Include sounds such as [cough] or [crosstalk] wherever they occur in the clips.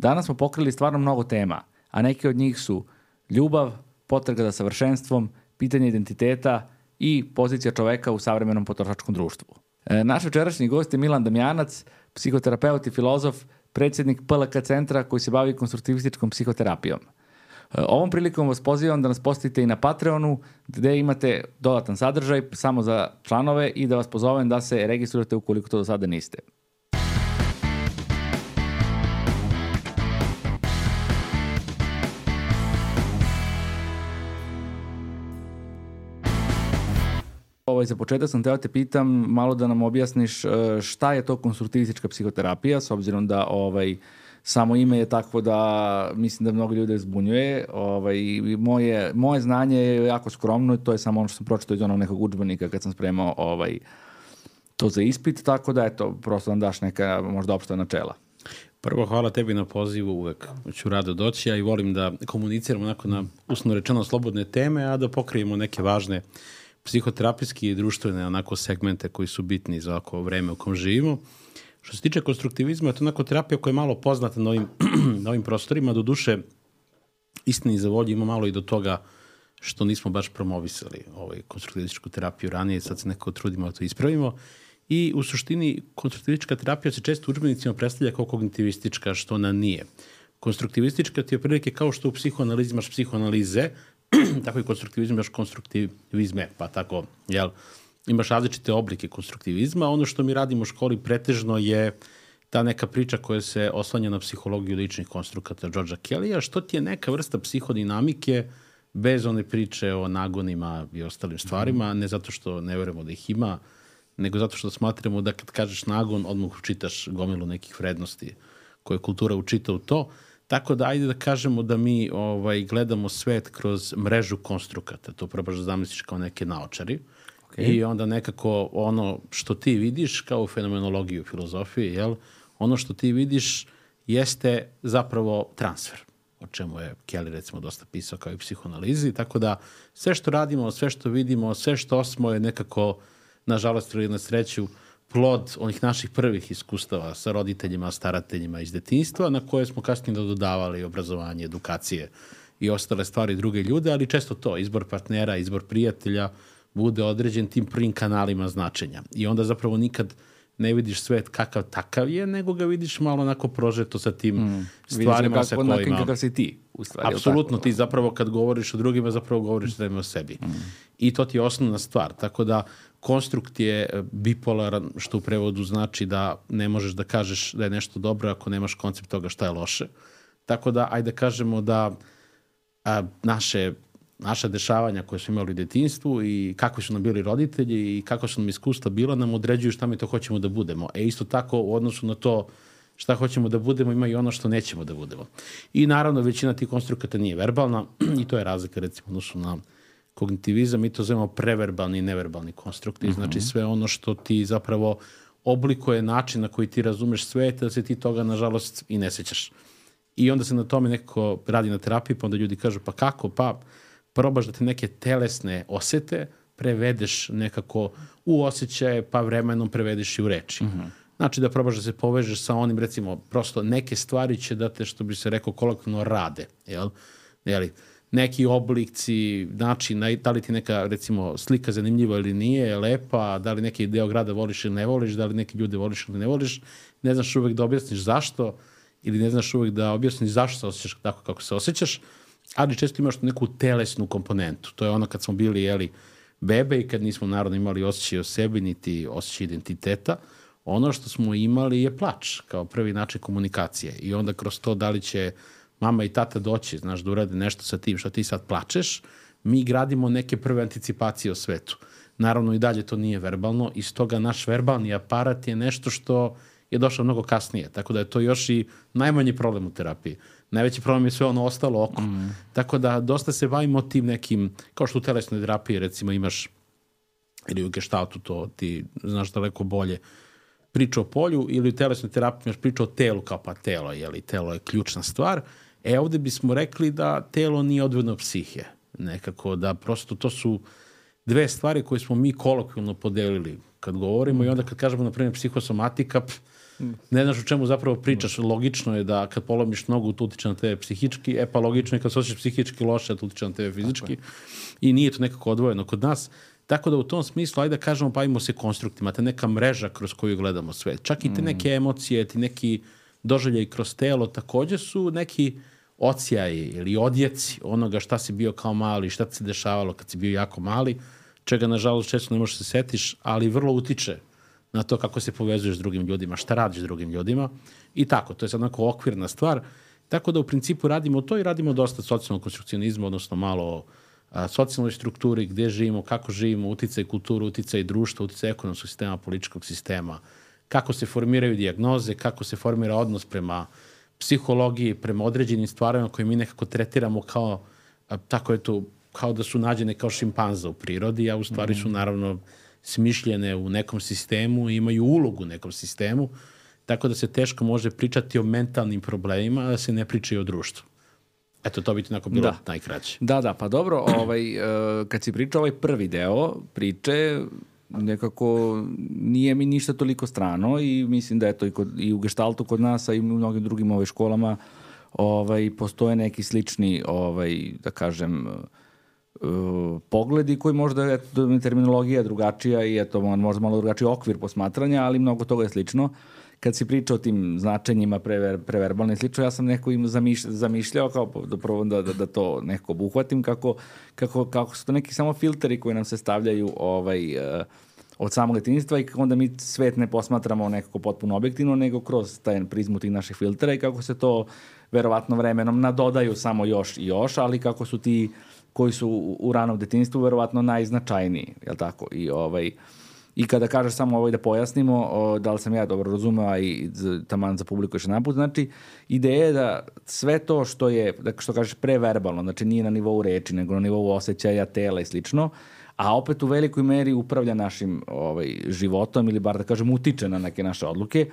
Danas smo pokrili stvarno mnogo tema, a neke od njih su ljubav, potraga za savršenstvom, pitanje identiteta i pozicija čoveka u savremenom potrošačkom društvu. E, naš večerašnji gost je Milan Damjanac, psihoterapeut i filozof, predsjednik PLK centra koji se bavi konstruktivističkom psihoterapijom. E, ovom prilikom vas pozivam da nas postavite i na Patreonu gde imate dodatan sadržaj samo za članove i da vas pozovem da se registrujete ukoliko to do sada niste. Ovaj, za početak sam teo te pitam malo da nam objasniš e, šta je to konstruktivistička psihoterapija, s obzirom da ovaj, samo ime je takvo da mislim da mnogo ljudi zbunjuje. Ovaj, moje, moje znanje je jako skromno, to je samo ono što sam pročitao iz onog nekog učbenika kad sam spremao ovaj, to za ispit, tako da eto, prosto nam daš neka možda opšta načela. Prvo, hvala tebi na pozivu, uvek ću rado doći, ja i volim da komuniciramo onako na usno rečeno slobodne teme, a da pokrijemo neke važne uh, psihoterapijski i društvene onako segmente koji su bitni za ovako vreme u kom živimo. Što se tiče konstruktivizma, to onako terapija koja je malo poznata na ovim, [clears throat] na ovim prostorima, do duše istini za volju ima malo i do toga što nismo baš promovisali ovaj konstruktivističku terapiju ranije, sad se nekako trudimo da to ispravimo. I u suštini konstruktivistička terapija se često učbenicima predstavlja kao kognitivistička, što ona nije. Konstruktivistička ti je prilike kao što u psihoanalizi imaš psihoanalize, [clears throat] tako i konstruktivizam imaš konstruktivizme, pa tako, jel, imaš različite oblike konstruktivizma. Ono što mi radimo u školi pretežno je ta neka priča koja se oslanja na psihologiju ličnih konstrukata Georgea Kellya, što ti je neka vrsta psihodinamike bez one priče o nagonima i ostalim stvarima, ne zato što ne verujemo da ih ima, nego zato što smatramo da kad kažeš nagon, odmah učitaš gomilu nekih vrednosti koje kultura učita u to. Tako da ajde da kažemo da mi ovaj, gledamo svet kroz mrežu konstrukata. To probaš da zamisliš kao neke naočari. Okay. I onda nekako ono što ti vidiš kao fenomenologiju filozofije, jel? ono što ti vidiš jeste zapravo transfer o čemu je Kelly recimo dosta pisao kao i psihoanalizi, tako da sve što radimo, sve što vidimo, sve što osmo je nekako, nažalost ili na sreću, plod onih naših prvih iskustava sa roditeljima, starateljima iz detinjstva, na koje smo kasnije dodavali obrazovanje, edukacije i ostale stvari druge ljude, ali često to, izbor partnera, izbor prijatelja, bude određen tim prvim kanalima značenja. I onda zapravo nikad ne vidiš svet kakav takav je, nego ga vidiš malo onako prožeto sa tim mm. stvarima kako, sa kojima... Vidiš kakav si ti, u stvari. Apsolutno, ti zapravo kad govoriš o drugima, zapravo govoriš mm. o sebi. Mm. I to ti je osnovna stvar. Tako da konstrukt je e, bipolaran, što u prevodu znači da ne možeš da kažeš da je nešto dobro ako nemaš koncept toga šta je loše. Tako da, ajde da kažemo da a, naše naša dešavanja koje smo imali u detinstvu i kakvi su nam bili roditelji i kako su nam iskustva bila, nam određuju šta mi to hoćemo da budemo. E isto tako u odnosu na to šta hoćemo da budemo ima i ono što nećemo da budemo. I naravno većina tih konstrukata nije verbalna [clears throat] i to je razlika recimo odnosu na kognitivizam, mi to zovemo preverbalni i neverbalni konstrukti, mm -hmm. znači sve ono što ti zapravo oblikuje način na koji ti razumeš svet, da se ti toga nažalost i ne sećaš. I onda se na tome nekako radi na terapiji, pa onda ljudi kažu pa kako, pa probaš da te neke telesne osete prevedeš nekako u osjećaje, pa vremenom prevedeš i u reči. Mm -hmm. Znači da probaš da se povežeš sa onim, recimo, prosto neke stvari će da te, što bi se rekao, kolokvno rade, jel? Jeli? Neki oblici, način, da li ti neka, recimo, slika zanimljiva ili nije, lepa, da li neki deo grada voliš ili ne voliš, da li neki ljude voliš ili ne voliš, ne znaš uvek da objasniš zašto, ili ne znaš uvek da objasniš zašto se osjećaš tako kako se osjećaš, ali često imaš neku telesnu komponentu. To je ono kad smo bili, jeli, bebe i kad nismo naravno imali osjećaj o sebi, niti osjećaj identiteta, ono što smo imali je plač kao prvi način komunikacije. I onda kroz to da li će mama i tata doći, znaš, da urade nešto sa tim što ti sad plačeš, mi gradimo neke prve anticipacije o svetu. Naravno i dalje to nije verbalno i stoga naš verbalni aparat je nešto što je došao mnogo kasnije, tako da je to još i najmanji problem u terapiji. Najveći problem je sve ono ostalo oko. Mm. Tako da dosta se bavimo tim nekim, kao što u telesnoj terapiji recimo imaš, ili u geštaltu to ti znaš daleko bolje, priča o polju ili u telesnoj terapiji imaš priča o telu kao pa telo, jeli, telo je ključna stvar. E ovde bismo rekli da telo nije odvodno psihe. Nekako da prosto to su dve stvari koje smo mi kolokvilno podelili kad govorimo mm. i onda kad kažemo na primjer psihosomatika, pf, ne znaš o čemu zapravo pričaš. Logično je da kad polomiš nogu, to utiče na tebe psihički, e pa logično je kad se osjećaš psihički loše, to utiče na tebe fizički. I nije to nekako odvojeno kod nas. Tako da u tom smislu, ajde da kažemo, bavimo se konstruktima, te neka mreža kroz koju gledamo svet. Čak i te neke emocije, ti neki doželjaj kroz telo takođe su neki ocijaji ili odjeci onoga šta si bio kao mali, šta ti se dešavalo kad si bio jako mali, čega nažalost često ne možeš da se setiš, ali vrlo utiče na to kako se povezuješ s drugim ljudima, šta radiš s drugim ljudima i tako, to je sad onako okvirna stvar. Tako da u principu radimo to i radimo dosta socijalnog konstrukcionizma, odnosno malo a, socijalnoj strukturi, gde živimo, kako živimo, uticaj kulturu, uticaj društva, uticaj ekonomskog sistema, političkog sistema, kako se formiraju dijagnoze, kako se formira odnos prema psihologiji, prema određenim stvarima koje mi nekako tretiramo kao, tako je to, kao da su nađene kao šimpanza u prirodi, a u stvari su naravno smišljene u nekom sistemu i imaju ulogu u nekom sistemu, tako da se teško može pričati o mentalnim problemima, a da se ne priča i o društvu. Eto, to bi ti onako bilo Da. najkraće. Da, da, pa dobro, ovaj, e, kad si pričao ovaj prvi deo priče, nekako nije mi ništa toliko strano i mislim da je to i, kod, i u Gestaltu kod nas, a i u mnogim drugim ovaj, školama ovaj, postoje neki slični, ovaj, da kažem, e, pogledi koji možda je terminologija drugačija i eto, možda malo drugačiji okvir posmatranja, ali mnogo toga je slično. Kad si pričao o tim značenjima prever, preverbalno i slično, ja sam neko im zamiš, zamišljao kao da probam da, da, da to nekako obuhvatim, kako, kako, kako su to neki samo filteri koji nam se stavljaju ovaj, uh, od samog detinjstva i kako onda mi svet ne posmatramo nekako potpuno objektivno, nego kroz taj prizmu tih naših filtera i kako se to verovatno vremenom nadodaju samo još i još, ali kako su ti koji su u, u ranom detinjstvu verovatno najznačajniji, je tako? I ovaj, I kada kažeš samo ovaj da pojasnimo, o, da li sam ja dobro razumeo, a i taman za publiku još jedan put, znači ideja je da sve to što je, da, što kažeš preverbalno, znači nije na nivou reči, nego na nivou osjećaja, tela i slično, a opet u velikoj meri upravlja našim ovaj, životom ili bar da kažem utiče na neke naše odluke,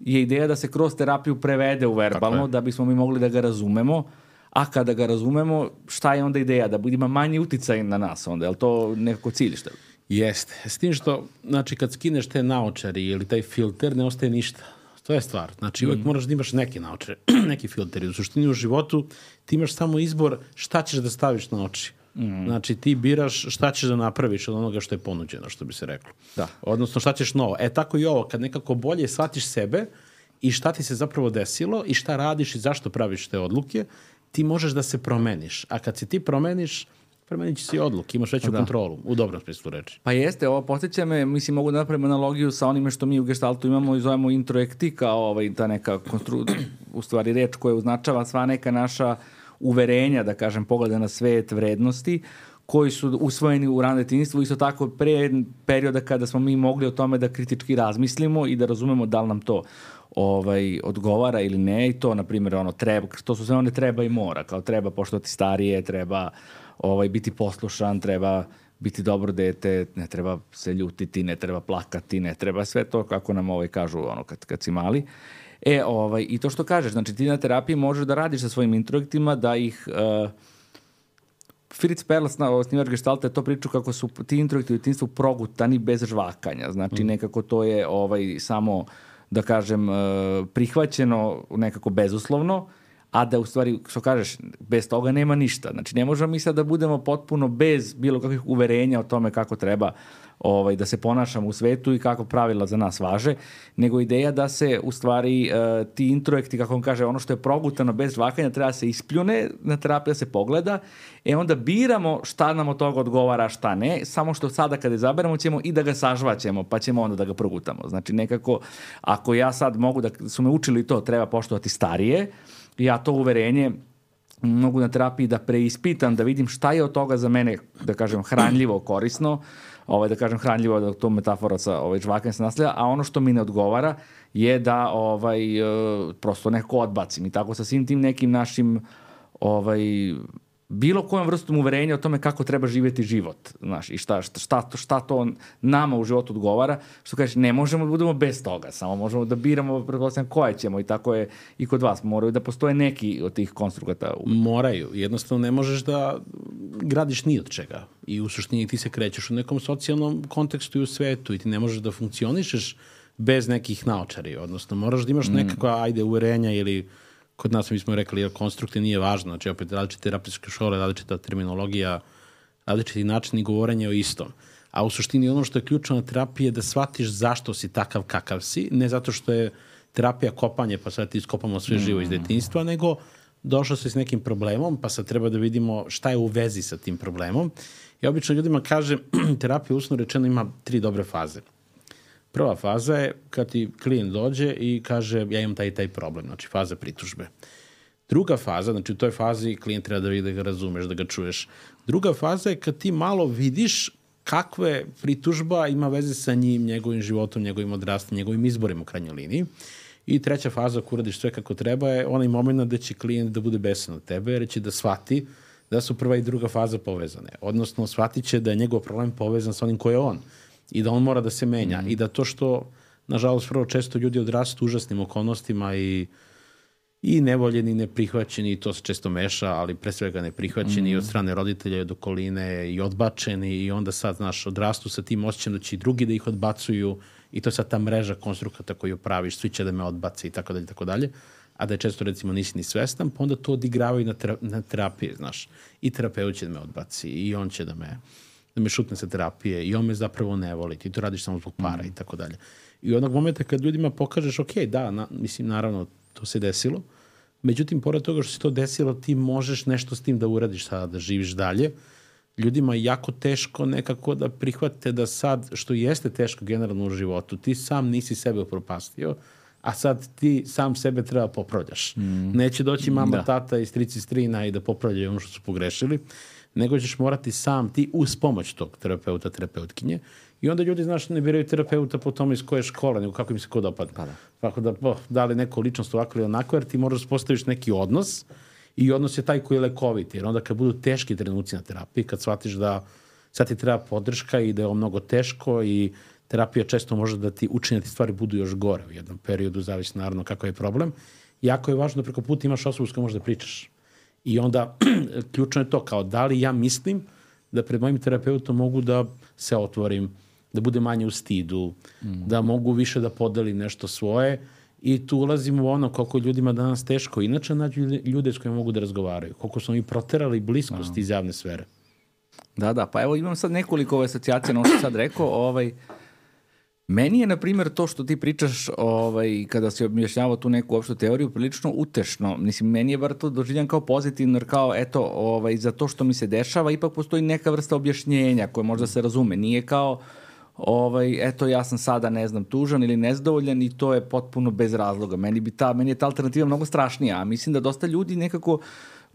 je ideja da se kroz terapiju prevede u verbalno, da bismo mi mogli da ga razumemo, a kada ga razumemo, šta je onda ideja? Da ima manji uticaj na nas onda, je li to nekako cilj šta? Jeste. S tim što, znači, kad skineš te naočari ili taj filter, ne ostaje ništa. To je stvar. Znači, uvek moraš da imaš neke naočare, [clears throat] neki filteri. U suštini u životu ti imaš samo izbor šta ćeš da staviš na oči. Mm. Znači, ti biraš šta ćeš da napraviš od onoga što je ponuđeno, što bi se reklo. Da. Odnosno, šta ćeš novo. E, tako i ovo, kad nekako bolje shvatiš sebe i šta ti se zapravo desilo i šta radiš i zašto praviš te odluke, ti možeš da se promeniš. A kad se ti promeniš, promenit će se i odluke, imaš veću Da. kontrolu, u dobrom smislu reči. Pa jeste, ovo posjeća me, mislim, mogu da napravim analogiju sa onime što mi u gestaltu imamo i zovemo introekti kao ovaj, ta neka konstru... u stvari reč koja označava sva neka naša uverenja, da kažem, pogleda na svet, vrednosti, koji su usvojeni u rano detinjstvu, isto tako pre perioda kada smo mi mogli o tome da kritički razmislimo i da razumemo da li nam to ovaj odgovara ili ne i to na primjer ono treba to su sve one treba i mora kao treba poštovati starije treba ovaj biti poslušan treba biti dobro dete ne treba se ljutiti ne treba plakati ne treba sve to kako nam ovaj kažu ono kad kad si mali. E ovaj i to što kažeš znači ti na terapiji možeš da radiš sa svojim introjektima da ih uh, Fritz Perls, na osnivač Gestalta, je to pričao kako su ti introjekti u djetinjstvu progutani bez žvakanja. Znači, nekako to je ovaj, samo, da kažem, eh, prihvaćeno nekako bezuslovno, a da u stvari, što kažeš, bez toga nema ništa. Znači, ne možemo mi sad da budemo potpuno bez bilo kakvih uverenja o tome kako treba ovaj, da se ponašamo u svetu i kako pravila za nas važe, nego ideja da se u stvari uh, ti introjekti, kako on kaže, ono što je progutano bez žvakanja treba da se ispljune, na terapiju da se pogleda, e onda biramo šta nam od toga odgovara, šta ne, samo što sada kada izaberemo ćemo i da ga sažvaćemo, pa ćemo onda da ga progutamo. Znači nekako, ako ja sad mogu da, su me učili to, treba poštovati starije, ja to uverenje mogu na terapiji da preispitam, da vidim šta je od toga za mene, da kažem, hranljivo, korisno, ovaj, da kažem hranljivo, da to metafora sa ovaj, žvakanjem se nastavlja, a ono što mi ne odgovara je da ovaj, e, prosto neko odbacim. I tako sa svim tim nekim našim ovaj, bilo kojom vrstom uverenja o tome kako treba živjeti život, znaš, i šta, šta, šta, to, šta to nama u životu odgovara, što kažeš, ne možemo da budemo bez toga, samo možemo da biramo, pretpostavljam, koje ćemo i tako je i kod vas, moraju da postoje neki od tih konstrukata. u- Moraju. Jednostavno ne možeš da gradiš ni od čega. I u suštini ti se krećeš u nekom socijalnom kontekstu i u svetu i ti ne možeš da funkcionišeš bez nekih naočari, odnosno moraš da imaš mm. nekakva, ajde, uverenja ili kod nas mi smo rekli, konstrukti nije važno, znači opet različite terapijske škole, različita terminologija, različiti načini govorenja o istom. A u suštini ono što je ključno na terapiji je da shvatiš zašto si takav kakav si, ne zato što je terapija kopanje, pa sad ti iskopamo sve živo iz mm. detinjstva, nego došao se s nekim problemom, pa sad treba da vidimo šta je u vezi sa tim problemom. Ja obično ljudima kažem, [clears throat] terapija usno rečeno ima tri dobre faze. Prva faza je kad ti klijent dođe i kaže ja imam taj taj problem, znači faza pritužbe. Druga faza, znači u toj fazi klijent treba da vidi da ga razumeš, da ga čuješ. Druga faza je kad ti malo vidiš kakve pritužba ima veze sa njim, njegovim životom, njegovim odrastom, njegovim izborima u krajnjoj liniji. I treća faza ako uradiš sve kako treba je onaj moment da će klijent da bude besan od tebe, jer će da shvati da su prva i druga faza povezane. Odnosno, shvatit će da je njegov problem povezan sa onim ko je on i da on mora da se menja mm. i da to što, nažalost, vrlo često ljudi odrastu užasnim okolnostima i i nevoljeni, i neprihvaćeni, i to se često meša, ali pre svega neprihvaćeni mm. od strane roditelja i od okoline i odbačeni i onda sad, znaš, odrastu sa tim osjećajem da će i drugi da ih odbacuju i to je sad ta mreža konstrukata koju praviš, svi će da me odbace i tako dalje, tako dalje a da je često recimo nisi ni svestan, pa onda to odigravaju na, tera, na terapiji, znaš. I terapeut će da me odbaci, i on će da me, da me šutne sa terapije, i on me zapravo ne voli, ti to radiš samo zbog para mm. i tako dalje. I onog momenta kad ljudima pokažeš, ok, da, na, mislim, naravno, to se desilo, međutim, pored toga što se to desilo, ti možeš nešto s tim da uradiš sada, da živiš dalje, ljudima je jako teško nekako da prihvate da sad, što jeste teško generalno u životu, ti sam nisi sebe upropastio, a sad ti sam sebe treba popravljaš. Mm. Neće doći mama, da. tata i strici strina i da popravljaju ono što su pogrešili, nego ćeš morati sam ti uz pomoć tog terapeuta, terapeutkinje. I onda ljudi, znaš, ne biraju terapeuta po tome iz koje škole, nego kako im se ko dopadne. Pa da. Tako da, po, da li neko ličnost ovako ili onako, jer ti moraš da postaviš neki odnos i odnos je taj koji je lekovit. Jer onda kad budu teški trenuci na terapiji, kad shvatiš da sad ti treba podrška i da je ovo mnogo teško i terapija često može da ti učini da ti stvari budu još gore u jednom periodu, zavisi naravno kako je problem. Jako je važno da preko puta imaš osobu s kojom možeš da pričaš. I onda, [clears throat] ključno je to, kao da li ja mislim da pred mojim terapeutom mogu da se otvorim, da bude manje u stidu, mm. da mogu više da podelim nešto svoje i tu ulazimo u ono koliko ljudima danas teško inače nađu ljude s kojima mogu da razgovaraju, koliko smo mi proterali bliskost iz javne sfere. Da, da, pa evo imam sad nekoliko ove asocijacije na ono što sad rekao, ovaj, Meni je, na primjer, to što ti pričaš ovaj, kada si objašnjavao tu neku opštu teoriju prilično utešno. Mislim, meni je bar to doživljan kao pozitivno, jer kao, eto, ovaj, za to što mi se dešava, ipak postoji neka vrsta objašnjenja koje možda se razume. Nije kao, ovaj, eto, ja sam sada, ne znam, tužan ili nezdovoljan i to je potpuno bez razloga. Meni, bi ta, meni je ta alternativa mnogo strašnija, a mislim da dosta ljudi nekako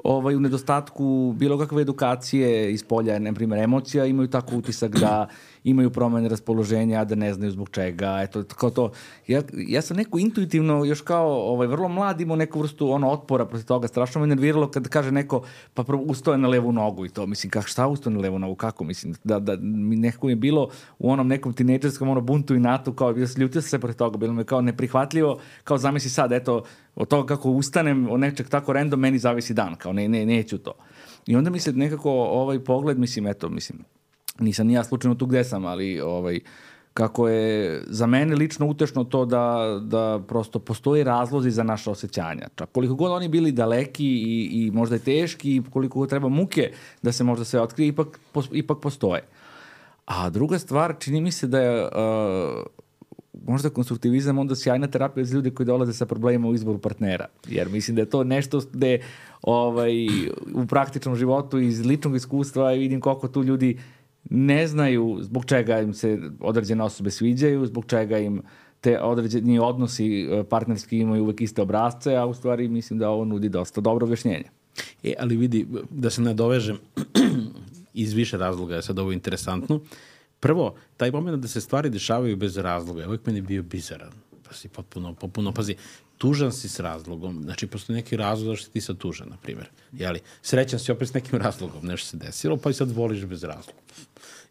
ovaj, u nedostatku bilo kakve edukacije iz polja, na primjer, emocija, imaju tako utisak da imaju promene raspoloženja, da ne znaju zbog čega, eto, kao to. Ja, ja sam neko intuitivno, još kao ovaj, vrlo mlad, imao neku vrstu ono, otpora protiv toga, strašno me nerviralo kad kaže neko, pa ustoje na levu nogu. I to, mislim, kak, šta ustoje na levu nogu, kako, mislim, da, da mi nekako je bilo u onom nekom tinejdžerskom ono, buntu i natu, kao, ja se ljutio se protiv toga, bilo me kao neprihvatljivo, kao zamisli sad, eto, od toga kako ustanem od nečeg tako random, meni zavisi dan, kao ne, ne, neću to. I onda mi se nekako ovaj pogled, mislim, eto, mislim, nisam ni ja slučajno tu gde sam, ali ovaj, kako je za mene lično utešno to da, da prosto postoji razlozi za naše osjećanja. Čak koliko god oni bili daleki i, i možda i teški i koliko god treba muke da se možda sve otkrije, ipak, ipak postoje. A druga stvar, čini mi se da je uh, možda konstruktivizam onda sjajna terapija za ljude koji dolaze sa problemima u izboru partnera. Jer mislim da je to nešto gde ovaj, u praktičnom životu iz ličnog iskustva vidim koliko tu ljudi ne znaju zbog čega im se određene osobe sviđaju, zbog čega im te određeni odnosi e, partnerski imaju uvek iste obrazce, a u stvari mislim da ovo nudi dosta dobro objašnjenje. E, ali vidi, da se nadovežem [clears throat] iz više razloga je sad ovo interesantno. Prvo, taj moment da se stvari dešavaju bez razloga, uvek meni bio bizaran. Pa si potpuno, potpuno, pazi, tužan si s razlogom, znači postoji neki razlog da ti sad tužan, na primjer. Jeli, srećan si opet s nekim razlogom, nešto se desilo, pa i sad voliš bez razloga.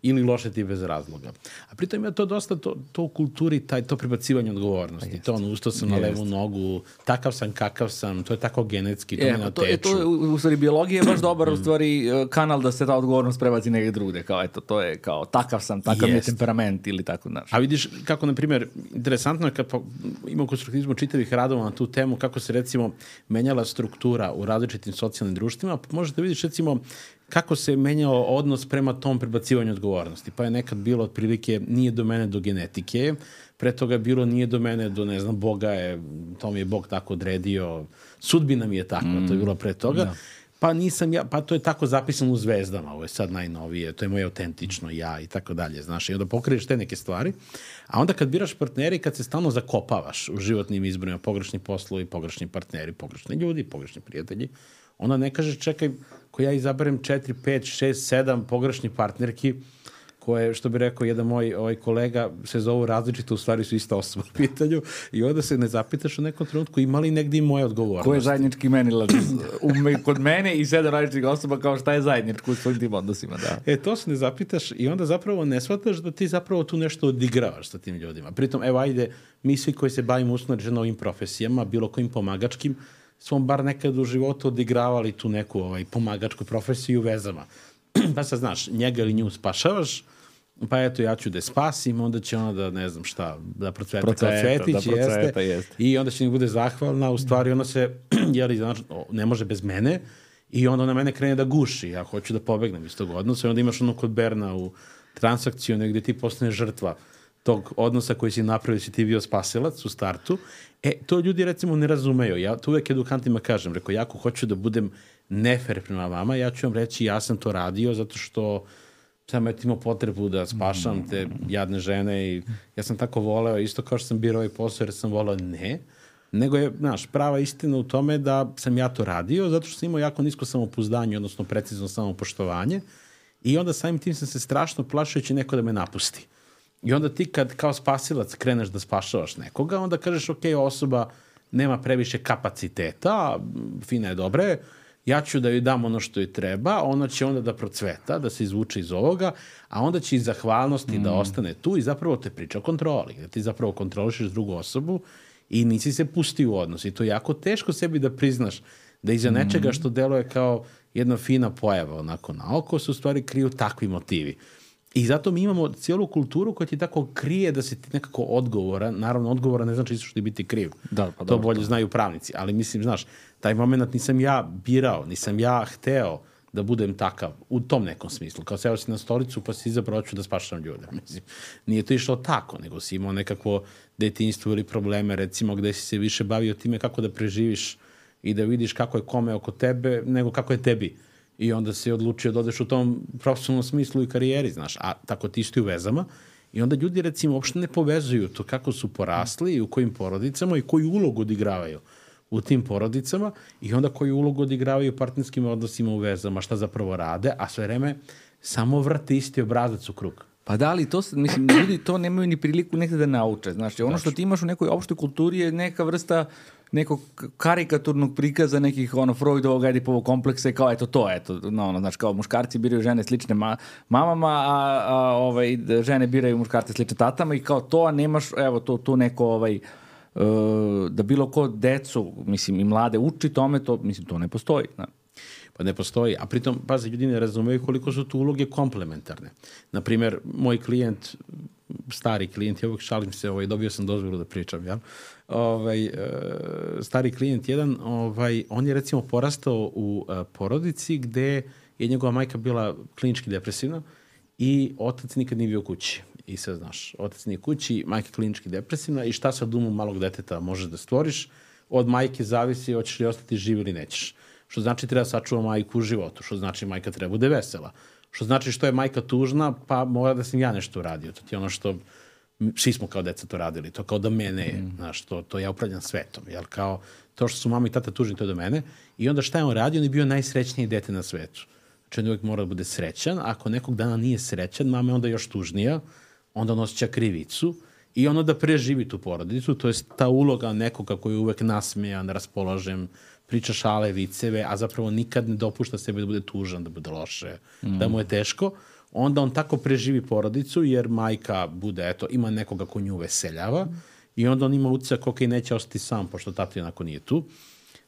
Ili loše ti bez razloga. A pritom je to dosta to, to u kulturi, taj, to prebacivanje odgovornosti. Pa to ono, ustao sam na levu nogu, takav sam, kakav sam, to je tako genetski, to je, me na to, je, to je, u stvari, biologija je baš [clears throat] dobar, u stvari, kanal da se ta odgovornost prebaci negdje drugde, kao eto, to je kao takav sam, takav je temperament ili tako, znaš. A vidiš kako, na primjer, interesantno je kad pa, ima u konstruktivizmu čitavih radova na tu temu, kako se recimo menjala struktura u različitim socijalnim društvima, pa možete vidiš recimo kako se menjao odnos prema tom prebacivanju odgovornosti. Pa je nekad bilo otprilike nije do mene do genetike, pre toga je bilo nije do mene do, ne znam, Boga je, to mi je Bog tako odredio, sudbina mi je takva, mm. to je bilo pre toga. Da. Pa nisam ja, pa to je tako zapisano u zvezdama, ovo je sad najnovije, to je moje autentično ja i tako dalje, znaš, i onda pokriješ te neke stvari. A onda kad biraš partneri, kad se stalno zakopavaš u životnim izborima, pogrešni poslovi, pogrešni partneri, pogrešni ljudi, pogrešni prijatelji, onda ne kažeš čekaj, ko ja izaberem 4, 5, 6, 7 pogrešnih partnerki, koje, što bi rekao jedan moj ovaj kolega, se zovu različito, u stvari su ista osoba u pitanju i onda se ne zapitaš u nekom trenutku ima li negdje i moje odgovornosti. Ko je zajednički menilac [clears throat] kod mene i sedam različitih osoba kao šta je zajedničko u svojim tim odnosima, da. E, to se ne zapitaš i onda zapravo ne shvataš da ti zapravo tu nešto odigravaš sa tim ljudima. Pritom, evo, ajde, mi svi koji se bavimo usno ovim profesijama, bilo kojim pomagačkim, smo bar nekad u životu odigravali tu neku ovaj, pomagačku profesiju u vezama. [clears throat] pa sad znaš, njega ili nju spašavaš, pa eto ja ću da je spasim, onda će ona da ne znam šta, da procveta, procveta kao cvetić, da procveta, jeste, jeste, i onda će mi bude zahvalna, u stvari ona se, [clears throat] jeli, znači, ne može bez mene, i onda ona mene krene da guši, ja hoću da pobegnem iz tog odnosa, i onda imaš ono kod Berna u transakciju, negde ti postane žrtva tog odnosa koji si napravio, si ti bio spasilac u startu, e, to ljudi recimo ne razumeju. Ja to uvek edukantima kažem, reko, ja ako hoću da budem nefer prema vama, ja ću vam reći ja sam to radio zato što sam ja imao potrebu da spašam te jadne žene i ja sam tako voleo, isto kao što sam birao ovaj posao jer sam voleo ne, nego je, znaš, prava istina u tome da sam ja to radio zato što sam imao jako nisko samopouzdanje, odnosno precizno samopoštovanje i onda samim tim sam se strašno plašio će neko da me napusti. I onda ti kad kao spasilac kreneš da spašavaš nekoga, onda kažeš, ok, osoba nema previše kapaciteta, fina je dobra ja ću da joj dam ono što joj treba, ona će onda da procveta, da se izvuče iz ovoga, a onda će iz zahvalnosti da mm. da ostane tu i zapravo te priča o kontroli, da ti zapravo kontrolišeš drugu osobu i nisi se pusti u odnos. I to je jako teško sebi da priznaš da iza mm. nečega što deluje kao jedna fina pojava onako na oko se u stvari kriju takvi motivi. I zato mi imamo cijelu kulturu koja ti tako krije da se ti nekako odgovoran, naravno odgovora ne znači što ti biti kriv. Da, pa to bolje to. znaju pravnici, ali mislim, znaš, taj moment nisam ja birao, nisam ja hteo da budem takav u tom nekom smislu. Kao seo si na stolicu pa si izabrao ću da spašam ljude. [laughs] Mislim, nije to išlo tako, nego si imao nekakvo detinjstvo ili probleme, recimo, gde si se više bavio time kako da preživiš i da vidiš kako je kome oko tebe, nego kako je tebi i onda se odlučio da odeš u tom profesionalnom smislu i karijeri, znaš, a tako ti isti u vezama. I onda ljudi, recimo, uopšte ne povezuju to kako su porasli i u kojim porodicama i koju ulogu odigravaju u tim porodicama i onda koju ulogu odigravaju u partnerskim odnosima u vezama, šta zapravo rade, a sve vreme samo vrte isti obrazac u krug. Pa da, ali to, mislim, ljudi to nemaju ni priliku nekde da nauče. Znaš, ono što ti imaš u nekoj opštoj kulturi je neka vrsta nekog karikaturnog prikaza nekih ono Freudovog Edipovog kompleksa kao eto to eto no, ono, znači kao muškarci biraju žene slične ma, mamama a, a ovaj žene biraju muškarce slične tatama i kao to a nemaš evo to tu neko ovaj uh, da bilo ko decu mislim i mlade uči tome to mislim to ne postoji znači pa ne postoji. A pritom, pazi, ljudi ne razumeju koliko su tu uloge komplementarne. Naprimer, moj klijent, stari klijent, ja uvijek šalim se, ovaj, dobio sam dozvolu da pričam, ja? ovaj, e, stari klijent jedan, ovaj, on je recimo porastao u e, porodici gde je njegova majka bila klinički depresivna i otac nikad nije bio kući. I sad znaš, otac nije kući, majka klinički depresivna i šta sad umu malog deteta možeš da stvoriš, od majke zavisi hoćeš li ostati živ ili nećeš. Što znači treba da sačuva majku u životu, što znači majka treba bude vesela. Što znači što je majka tužna, pa mora da sam ja nešto uradio. To ti je ono što svi smo kao deca to radili, to kao da mene je, mm. znaš, to, to ja upravljam svetom, jel, kao to što su mama i tata tužni, to je do mene, i onda šta je on radio, on je bio najsrećniji dete na svetu. Znači, on uvijek mora da bude srećan, ako nekog dana nije srećan, mama je onda još tužnija, onda on osjeća krivicu, i ono da preživi tu porodicu, to je ta uloga nekoga koji je uvek nasmejan, raspoložen, priča šale, viceve, a zapravo nikad ne dopušta sebe da bude tužan, da bude loše, mm. da mu je teško, onda on tako preživi porodicu jer majka bude, eto, ima nekoga ko nju veseljava i onda on ima utisak, ok, neće ostati sam, pošto tata onako nije tu.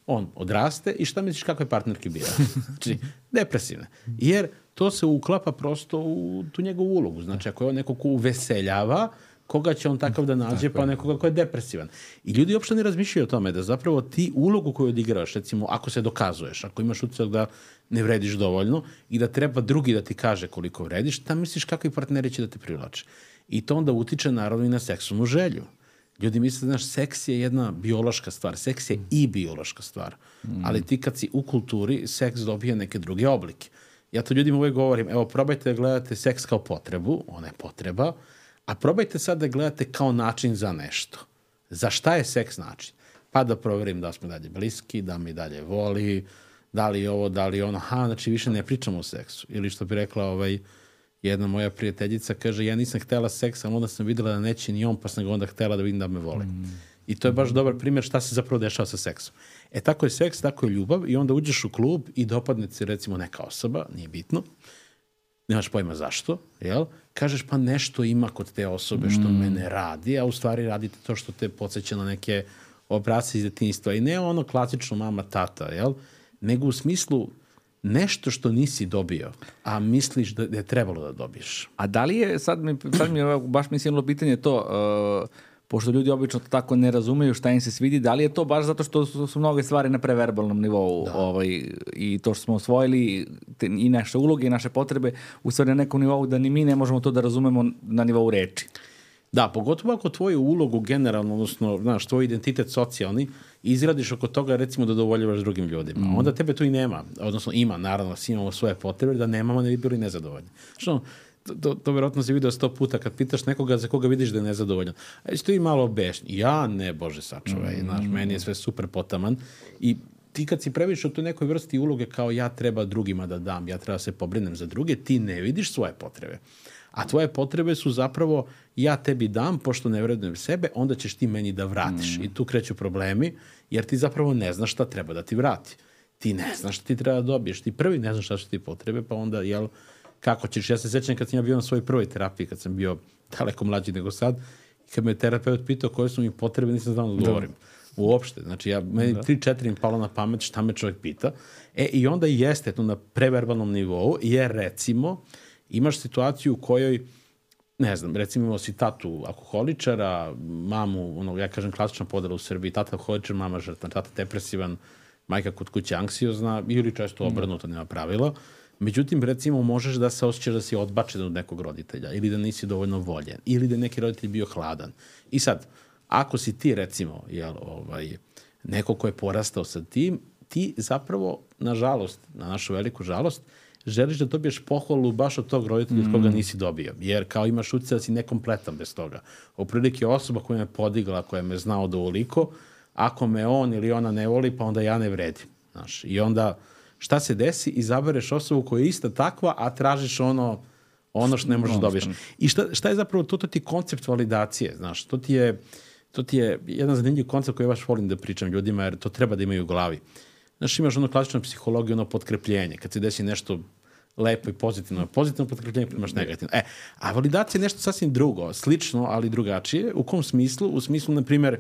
On odraste i šta misliš kakve partnerke bira? [laughs] znači, depresivne. Jer to se uklapa prosto u tu njegovu ulogu. Znači, ako je on neko ko uveseljava, koga će on takav da nađe, Tako pa nekoga ko je depresivan. I ljudi uopšte ne razmišljaju o tome da zapravo ti ulogu koju odigravaš, recimo, ako se dokazuješ, ako imaš utisak da ne vrediš dovoljno i da treba drugi da ti kaže koliko vrediš, tam misliš kakvi partneri će da te privlače. I to onda utiče naravno i na seksualnu želju. Ljudi misle, znaš, seks je jedna biološka stvar. Seks je i biološka stvar. Mm. Ali ti kad si u kulturi, seks dobija neke druge oblike. Ja to ljudima uvek govorim, evo, probajte da gledate seks kao potrebu, ona je potreba, a probajte sad da gledate kao način za nešto. Za šta je seks način? Pa da proverim da smo dalje bliski, da mi dalje voli, da li ovo, da li ono, ha, znači više ne pričamo o seksu. Ili što bi rekla ovaj, jedna moja prijateljica, kaže, ja nisam htela seks, ali onda sam videla da neće ni on, pa sam ga onda htela da vidim da me voli. Mm. I to je baš dobar primjer šta se zapravo dešava sa seksom. E, tako je seks, tako je ljubav i onda uđeš u klub i dopadne se recimo neka osoba, nije bitno, nemaš pojma zašto, jel? Kažeš pa nešto ima kod te osobe što mm. mene radi, a u stvari radite to što te podsjeća na neke obrace iz detinjstva. I ne ono klasično mama, tata, jel? Nego u smislu nešto što nisi dobio, a misliš da je trebalo da dobiješ. A da li je, sad mi, sad mi je baš mislilo pitanje to, uh, pošto ljudi obično to tako ne razumeju šta im se svidi, da li je to baš zato što su, su mnoge stvari na preverbalnom nivou da. ovaj, i to što smo osvojili te, i naše uloge i naše potrebe u stvari na nekom nivou da ni mi ne možemo to da razumemo na nivou reči. Da, pogotovo ako tvoju ulogu generalno, odnosno, znaš, tvoj identitet socijalni, izradiš oko toga, recimo, da dovoljavaš drugim ljudima. Mm. Onda tebe tu i nema, odnosno ima, naravno, svi imamo svoje potrebe, da nemamo, ne bi bili nezadovoljni. Što, to, to, verovatno si video sto puta kad pitaš nekoga za koga vidiš da je nezadovoljan. A ti malo bešni. Ja ne, bože sačuvaj, mm. znaš, meni je sve super potaman. I ti kad si previše u toj nekoj vrsti uloge kao ja treba drugima da dam, ja treba da se pobrinem za druge, ti ne vidiš svoje potrebe. A tvoje potrebe su zapravo ja tebi dam, pošto ne vredujem sebe, onda ćeš ti meni da vratiš. Mm. I tu kreću problemi, jer ti zapravo ne znaš šta treba da ti vrati. Ti ne znaš šta ti treba da dobiješ. Ti prvi ne znaš šta su ti potrebe, pa onda, jel, kako ćeš. Ja se sećam kad sam ja bio na svojoj prvoj terapiji, kad sam bio daleko mlađi nego sad, i kad me terapeut pitao koje su mi potrebe, nisam znao da, govorim. Da. Uopšte. Znači, ja, meni da. tri, četiri im palo na pamet šta me čovjek pita. E, i onda jeste to na preverbalnom nivou, jer recimo, imaš situaciju u kojoj ne znam, recimo imao si tatu alkoholičara, mamu, ono, ja kažem klasična podela u Srbiji, tata alkoholičar, mama žrtva, tata depresivan, majka kod kuće anksiozna ili često mhm. obrnuto, nema pravila. Međutim, recimo, možeš da se osjećaš da si odbačen od nekog roditelja ili da nisi dovoljno voljen ili da je neki roditelj bio hladan. I sad, ako si ti, recimo, jel, ovaj, neko ko je porastao sa tim, ti zapravo, nažalost, na našu veliku žalost, želiš da dobiješ pohvalu baš od tog roditelja mm. od koga mm. nisi dobio. Jer kao imaš utjecaj da si nekompletan bez toga. Oprilike osoba koja me podigla, koja me znao da ako me on ili ona ne voli, pa onda ja ne vredim. Znaš, I onda šta se desi? Izabereš osobu koja je ista takva, a tražiš ono ono što ne možeš da dobiješ. I šta, šta je zapravo to? To ti je koncept validacije, znaš, to ti je, to ti je jedan zanimljiv koncept koji ja baš volim da pričam ljudima, jer to treba da imaju u glavi. Uh, Znaš, imaš ono klasično psihologiju, ono potkrepljenje. Kad se desi nešto lepo i pozitivno, pozitivno potkrepljenje, pa imaš negativno. E, a validacija je nešto sasvim drugo, slično, ali drugačije. U kom smislu? U smislu, na primjer,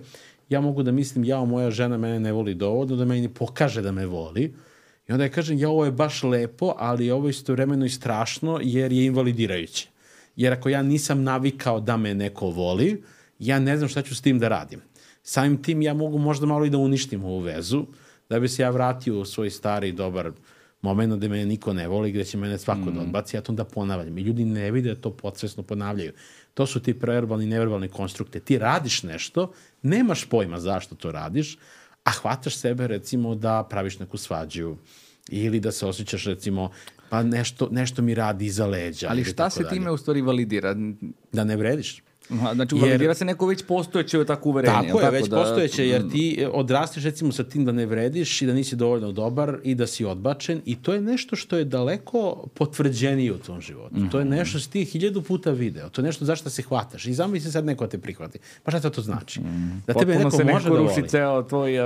ja mogu da mislim, ja, moja žena mene ne voli dovoljno, da meni pokaže da me voli. I onda ja kažem, ja, ovo je baš lepo, ali ovo je istovremeno i strašno, jer je invalidirajuće. Jer ako ja nisam navikao da me neko voli, ja ne znam šta ću s tim da radim. Samim tim ja mogu možda malo i da uništim ovu vezu, da bi se ja vratio u svoj stari dobar moment da me niko ne voli, gde će mene svako mm. da odbaci, ja to onda ponavljam. I ljudi ne vide da to podsvesno ponavljaju. To su ti preverbalni i neverbalni konstrukte. Ti radiš nešto, nemaš pojma zašto to radiš, a hvataš sebe recimo da praviš neku svađu ili da se osjećaš recimo pa nešto, nešto mi radi iza leđa. Ali šta se time u stvari validira? Da ne vrediš. Znači, validira se neko već postojeće tako uverenje. Tako je, tako već da, postojeće, jer ti odrasteš recimo sa tim da ne vrediš i da nisi dovoljno dobar i da si odbačen i to je nešto što je daleko potvrđenije u tom životu. Mm -hmm. To je nešto što ti hiljadu puta video. To je nešto zašto se hvataš. I zamisli sad neko te prihvati. Pa šta to znači? Mm. Da tebe neko se može neko da ruši ceo tvoj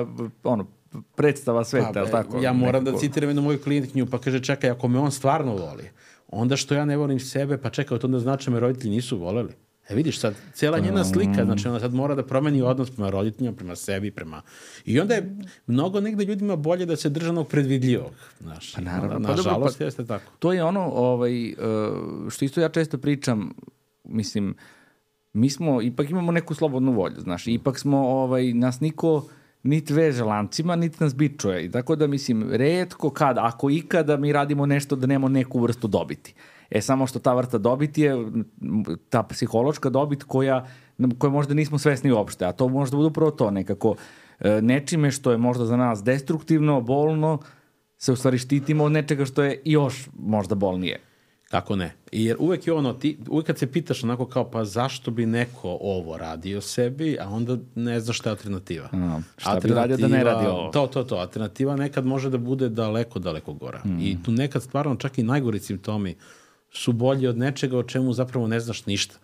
ono, predstava sveta, pa, tako? Ja moram nekako... da citiram jednu moju klijentkinju, pa kaže, čekaj, ako me on stvarno voli, onda što ja ne volim sebe, pa čekaj, to onda znači me roditelji nisu voleli. E vidiš sad, cijela njena slika, znači ona sad mora da promeni odnos prema roditeljima, prema sebi, prema... I onda je mnogo negde ljudima bolje da se drža onog predvidljivog, znaš. Pa naravno, Na, pa dobro, nažalost, pa- jeste tako. To je ono ovaj, uh, što isto ja često pričam, mislim, mi smo, ipak imamo neku slobodnu volju, znaš, ipak smo, ovaj, nas niko niti veže lancima, niti nas bičuje. I tako da, mislim, redko kad, ako ikada mi radimo nešto da nemamo neku vrstu dobiti. E, samo što ta vrsta dobiti je ta psihološka dobit koja, koja možda nismo svesni uopšte, a to možda bude upravo to nekako e, nečime što je možda za nas destruktivno, bolno, se u stvari štitimo od nečega što je još možda bolnije. Kako ne? Jer uvek je ono, ti, uvek kad se pitaš onako kao, pa zašto bi neko ovo radio sebi, a onda ne znaš šta je alternativa. A, šta bi radio da ne radi ovo? To, to, to. Alternativa nekad može da bude daleko, daleko gora. Mm. I tu nekad stvarno čak i najgori simptomi su bolji od nečega o čemu zapravo ne znaš ništa.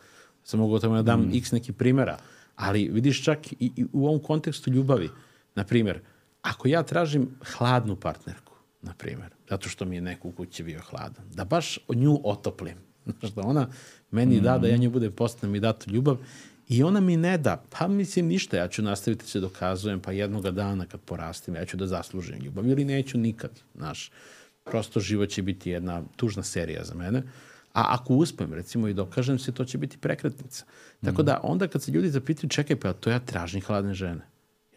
Sam mogu o tome da dam mm. x neki primjera. Ali vidiš čak i, i u ovom kontekstu ljubavi. Na primjer, ako ja tražim hladnu partnerku, na primjer, zato što mi je neko u kući bio hladan, da baš nju otoplim. [laughs] Znaš, da ona meni da, da ja nju budem postanem i datu ljubav, I ona mi ne da, pa mislim ništa, ja ću nastaviti da se dokazujem, pa jednoga dana kad porastim, ja ću da zaslužim ljubav ili neću nikad, znaš. Prosto život će biti jedna tužna serija za mene. A ako uspem, recimo, i dokažem se, to će biti prekretnica. Tako da, onda kad se ljudi zapitaju, čekaj, pa to ja tražim hladne žene.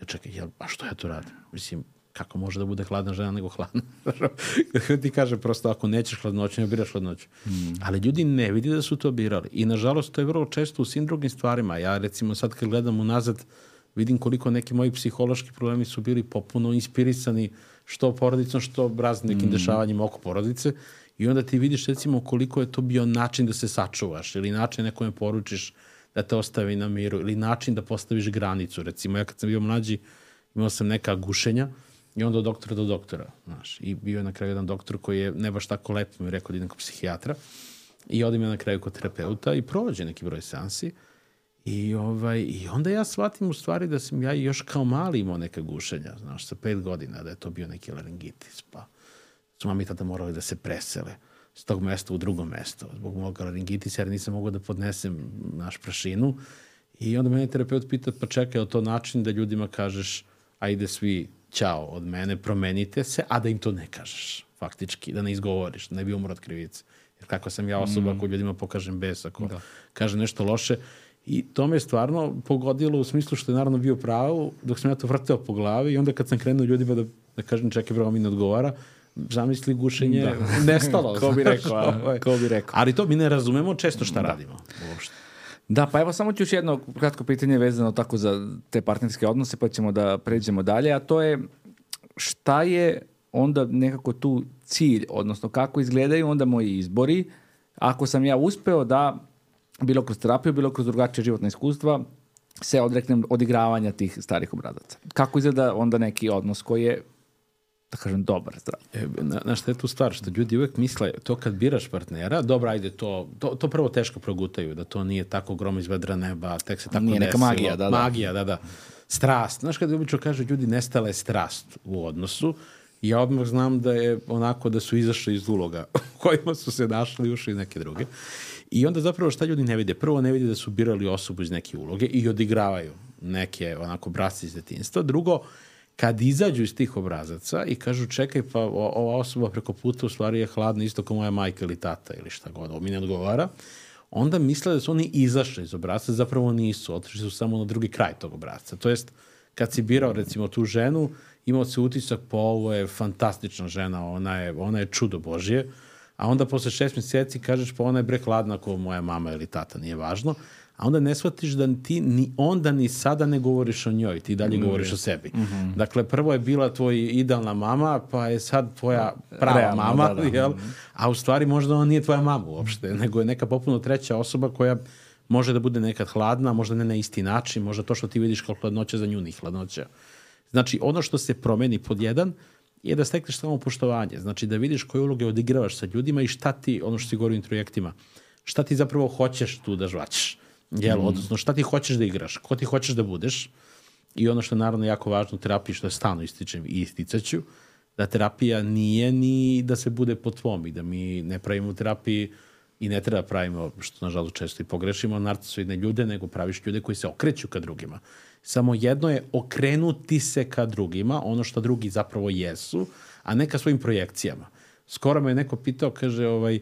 Ja čekaj, jel, a što ja to radim? Mislim, kako može da bude hladna žena nego hladna? [laughs] ti kaže prosto, ako nećeš hladnoću, ne biraš hladnoću. Mm. Ali ljudi ne vidi da su to birali. I nažalost, to je vrlo često u svim drugim stvarima. Ja recimo sad kad gledam unazad, vidim koliko neki moji psihološki problemi su bili popuno inspirisani što porodicom, što raznim nekim mm. dešavanjima oko porodice. I onda ti vidiš recimo koliko je to bio način da se sačuvaš ili način nekome poručiš da te ostavi na miru ili način da postaviš granicu. Recimo, ja kad sam bio mlađi, imao sam neka gušenja i onda od doktora do doktora. Znaš. I bio je na kraju jedan doktor koji je ne baš tako lepo mi rekao da idem kod psihijatra i odim ja na kraju kod terapeuta i prođe neki broj seansi I, ovaj, I onda ja shvatim u stvari da sam ja još kao mali imao neka gušenja, znaš, sa pet godina, da je to bio neki laringitis, pa su mami tada morali da se presele s tog mesta u drugo mesto, zbog mog laringitisa, jer nisam mogao da podnesem naš prašinu. I onda mene terapeut pita, pa čekaj, je to način da ljudima kažeš, ajde svi, ćao od mene, promenite se, a da im to ne kažeš, faktički, da ne izgovoriš, da ne bi umro od krivice. Jer kako sam ja osoba mm. ako ljudima pokažem bes, ako da. kaže nešto loše, I to me je stvarno pogodilo u smislu što je naravno bio pravo, dok sam ja to vrteo po glavi i onda kad sam krenuo ljudima da, da kažem čekaj bravo mi ne odgovara, zamisli gušenje da. [laughs] nestalo. ko bi rekao, a? [laughs] ko bi rekao. Ali to mi ne razumemo često šta da. radimo uopšte. Da, pa evo samo ću još jedno kratko pitanje vezano tako za te partnerske odnose, pa ćemo da pređemo dalje, a to je šta je onda nekako tu cilj, odnosno kako izgledaju onda moji izbori, ako sam ja uspeo da bilo kroz terapiju, bilo kroz drugačije životne iskustva, se odreknem odigravanja tih starih obrazaca. Kako izgleda onda neki odnos koji je da kažem, dobar, zdrav. E, na, na šta je tu stvar? Što ljudi uvek misle, to kad biraš partnera, dobro, ajde, to, to, to prvo teško progutaju, da to nije tako grom iz vedra neba, tek se tako Nije neka desilo. magija, da, da. Magija, da, da. Strast. Znaš, kada obično kaže ljudi, nestala je strast u odnosu, ja odmah znam da je onako da su izašli iz uloga [laughs] u kojima su se našli ušli neke druge. I onda zapravo šta ljudi ne vide? Prvo ne vide da su birali osobu iz neke uloge i odigravaju neke onako brasci iz detinstva. Drugo, kad izađu iz tih obrazaca i kažu čekaj pa ova osoba preko puta u stvari je hladna isto kao moja majka ili tata ili šta god, ovo mi ne odgovara, onda misle da su oni izašli iz obrazaca, zapravo nisu, otišli su samo na drugi kraj tog obrazca. To jest, kad si birao recimo tu ženu, imao se utisak pa ovo je fantastična žena, ona je, ona je čudo Božje, a onda posle šest meseci kažeš pa ona je bre hladna kao moja mama ili tata, nije važno, a onda ne shvatiš da ti ni onda ni sada ne govoriš o njoj, ti dalje mm, govoriš o sebi. Mm -hmm. Dakle, prvo je bila tvoj idealna mama, pa je sad tvoja prava Realno, mama, da, da. jel? a u stvari možda ona nije tvoja mama uopšte, nego je neka popuno treća osoba koja može da bude nekad hladna, možda ne na isti način, možda to što ti vidiš kao hladnoća za nju ni hladnoća. Znači, ono što se promeni pod jedan, je da stekneš samo poštovanje. Znači da vidiš koje uloge odigravaš sa ljudima i šta ti, ono što si govorio u introjektima, šta ti zapravo hoćeš tu da žvaćeš. Jel? Mm. Odnosno šta ti hoćeš da igraš, ko ti hoćeš da budeš. I ono što je naravno jako važno u terapiji, što je stalno ističem i isticaću, Da terapija nije ni da se bude po tvom i da mi ne pravimo u terapiji i ne treba pravimo, što nažalost često i pogrešimo, narcisoidne ljude, nego praviš ljude koji se okreću ka drugima. Samo jedno je okrenuti se ka drugima, ono što drugi zapravo jesu, a ne ka svojim projekcijama. Skoro me je neko pitao, kaže, ovaj,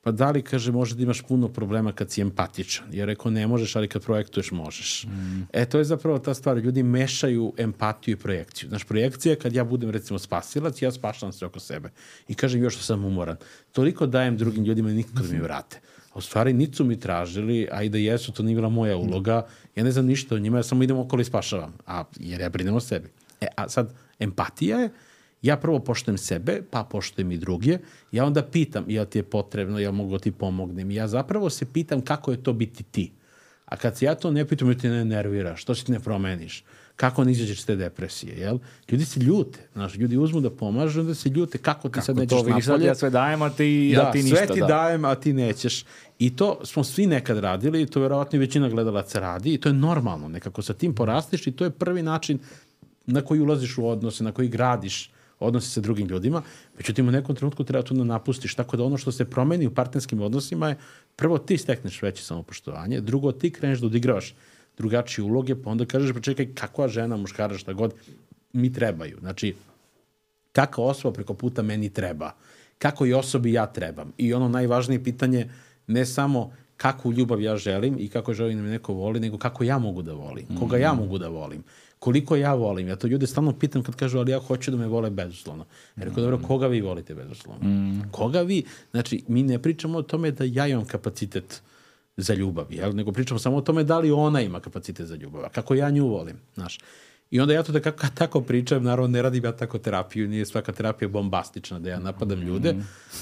pa da li, kaže, može da imaš puno problema kad si empatičan? Jer rekao, ne možeš, ali kad projektuješ, možeš. Mm. E, to je zapravo ta stvar. Ljudi mešaju empatiju i projekciju. Znaš, projekcija je kad ja budem, recimo, spasilac, ja spašavam se oko sebe. I kažem još što sam umoran. Toliko dajem drugim ljudima i nikad mi vrate. A u stvari nisu su mi tražili, a i da jesu, to nije bila moja uloga. Ja ne znam ništa o njima, ja samo idem okolo i spašavam. A, jer ja brinem o sebi. E, a sad, empatija je Ja prvo poštujem sebe, pa poštujem i druge. Ja onda pitam, jel ti je potrebno, jel mogu da ti pomognem. Ja zapravo se pitam kako je to biti ti. A kad se ja to ne pitam, ti ne nervira, što se ti ne promeniš, kako ne izađeš iz te depresije, jel? Ljudi se ljute, znaš, ljudi uzmu da pomažu, onda se ljute, kako ti kako sad nećeš napolje. Kako to, ja sve dajem, a ti, da, a ti ništa. sve ti da. dajem, a ti nećeš. I to smo svi nekad radili i to verovatno i većina gledalaca radi i to je normalno, nekako sa tim porastiš i to je prvi način na koji ulaziš u odnose, na koji gradiš odnosi sa drugim ljudima, međutim u nekom trenutku treba to da napustiš, tako da ono što se promeni u partnerskim odnosima je prvo ti stekneš veće samopoštovanje, drugo ti kreneš da odigravaš drugačije uloge, pa onda kažeš pa čekaj kakva žena, muškara, šta god mi trebaju. Znači, kakva osoba preko puta meni treba, kako i osobi ja trebam. I ono najvažnije pitanje ne samo kakvu ljubav ja želim i kako želim da me neko voli, nego kako ja mogu da volim, koga ja mogu da volim koliko ja volim. Ja to ljude stalno pitam kad kažu, ali ja hoću da me vole bezuslovno. Ja rekao, dobro, koga vi volite bezuslovno? Mm. Koga vi? Znači, mi ne pričamo o tome da ja imam kapacitet za ljubav, jel? nego pričamo samo o tome da li ona ima kapacitet za ljubav, kako ja nju volim, znaš. I onda ja to da kako, tako pričam, naravno ne radim ja tako terapiju, nije svaka terapija bombastična da ja napadam ljude,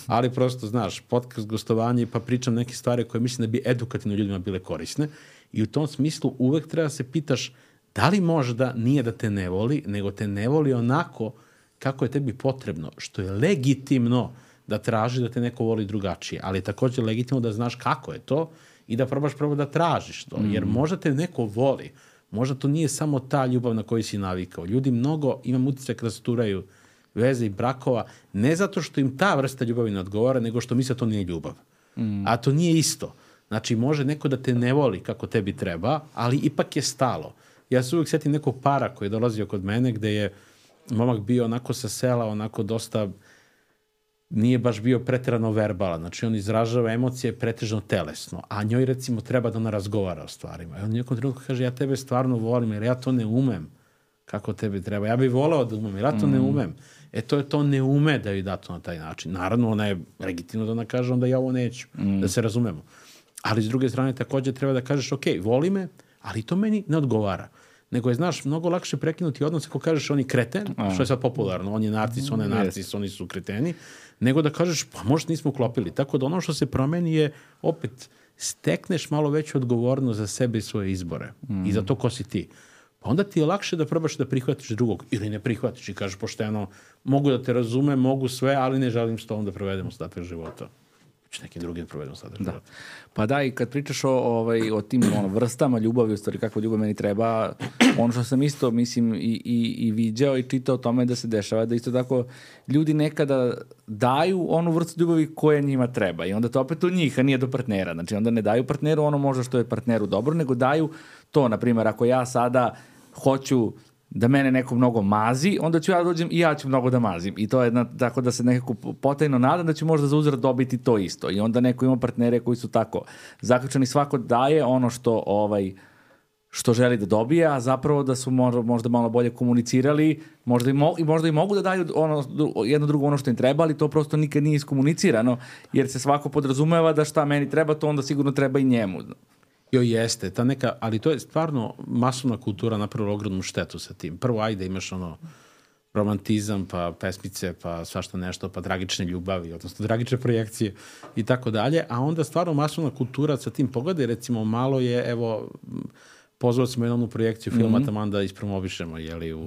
ali prosto, znaš, podcast, gostovanje, pa pričam neke stvari koje mislim da bi edukativno ljudima bile korisne i u tom smislu uvek treba da se pitaš Da li možda nije da te ne voli, nego te ne voli onako kako je tebi potrebno, što je legitimno da traži da te neko voli drugačije, ali je takođe legitimno da znaš kako je to i da probaš prvo da tražiš to, jer mm. možda te neko voli, možda to nije samo ta ljubav na koju si navikao. Ljudi mnogo, imam utisak da rasturaju veze i brakova, ne zato što im ta vrsta ljubavi ne odgovara, nego što misle da to nije ljubav. Mm. A to nije isto. Znači, može neko da te ne voli kako tebi treba, ali ipak je stalo ja se uvijek setim nekog para koji je dolazio kod mene gde je momak bio onako sa sela, onako dosta nije baš bio preterano verbalan, znači on izražava emocije pretežno telesno, a njoj recimo treba da ona razgovara o stvarima. I on nekom trenutku kaže, ja tebe stvarno volim, jer ja to ne umem kako tebi treba. Ja bih voleo da umem, jer ja to mm. ne umem. E to je to ne ume da joj da to na taj način. Naravno, ona je legitimno da ona kaže, onda ja ovo neću, mm. da se razumemo. Ali s druge strane takođe treba da kažeš, ok, voli me, ali to meni ne odgovara nego je, znaš, mnogo lakše prekinuti odnos ako kažeš on je kreten, A. što je sad popularno, on je narcis, on je narcis, oni su kreteni, nego da kažeš, pa možda nismo uklopili. Tako da ono što se promeni je, opet, stekneš malo veću odgovornost za sebe i svoje izbore mm. i za to ko si ti. Pa onda ti je lakše da probaš da prihvatiš drugog ili ne prihvatiš i kažeš pošteno, mogu da te razumem, mogu sve, ali ne želim s tobom da provedem ostatak života već nekim drugim provedom sada. Da. Pa da, i kad pričaš o, ovaj, o tim ono, vrstama ljubavi, u stvari kakva ljubav meni treba, ono što sam isto, mislim, i, i, i viđao i čitao o tome da se dešava, da isto tako ljudi nekada daju onu vrstu ljubavi koja njima treba i onda to opet u njih, a nije do partnera. Znači onda ne daju partneru ono možda što je partneru dobro, nego daju to, na primjer, ako ja sada hoću da mene neko mnogo mazi, onda ću ja da dođem i ja ću mnogo da mazim. I to je jedna, tako da se nekako potajno nadam da ću možda za uzrat dobiti to isto. I onda neko ima partnere koji su tako zaključani, svako daje ono što ovaj što želi da dobije, a zapravo da su možda, možda malo bolje komunicirali, možda i, mo, i možda i mogu da daju ono, jedno drugo ono što im treba, ali to prosto nikad nije iskomunicirano, jer se svako podrazumeva da šta meni treba, to onda sigurno treba i njemu. Jo, jeste, ta neka, ali to je stvarno masovna kultura napravila ogromnu štetu sa tim. Prvo, ajde, imaš ono romantizam, pa pesmice, pa svašta nešto, pa tragične ljubavi, odnosno tragične projekcije i tako dalje, a onda stvarno masovna kultura sa tim pogledaj, recimo, malo je, evo, pozvao smo jednu projekciju filma, mm -hmm. tamo da ispromovišemo, jeli, u,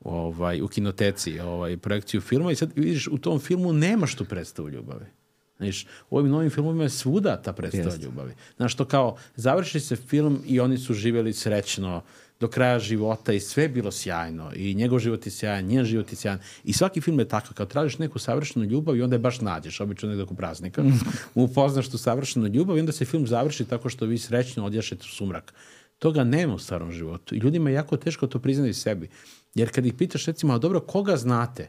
u, ovaj, u kinoteci, ovaj, projekciju filma i sad vidiš, u tom filmu nemaš tu predstavu ljubavi. Znaš, u ovim novim filmovima je svuda ta predstava Jeste. ljubavi. Znaš, to kao, završi se film i oni su živjeli srećno do kraja života i sve je bilo sjajno i njegov život je sjajan, njen život je sjajan i svaki film je takav, kao tražiš neku savršenu ljubav i onda je baš nađeš, obično negdje oko praznika, [laughs] upoznaš tu savršenu ljubav i onda se film završi tako što vi srećno odjašete u sumrak. Toga nema u starom životu i ljudima je jako teško to priznati sebi. Jer kad ih pitaš recimo, a dobro, koga znate?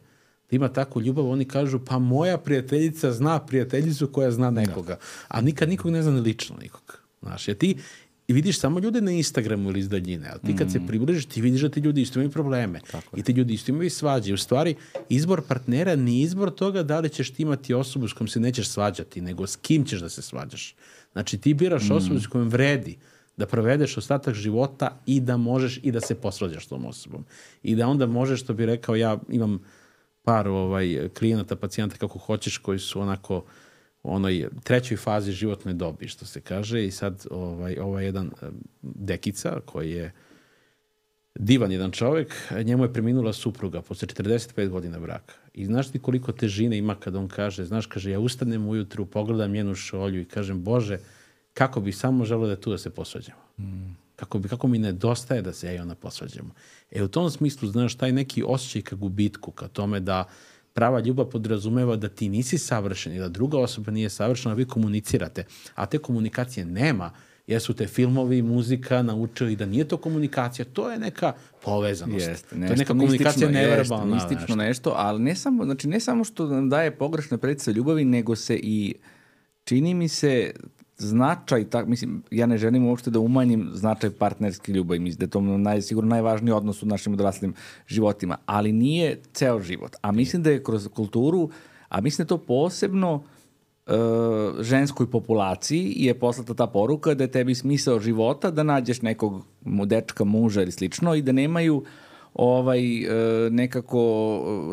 Da ima takvu ljubav, oni kažu, pa moja prijateljica zna prijateljicu koja zna nekoga. A nikad nikog ne zna ni lično nikog. Znaš, jer ti vidiš samo ljude na Instagramu ili iz daljine, ali ti kad se približiš, ti vidiš da ti ljudi isto imaju probleme. I ti ljudi isto imaju svađe. U stvari, izbor partnera nije izbor toga da li ćeš ti imati osobu s kojom se nećeš svađati, nego s kim ćeš da se svađaš. Znači, ti biraš osobu s kojom vredi da provedeš ostatak života i da možeš i da se posvađaš s tom osobom. I da onda možeš, što bi rekao, ja imam par ovaj, klijenata, pacijenta kako hoćeš, koji su onako u onoj trećoj fazi životne dobi, što se kaže, i sad ovaj, ovaj jedan dekica koji je divan jedan čovek, njemu je preminula supruga posle 45 godina braka. I znaš ti koliko težine ima kad on kaže, znaš, kaže, ja ustanem ujutru, pogledam njenu šolju i kažem, Bože, kako bi samo želeo da tu da se posvađamo. Kako, bi, kako mi nedostaje da se ja i ona posvađamo. E u tom smislu, znaš, taj neki osjećaj ka gubitku, ka tome da prava ljubav podrazumeva da ti nisi savršen i da druga osoba nije savršena, vi komunicirate. A te komunikacije nema, jer su te filmovi, muzika naučili da nije to komunikacija, to je neka povezanost. Jeste, to je nešto neka komunikacija jeste, neverbalna. mistično nešto. nešto, ali ne samo, znači ne samo što nam daje pogrešne predstave ljubavi, nego se i čini mi se značaj, tak, mislim, ja ne želim uopšte da umanjim značaj partnerske ljubavi, mislim da je to naj, sigurno najvažniji odnos u našim odraslim životima, ali nije ceo život. A mislim da je kroz kulturu, a mislim da je to posebno e, ženskoj populaciji je poslata ta poruka da je tebi smisao života da nađeš nekog dečka, muža ili slično i da nemaju ovaj e, nekako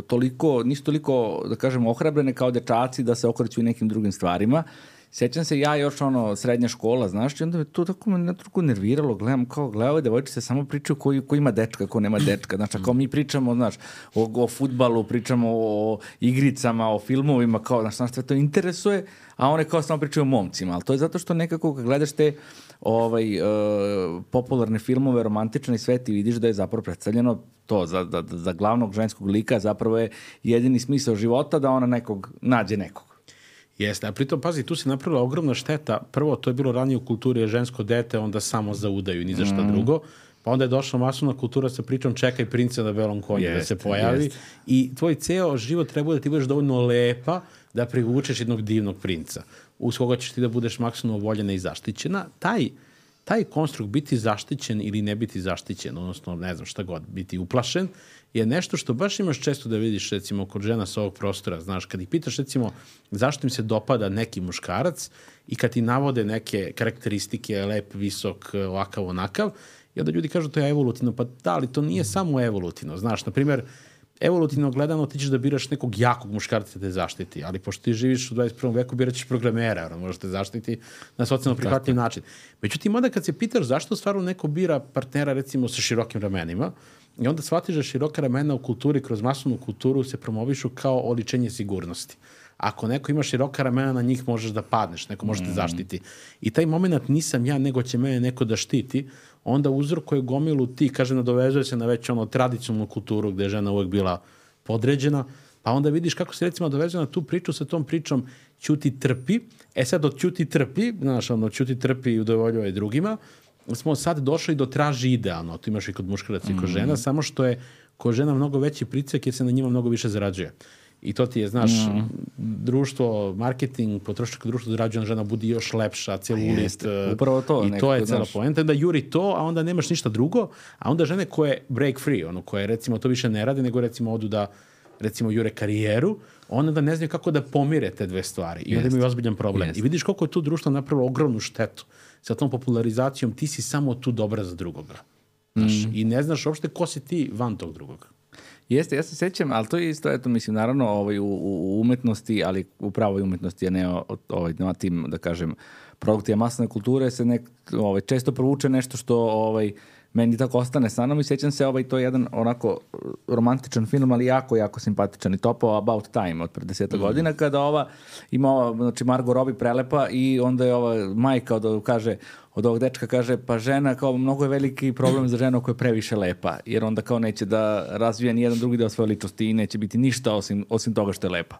toliko, nisu toliko da kažem ohrabrene kao dečaci da se okreću nekim drugim stvarima. Sećam se ja još ono srednja škola, znaš, i onda me to tako me nekako nerviralo, gledam kao, gledao ove devojčice samo pričaju ko, ko ima dečka, ko nema dečka, znaš, kao mi pričamo, znaš, o, o futbalu, pričamo o igricama, o filmovima, kao, znaš, znaš, sve to interesuje, a one kao samo pričaju o momcima, ali to je zato što nekako kad gledaš te ovaj, e, popularne filmove, romantične i sve, ti vidiš da je zapravo predstavljeno to za, za, za glavnog ženskog lika zapravo je jedini smisao života da ona nekog nađe nekog. Jeste, a pritom, pazi, tu se napravila ogromna šteta. Prvo, to je bilo ranije u kulturi, je žensko dete, onda samo za udaju, ni za šta Mm. drugo. Pa onda je došla masovna kultura sa pričom čekaj princa na belom konju da se pojavi. jeste. I tvoj ceo život treba da ti budeš dovoljno lepa da privučeš jednog divnog princa. Uz koga ćeš ti da budeš maksimalno voljena i zaštićena. Taj, taj konstrukt biti zaštićen ili ne biti zaštićen, odnosno ne znam šta god, biti uplašen, je nešto što baš imaš često da vidiš recimo kod žena sa ovog prostora, znaš, kad ih pitaš recimo zašto im se dopada neki muškarac i kad ti navode neke karakteristike, lep, visok, ovakav, onakav, i onda ljudi kažu to je evolutivno, pa da, ali to nije samo evolutivno, znaš, na primjer, evolutivno gledano ti ćeš da biraš nekog jakog muškarca da te zaštiti, ali pošto ti živiš u 21. veku, birat ćeš programera, ono, možeš te zaštiti na socijalno prihvatljiv način. Međutim, onda kad se pitaš zašto stvarno neko bira partnera recimo sa širokim ramenima, i onda shvatiš da široka ramena u kulturi, kroz masovnu kulturu se promovišu kao oličenje sigurnosti. Ako neko ima široka ramena, na njih možeš da padneš, neko može te zaštiti. I taj moment nisam ja, nego će mene neko da štiti, onda uzrokuje gomilu ti, kaže, nadovezuje se na već ono tradicionalnu kulturu gde je žena uvek bila podređena, pa onda vidiš kako se recimo dovezuje na tu priču sa tom pričom ćuti trpi, e sad od ćuti trpi, znaš, ono, ćuti trpi i udovoljuje drugima, smo sad došli do traži idealno, to imaš i kod muškaraca i kod žena, samo što je kod žena mnogo veći pricak jer se na njima mnogo više zarađuje. I to ti je, znaš, društvo, marketing, potrošačko društvo zarađuje na žena budi još lepša, celulit. Jeste, e, upravo to, I to je cela poenta, da juri to, a onda nemaš ništa drugo, a onda žene koje break free, ono koje recimo to više ne rade, nego recimo odu da recimo jure karijeru, onda da ne znaju kako da pomire te dve stvari i onda imaju ozbiljan problem. Jeste. I vidiš koliko je tu društvo napravilo ogromnu štetu sa tom popularizacijom, ti si samo tu dobra za drugoga. Znaš, Mhm. I ne znaš uopšte ko si ti van tog drugoga. Jeste, ja se sećam, ali to je isto, eto, mislim, naravno ovaj, u, u umetnosti, ali u pravoj umetnosti, a ne o, o- ovaj, na tim, da kažem, produktima masne kulture se nek, ovaj, često provuče nešto što ovaj, meni tako ostane sa mnom i sjećam se ovaj, to je jedan onako romantičan film, ali jako, jako simpatičan i topao About Time od pre deseta mm. godina, kada ova ima ova, znači Margot Robbie prelepa i onda je ova majka od, kaže, od ovog dečka kaže, pa žena, kao mnogo je veliki problem za ženu koja je previše lepa, jer onda kao neće da razvija ni jedan drugi deo svoje ličnosti i neće biti ništa osim, osim toga što je lepa.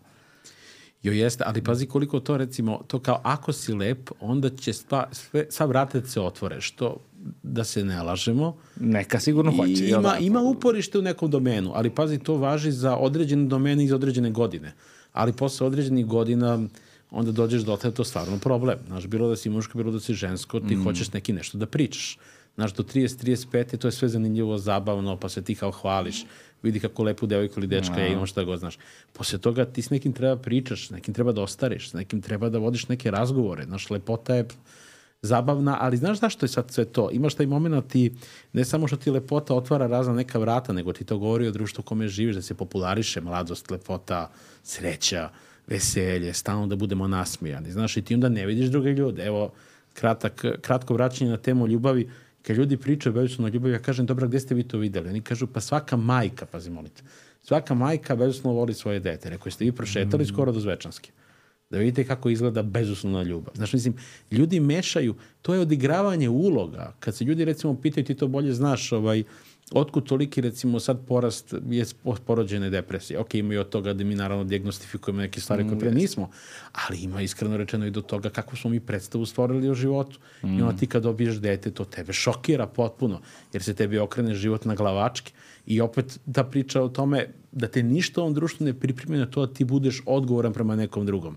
Jo jeste, ali pazi koliko to recimo, to kao ako si lep, onda će sva, sve, vrata se otvore, što da se ne lažemo. Neka sigurno hoće. I ima, da? ima uporište u nekom domenu, ali pazi, to važi za određene domene i za određene godine. Ali posle određenih godina onda dođeš do tada, to stvarno problem. Znaš, bilo da si muško, bilo da si žensko, ti mm. hoćeš neki nešto da pričaš. Znaš, do 30-35 to je sve zanimljivo, zabavno, pa se ti kao hvališ vidi kako lepu devojku ili dečka je, imam šta god znaš. Posle toga ti s nekim treba pričaš, s nekim treba da ostariš, s nekim treba da vodiš neke razgovore. Znaš, lepota je zabavna, ali znaš zašto je sad sve to? Imaš taj moment ti, ne samo što ti lepota otvara razna neka vrata, nego ti to govori o društvu u kome živiš, da se populariše mladost, lepota, sreća, veselje, stalno da budemo nasmijani. Znaš, i ti onda ne vidiš druge ljude. Evo, kratak, kratko vraćanje na temu ljubavi, kad ljudi pričaju bezuslovno ljubavi, ja kažem, dobra, gde ste vi to videli? Oni kažu, pa svaka majka, pazi, molite, svaka majka bezuslovno voli svoje dete. Rekao, ste vi prošetali mm. skoro do Zvečanske. Da vidite kako izgleda bezuslovna ljubav. Znaš, mislim, ljudi mešaju, to je odigravanje uloga. Kad se ljudi, recimo, pitaju, ti to bolje znaš, ovaj, otkud toliki recimo sad porast je porođene depresije. Ok, ima i od toga da mi naravno diagnostifikujemo neke stvari koje pre mm, nismo, ali ima iskreno rečeno i do toga kako smo mi predstavu stvorili o životu. Mm. I onda ti kad dobiješ dete, to tebe šokira potpuno, jer se tebi okrene život na glavački. I opet da priča o tome da te ništa u ovom društvu ne pripremi na to da ti budeš odgovoran prema nekom drugom.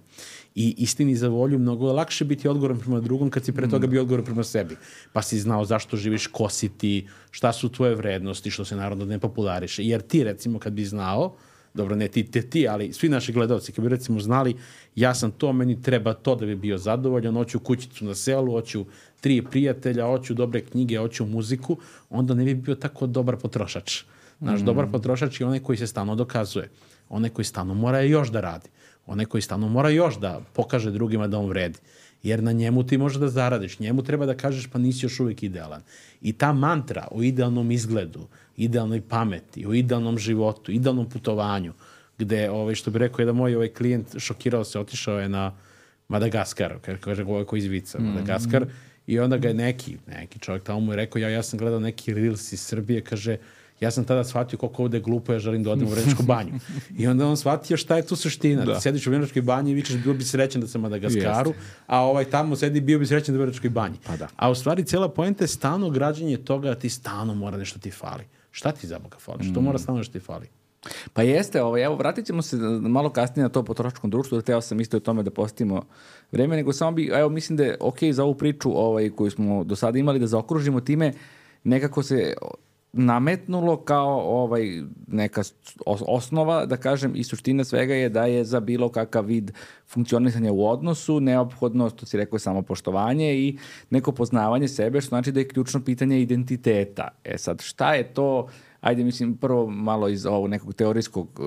I istini za volju mnogo je lakše biti odgovoran prema drugom kad si pre toga bio odgovoran prema sebi. Pa si znao zašto živiš, ko si ti, šta su tvoje vrednosti, što se naravno ne populariše. Jer ti recimo kad bi znao, dobro ne ti, te ti, ali svi naši gledalci kad bi recimo znali ja sam to, meni treba to da bi bio zadovoljan, hoću kućicu na selu, hoću tri prijatelja, hoću dobre knjige, hoću muziku, onda ne bi bio tako dobar potrošač. Naš mm. dobar potrošač je onaj koji se stalno dokazuje. Onaj koji stalno mora još da radi. Onaj koji stalno mora još da pokaže drugima da on vredi. Jer na njemu ti možeš da zaradiš. Njemu treba da kažeš pa nisi još uvijek idealan. I ta mantra o idealnom izgledu, idealnoj pameti, o idealnom životu, idealnom putovanju, gde, ovaj, što bi rekao jedan moj ovaj klijent, šokirao se, otišao je na Madagaskar, kaže ovaj koji iz Vica, mm. Madagaskar, i onda ga je neki, neki čovjek tamo mu je rekao, ja, ja sam gledao neki Reels iz Srbije, kaže, Ja sam tada shvatio koliko ovde je glupo, ja želim da odem u Vrnjačku banju. I onda on shvatio šta je tu suština. Da. Ti sediš u Vrnjačkoj banji i vičeš bio bi srećan da sam Madagaskaru, Jeste. a ovaj tamo sedi bio bi srećan da u Vrnjačkoj banji. Pa da. A u stvari cijela poenta je stalno građanje toga da ti stalno mora nešto ti fali. Šta ti za Boga fali? Što mm. mora stalno nešto ti fali? Pa jeste, ovaj, evo, vratit ćemo se malo kasnije na to potrošačkom društvu, da teo sam isto o tome da postimo vreme, nego samo bi, evo, mislim da je okej okay za ovu priču ovaj, koju smo do sada imali, da zaokružimo time, nekako se nametnulo kao ovaj neka osnova, da kažem, i suština svega je da je za bilo kakav vid funkcionisanja u odnosu neophodno, to si rekao, samo poštovanje i neko poznavanje sebe, što znači da je ključno pitanje identiteta. E sad, šta je to, ajde mislim prvo malo iz ovog nekog teorijskog uh,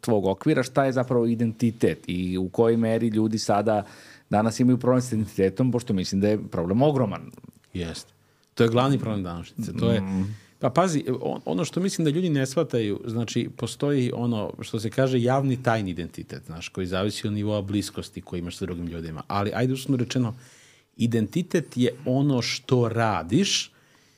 tvog okvira, šta je zapravo identitet i u kojoj meri ljudi sada danas imaju problem s identitetom, pošto mislim da je problem ogroman. Jeste. To je glavni problem današnjice. To je, mm Pa pazi, ono što mislim da ljudi ne shvataju, znači postoji ono što se kaže javni tajni identitet, znaš, koji zavisi od nivoa bliskosti koji imaš sa drugim ljudima. Ali, ajde usno rečeno, identitet je ono što radiš,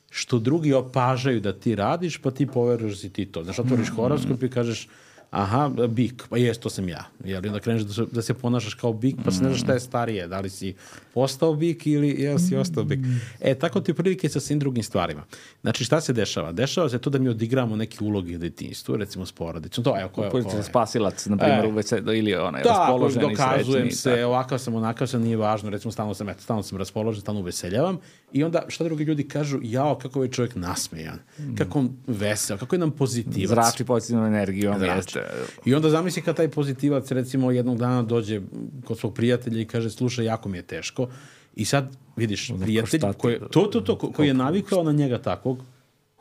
što drugi opažaju da ti radiš, pa ti poveruješ da si ti to. Znaš, otvoriš horoskop i kažeš, aha, bik, pa jes, to sam ja. Jel, onda kreneš da da se ponašaš kao bik, pa se ne znaš šta je starije, da li si postao bik ili jel si ostao bik. E, tako ti prilike sa svim drugim stvarima. Znači, šta se dešava? Dešava se to da mi odigramo neke uloge u detinjstvu, recimo s porodicom. To, evo, ko je, ko je. spasilac, na primjer, e, uveć, ili onaj, da, raspoložen i dokazujem se, tako. ovakav sam, onakav sam, nije važno, recimo, stalno sam, eto, stalno sam raspoložen, stalno uveseljavam. I onda, šta drugi ljudi kažu, jao, kako je čovjek nasmejan, kako on vesel, kako je nam pozitivac. Zrači pozitivnu energiju, on jeste. I onda zamisli kad taj pozitivac recimo jednog dana dođe kod svog prijatelja i kaže slušaj jako mi je teško i sad vidiš prijatelj koji, to, to, to, ko, koji je navikao na njega takvog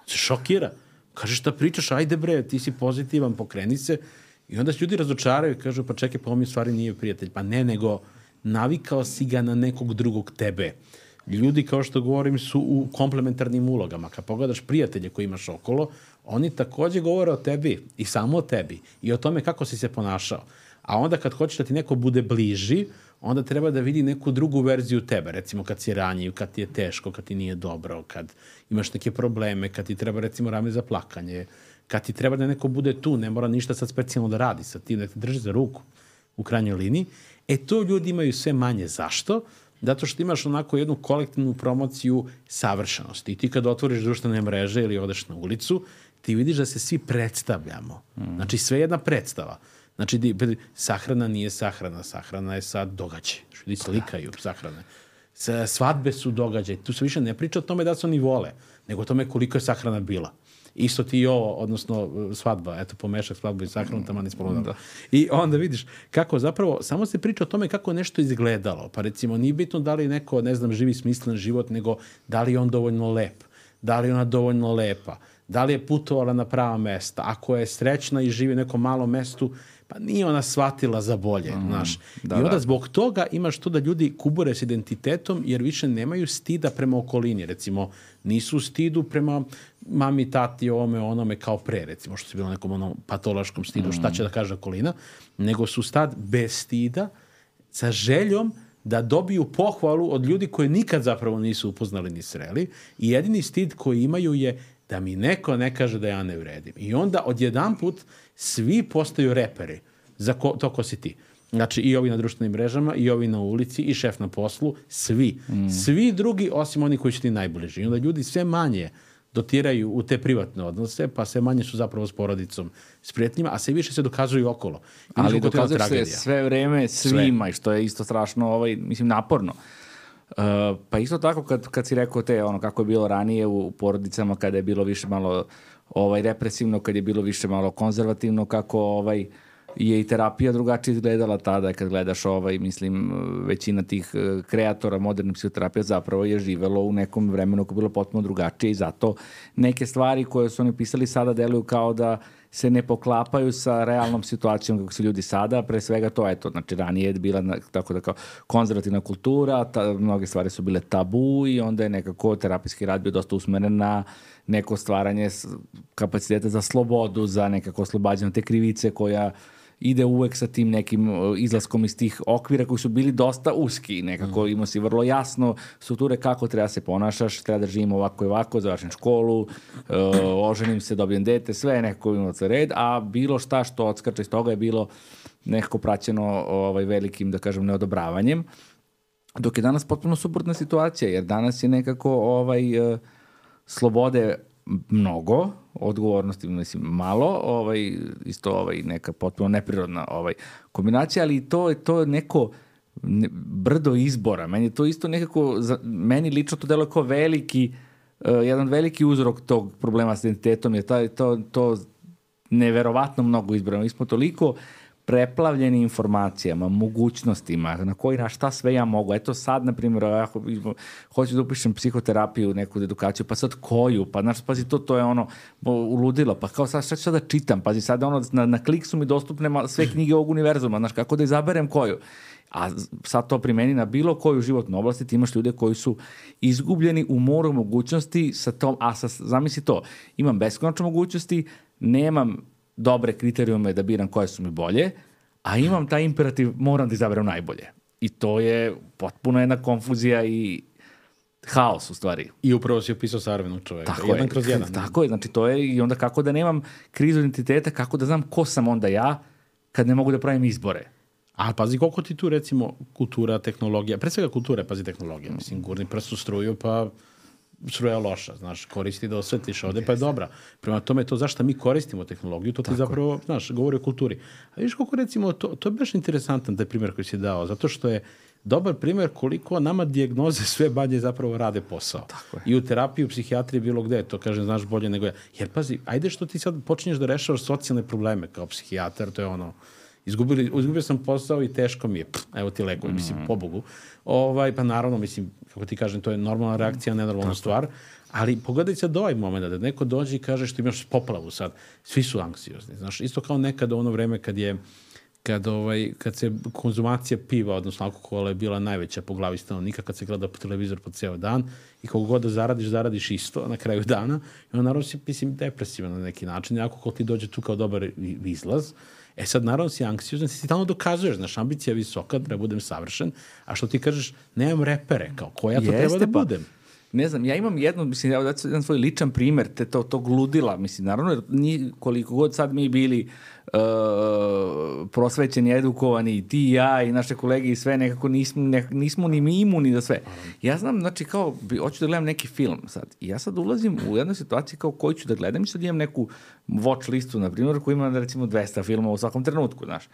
se šokira. Kaže šta pričaš, ajde bre, ti si pozitivan, pokreni se. I onda se ljudi razočaraju i kažu pa čekaj, pa on mi stvari nije prijatelj. Pa ne, nego navikao si ga na nekog drugog tebe Ljudi, kao što govorim, su u komplementarnim ulogama. Kad pogledaš prijatelje koji imaš okolo, oni takođe govore o tebi i samo o tebi i o tome kako si se ponašao. A onda kad hoćeš da ti neko bude bliži, onda treba da vidi neku drugu verziju tebe, recimo kad si ranjiv, kad ti je teško, kad ti nije dobro, kad imaš neke probleme, kad ti treba recimo rame za plakanje, kad ti treba da neko bude tu, ne mora ništa sad specijalno da radi sa tim, da te drži za ruku u krajnjoj liniji. E to ljudi imaju sve manje. Zašto? Zato što imaš onako jednu kolektivnu promociju savršenosti. I ti kad otvoriš društvene mreže ili odeš na ulicu, ti vidiš da se svi predstavljamo. Mm. Znači sve jedna predstava. Znači, di, sahrana nije sahrana, sahrana je sad događaj. Ljudi slikaju sahrane. Svadbe su događaj. Tu se više ne priča o tome da se oni vole, nego o tome koliko je sahrana bila. Isto ti i ovo, odnosno svadba, eto pomešak svadbu i sahranu, tamo nismo da. I onda vidiš kako zapravo, samo se priča o tome kako nešto izgledalo. Pa recimo, nije bitno da li neko, ne znam, živi smislen život, nego da li je on dovoljno lep, da li je ona dovoljno lepa, da li je putovala na prava mesta. Ako je srećna i živi u nekom malom mestu, pa nije ona shvatila za bolje, mm, znaš. Da, I onda da. zbog toga imaš to da ljudi kubure s identitetom jer više nemaju stida prema okolini. Recimo, nisu stidu prema mami, tati, ovome, onome kao pre, recimo, što se bilo nekom onom patološkom stidu, mm. šta će da kaže okolina, nego su stad bez stida, sa željom da dobiju pohvalu od ljudi koje nikad zapravo nisu upoznali ni sreli i jedini stid koji imaju je da mi neko ne kaže da ja ne vredim. I onda odjedan put svi postaju reperi za ko, to ko si ti. Znači i ovi na društvenim mrežama, i ovi na ulici, i šef na poslu, svi. Mm. Svi drugi, osim oni koji su ti najbliži. I onda ljudi sve manje dotiraju u te privatne odnose, pa sve manje su zapravo s porodicom, s prijateljima, a sve više se dokazuju okolo. I Ali dokazuju se sve vreme svima, sve. što je isto strašno, ovaj, mislim, naporno. Uh, pa isto tako kad, kad si rekao te, ono, kako je bilo ranije u porodicama, kada je bilo više malo ovaj, represivno, kad je bilo više malo konzervativno, kako ovaj, je i terapija drugačije izgledala tada kad gledaš ovaj, mislim, većina tih eh, kreatora moderne psihoterapije zapravo je živelo u nekom vremenu koje je bilo potpuno drugačije i zato neke stvari koje su oni pisali sada deluju kao da se ne poklapaju sa realnom situacijom kako su ljudi sada, pre svega to, eto, znači ranije je bila tako da kao konzervativna kultura, ta, mnoge stvari su bile tabu i onda je nekako terapijski rad bio dosta usmeren na neko stvaranje kapaciteta za slobodu, za nekako oslobađanje te krivice koja ide uvek sa tim nekim izlaskom iz tih okvira koji su bili dosta uski. Nekako mm. imao si vrlo jasno strukture kako treba se ponašaš, treba da živim ovako i ovako, završim školu, uh, oženim se, dobijem dete, sve je nekako imao za red, a bilo šta što odskrče iz toga je bilo nekako praćeno ovaj, velikim, da kažem, neodobravanjem. Dok je danas potpuno suprotna situacija, jer danas je nekako ovaj, uh, slobode mnogo, odgovornosti mislim malo, ovaj isto ovaj neka potpuno neprirodna ovaj kombinacija, ali to je to neko ne, brdo izbora. Meni to isto nekako za, meni lično to deluje kao veliki uh, jedan veliki uzrok tog problema s identitetom je taj to to neverovatno mnogo izbora. Mi smo toliko preplavljeni informacijama, mogućnostima, na koji, na šta sve ja mogu. Eto sad, na primjer, ja hoću da upišem psihoterapiju, neku edukaciju, pa sad koju, pa znaš, pazi, to, to je ono, uludilo, pa kao sad šta ću da čitam, pazi, sad ono, na, na klik su mi dostupne sve knjige ovog univerzuma, znaš, kako da izaberem koju. A sad to primeni na bilo koju životnu oblasti, ti imaš ljude koji su izgubljeni u moru mogućnosti sa tom, a sa, zamisli to, imam beskonačne mogućnosti, nemam dobre kriterijume da biram koje su mi bolje, a imam taj imperativ, moram da izaberem najbolje. I to je potpuno jedna konfuzija i haos u stvari. I upravo si opisao savremenog čoveka. Tako jedan je, kroz jedan. Tako je, znači to je i onda kako da nemam krizu identiteta, kako da znam ko sam onda ja kad ne mogu da pravim izbore. A pazi koliko ti tu recimo kultura, tehnologija, pre svega kultura, pazi tehnologija, mislim, gurni prst u struju, pa struja loša, znaš, koristi da osvetliš ovde, pa je dobra. Prema tome, to zašto mi koristimo tehnologiju, to ti Tako. zapravo, znaš, govori o kulturi. A viš koliko, recimo, to, to je baš interesantan taj primjer koji si dao, zato što je dobar primjer koliko nama dijagnoze sve banje zapravo rade posao. Tako je. I u terapiji, u psihijatriji, bilo gde, to kažem, znaš bolje nego ja. Jer pazi, ajde što ti sad počinješ da rešavaš socijalne probleme kao psihijatar, to je ono, izgubili, izgubio sam posao i teško mi je, Pff, evo ti lekovi, mm. mislim, pobogu. Ovaj, pa naravno, mislim, kako ti kažem, to je normalna reakcija, nenormalna Tako. stvar, ali pogledaj sad ovaj moment, da neko dođe i kaže što imaš poplavu sad, svi su anksiozni, znaš, isto kao nekada u ono vreme kad je kad, ovaj, kad se konzumacija piva, odnosno alkohola je bila najveća po glavi stanovnika, kad se gleda po televizor po ceo dan i koliko god da zaradiš, zaradiš isto na kraju dana. I on naravno si, mislim, depresivan na neki način. I alkohol ti dođe tu kao dobar izlaz. E sad, naravno si anksiozan, si tamo dokazuješ, znaš, ambicija je visoka, treba budem savršen, a što ti kažeš, nemam repere, kao ko ja to Jeste, treba da pa. budem. Ne znam, ja imam jednu, mislim, ja daću jedan svoj ličan primer te to, tog ludila, mislim, naravno, jer ni, koliko god sad mi bili uh, prosvećeni, edukovani, i ti i ja i naše kolege i sve, nekako nismo, ne, nismo ni mi imuni da sve. Ja znam, znači, kao, hoću da gledam neki film sad. I ja sad ulazim u jednu situaciju kao koju ću da gledam i sad imam neku watch listu, na primjer, koja ima, recimo, 200 filmova u svakom trenutku, znaš.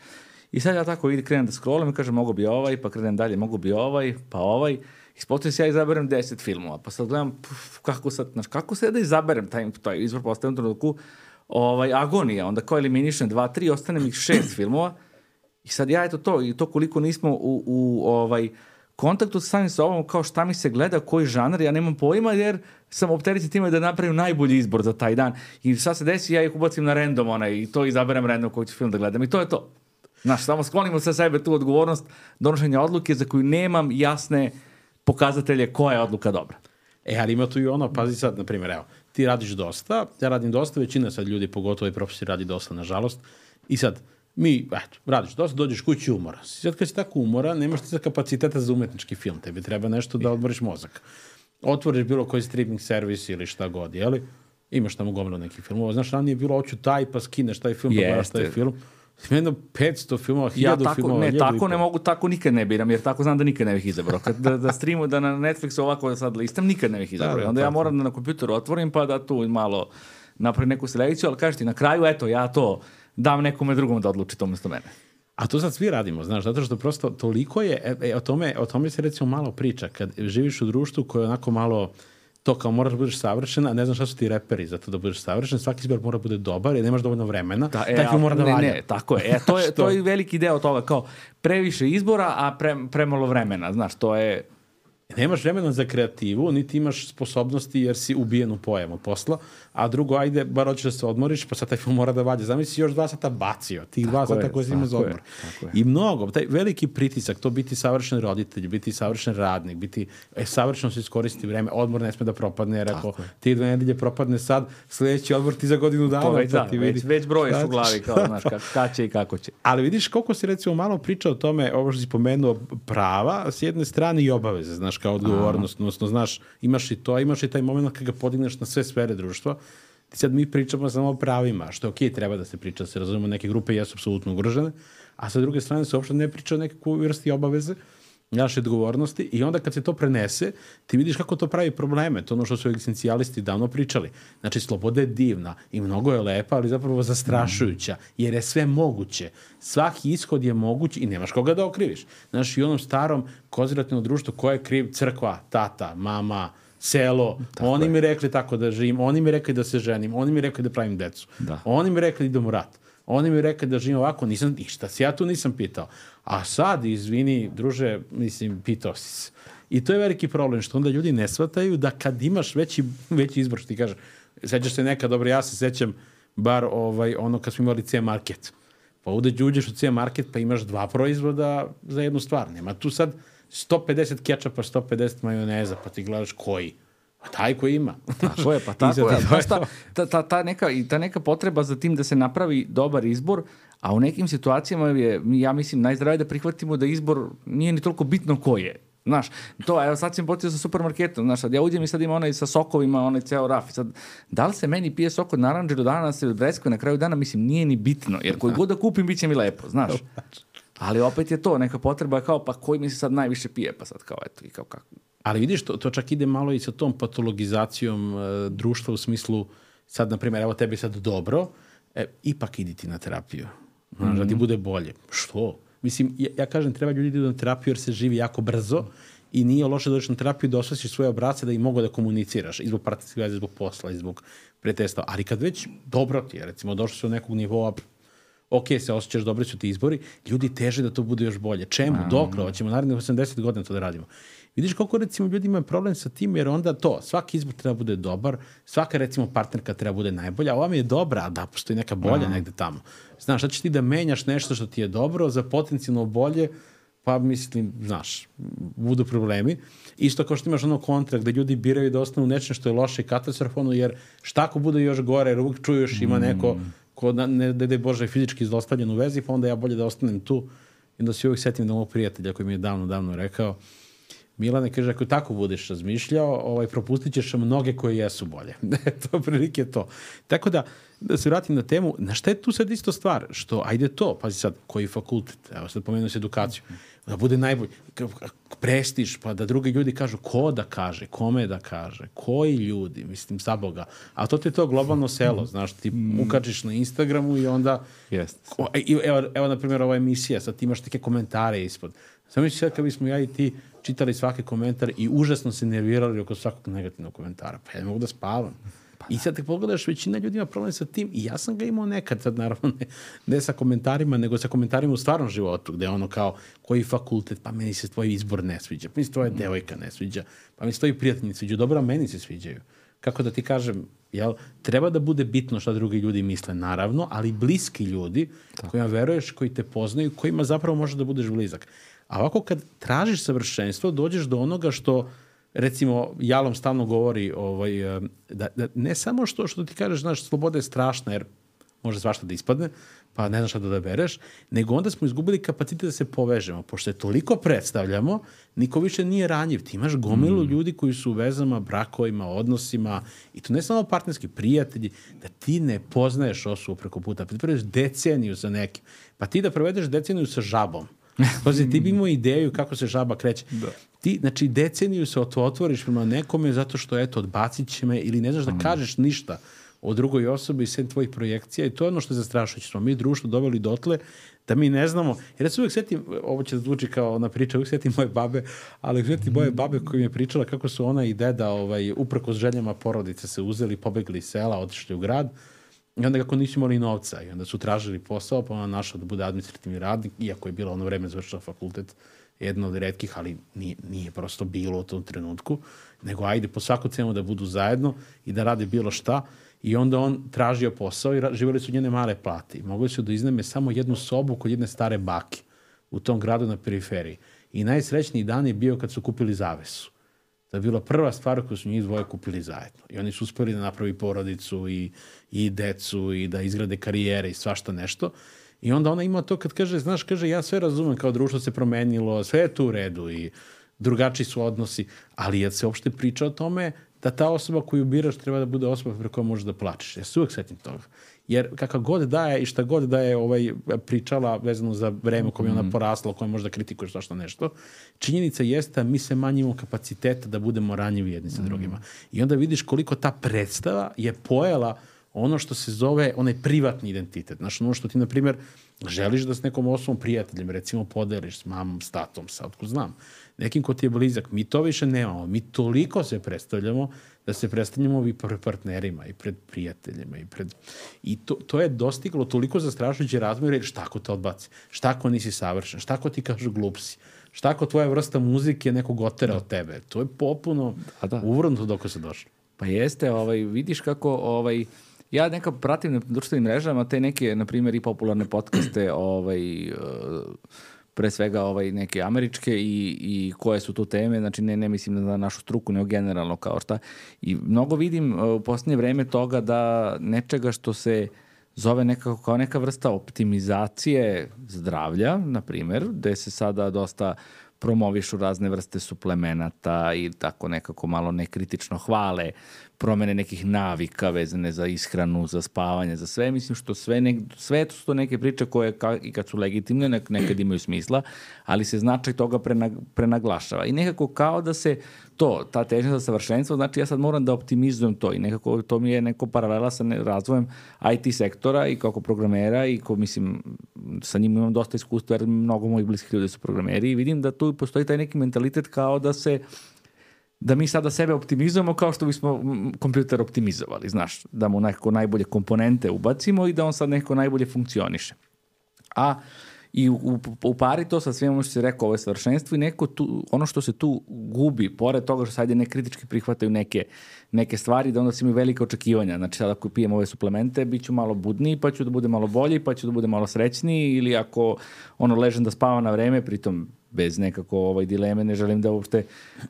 I sad ja tako krenem da scrollam i kažem, mogu bi ovaj, pa krenem dalje, mogu bi ovaj, pa ovaj. Ispostavio se ja izaberem 10 filmova, pa sad gledam puf, kako sad, znaš, kako se da izaberem taj, taj izbor postavljam trenutku ovaj, agonija, onda kao eliminišem 2, 3, ostane mi 6 filmova i sad ja eto to, i to koliko nismo u, u ovaj, kontaktu sa samim sobom, kao šta mi se gleda, koji žanar, ja nemam pojma jer sam opterećen time da napravim najbolji izbor za taj dan i šta se desi, ja ih ubacim na random onaj, i to izaberem random koji ću film da gledam i to je to. Znaš, samo sklonimo sa sebe tu odgovornost donošenja odluke za koju nemam jasne pokazatelje koja je odluka dobra. E, ali ima tu i ono, pazi sad, na primjer, evo, ti radiš dosta, ja radim dosta, većina sad ljudi, pogotovo i profesori radi dosta, nažalost, i sad, mi, eto, radiš dosta, dođeš kući umoran. si. Sad kad si tako umoran, nemaš ti kapaciteta za umetnički film, tebi treba nešto da odmoriš mozak. Otvoriš bilo koji streaming servis ili šta god, jeli? Imaš tamo gomilu nekih filmova. Znaš, ranije je bilo, hoću taj, pa skineš taj film, pa gledaš taj Jeste. film. Jedno 500 filmova, 1000 Ja tako, filmova, ne, 1000 i tako ne mogu, tako nikad ne biram, jer tako znam da nikad ne bih izabrao. Kad da, da streamu, da na Netflixu ovako sad listam, nikad ne bih izabrao. Da, da, Onda ja tako. moram da na kompjuteru otvorim, pa da tu malo napravim neku selekciju, ali kažeš ti, na kraju, eto, ja to dam nekome drugom da odluči to umesto mene. A to sad svi radimo, znaš, zato što prosto toliko je, e, e, o, tome, o tome se recimo malo priča, kad živiš u društvu koje je onako malo, to kao moraš da budeš savršen, a ne znam šta su ti reperi za to da budeš savršen, svaki izbor mora da bude dobar jer nemaš dovoljno vremena, Da, taj film mora da ne, valja. Ne, tako je. E, to je, [laughs] to je veliki deo toga, kao previše izbora, a pre, premalo vremena, znaš, to je... Nemaš vremena za kreativu, niti imaš sposobnosti jer si ubijen u pojam od posla, a drugo, ajde, bar hoćeš da se odmoriš, pa sad taj film mora da valja. Zamisli još dva sata bacio, tih dva sata je, koje si imao za odmor. je. I mnogo, taj veliki pritisak, to biti savršen roditelj, biti savršen radnik, biti, e, savršeno se iskoristi vreme, odmor ne sme da propadne, jer ako ti dve nedelje propadne sad, sledeći odmor ti za godinu dana. To već, da, ti već, vidi. već brojiš Šta u glavi, kao, znaš, [laughs] ka, kad će i kako će. Ali vidiš koliko si recimo malo priča o tome, ovo što si pomenuo, prava, s jedne strane i obaveze, znaš, kao odgovornost, odnosno, znaš, imaš i to, imaš i taj moment kad ga podigneš na sve sfere društva. Ti sad mi pričamo samo o pravima, što je okej, treba da se priča, da se razumemo, neke grupe jesu apsolutno ugrožene, a sa druge strane se uopšte ne priča o nekakvu vrsti obaveze, naše odgovornosti i onda kad se to prenese, ti vidiš kako to pravi probleme. To je ono što su egzistencijalisti davno pričali. Znači, sloboda je divna i mnogo je lepa, ali zapravo zastrašujuća, jer je sve moguće. Svaki ishod je moguć i nemaš koga da okriviš. Znaš, i onom starom konzervativnom društvu ko je kriv crkva, tata, mama, selo, oni mi rekli tako da živim, oni mi rekli da se ženim, oni mi rekli da pravim decu, Da. oni mi rekli da idem u rat. Oni mi rekli da živim ovako, nisam ništa, ja tu nisam pitao. A sad, izvini, druže, mislim, pitao si se. I to je veliki problem, što onda ljudi ne shvataju da kad imaš veći, veći izbor, što ti kažeš, sećaš se nekad, dobro, ja se sećam bar ovaj, ono kad smo imali C market. Pa ovde uđeš u C market pa imaš dva proizvoda za jednu stvar. Nema tu sad 150 kečapa, 150 majoneza, pa ti gledaš koji. A taj koji ima. Tako je, pa [laughs] tako je. Znaš šta, ta, ta, ta, neka, ta neka potreba za tim da se napravi dobar izbor, a u nekim situacijama je, ja mislim, najzdravije da prihvatimo da izbor nije ni toliko bitno ko je. Znaš, to, evo sad sam potio sa supermarketom, znaš, sad ja uđem i sad ima onaj sa sokovima, onaj ceo raf, i sad, da li se meni pije sok od naranđe do danas ili od breskve na kraju dana, mislim, nije ni bitno, jer koji god da kupim, bit će mi lepo, znaš. Ali opet je to, neka potreba je kao, pa koji mi se sad najviše pije, pa sad kao, eto, i kao kako. Ali vidiš, to, to čak ide malo i sa tom patologizacijom e, društva u smislu, sad, na primjer, evo tebi sad dobro, e, ipak idi ti na terapiju. Znaš, da ti bude bolje. Što? Mislim, ja, ja kažem, treba ljudi da idu na terapiju jer se živi jako brzo i nije loše da dođeš na terapiju da osvesiš svoje obrace da i mogu da komuniciraš i zbog partijske veze, zbog posla i zbog pretesta. Ali kad već dobro ti je, recimo, došlo se do nekog nivoa, ok, se osjećaš, dobri su ti izbori, ljudi teže da to bude još bolje. Čemu? Dok, ćemo narednih 80 godina to da radimo. Vidiš koliko recimo ljudi imaju problem sa tim, jer onda to, svaki izbor treba bude dobar, svaka recimo partnerka treba bude najbolja, a ova mi je dobra, a da postoji neka bolja Aha. negde tamo. Znaš, šta će ti da menjaš nešto što ti je dobro za potencijalno bolje, pa mislim, znaš, budu problemi. Isto kao što imaš ono kontra gde ljudi biraju da ostanu nečem što je loše i katastrofalno, jer šta ako bude još gore, jer uvijek čuješ ima neko ko ne, ne, ne Bože fizički zlostavljen u vezi, pa onda ja bolje da ostanem tu. I onda se uvijek setim da mog prijatelja koji mi je davno, davno rekao, Milane kaže, ako tako budeš razmišljao, ovaj, propustit ćeš mnoge koje jesu bolje. [laughs] to prilike to. Tako da, da se vratim na temu, na šta je tu sad isto stvar? Što, ajde to, pazi sad, koji fakultet, evo sad pomenuo se edukaciju, da bude najbolji, prestiž, pa da drugi ljudi kažu ko da kaže, kome da kaže, koji ljudi, mislim, za Boga. A to ti je to globalno selo, znaš, ti mm. ukačiš na Instagramu i onda... Jest. Evo, evo, na primjer, ova emisija, sad ti imaš neke komentare ispod. Samo misli sad kad bismo ja i ti čitali svaki komentar i užasno se nervirali oko svakog negativnog komentara. Pa ja ne mogu da spavam. Pa I sad te pogledaš, većina ljudi ima problem sa tim i ja sam ga imao nekad, sad naravno ne, ne sa komentarima, nego sa komentarima u stvarnom životu, gde ono kao, koji fakultet, pa meni se tvoj izbor ne sviđa, pa mi se tvoja mm. devojka ne sviđa, pa mi se tvoji prijatelji ne sviđaju, dobro, meni se sviđaju. Kako da ti kažem, jel, treba da bude bitno šta drugi ljudi misle, naravno, ali bliski ljudi, Tako. kojima veruješ, koji te poznaju, kojima zapravo može da budeš blizak. A ovako kad tražiš savršenstvo, dođeš do onoga što recimo Jalom stalno govori ovaj, eh, da, da ne samo što, što ti kažeš, znaš, sloboda je strašna jer može svašta da ispadne, pa ne znaš šta da odabereš, nego onda smo izgubili kapacitet da se povežemo. Pošto je toliko predstavljamo, niko više nije ranjiv. Ti imaš gomilu mm. ljudi koji su u vezama, brakovima, odnosima, i to ne samo partnerski prijatelji, da ti ne poznaješ osobu preko puta, pa ti deceniju sa nekim. Pa ti da provedeš deceniju sa žabom, Pazi, ti bi imao ideju kako se žaba kreće. Da. Ti, znači, deceniju se otvoriš prema nekome zato što, eto, odbacit će me ili ne znaš da mm. kažeš ništa o drugoj osobi sem tvojih projekcija i to je ono što je zastrašujuće. Smo mi društvo doveli dotle da mi ne znamo, jer ja se uvek setim, ovo će da zvuči kao na priča, uvek setim moje babe, ali uvek setim moje babe koja mi je pričala kako su ona i deda, ovaj, uprko s željama porodice se uzeli, pobegli iz sela, otišli u grad, I onda kako nisu imali novca i onda su tražili posao, pa ona našla da bude administrativni radnik, iako je bila ono vreme završila fakultet, jedna od redkih, ali nije, nije prosto bilo u tom trenutku, nego ajde po svaku cenu da budu zajedno i da rade bilo šta. I onda on tražio posao i živjeli su njene male plate. Mogli su da izneme samo jednu sobu kod jedne stare bake u tom gradu na periferiji. I najsrećniji dan je bio kad su kupili zavesu. To je bila prva stvar koju su njih dvoje kupili zajedno. I oni su uspeli da napravi porodicu i, i decu i da izgrade karijere i svašta nešto. I onda ona ima to kad kaže, znaš, kaže, ja sve razumem, kao društvo se promenilo, sve je tu u redu i drugačiji su odnosi, ali je se uopšte priča o tome da ta osoba koju biraš treba da bude osoba pre koja možeš da plačeš. Ja se uvek setim toga. Jer kakav god daje i šta god daje ovaj, pričala vezano za vreme u kojem je ona mhm. porasla, kojem možda kritikuješ svašta nešto, činjenica jeste da mi se manje imamo kapaciteta da budemo ranjivi jedni sa mhm. drugima. I onda vidiš koliko ta predstava je pojela ono što se zove onaj privatni identitet. Znaš, ono što ti, na primjer, želiš da s nekom osobom prijateljem, recimo, podeliš s mamom, s tatom, sa otko znam, nekim ko ti je blizak. Mi to više nemamo. Mi toliko se predstavljamo da se predstavljamo i pred partnerima i pred prijateljima i pred... I to, to je dostiglo toliko zastrašujuće razmjere, šta ako te odbaci, šta ako nisi savršen, šta ako ti kažu glupsi, šta ako tvoja vrsta muzike nekog otera da. od tebe. To je popuno da, da. uvrnuto dok se došlo. Pa jeste, ovaj, vidiš kako ovaj, ja nekako pratim na društvenim mrežama te neke, na primjer, i popularne podcaste [clears throat] ovaj, uh, pre svega ovaj, neke američke i, i koje su tu teme, znači ne, ne mislim na našu struku, nego generalno kao šta. I mnogo vidim uh, u posljednje vreme toga da nečega što se zove nekako kao neka vrsta optimizacije zdravlja, na primer, gde se sada dosta promovišu razne vrste suplemenata i tako nekako malo nekritično hvale promene nekih navika vezane za ishranu, za spavanje, za sve. Mislim što sve, ne, sve su to neke priče koje ka, i kad su legitimne nek, nekad imaju smisla, ali se značaj toga prenag, prenaglašava. I nekako kao da se to, ta težnja za savršenstvo, znači ja sad moram da optimizujem to i nekako to mi je neko paralela sa razvojem IT sektora i kako programera i ko mislim sa njim imam dosta iskustva jer mnogo mojih bliskih ljudi su programeri i vidim da tu postoji taj neki mentalitet kao da se da mi sada sebe optimizujemo kao što bismo kompjuter optimizovali, znaš, da mu nekako najbolje komponente ubacimo i da on sad nekako najbolje funkcioniše. A i u, u, u pari to sa svim ono što si rekao, ovo je savršenstvo i neko tu, ono što se tu gubi, pored toga što sad je nekritički prihvataju neke, neke stvari, da onda si imaju velike očekivanja. Znači sad ako pijem ove suplemente, bit ću malo budniji, pa ću da bude malo bolji, pa ću da bude malo srećniji ili ako ono ležem da spavam na vreme, pritom bez nekako ovaj dileme, ne želim da uopšte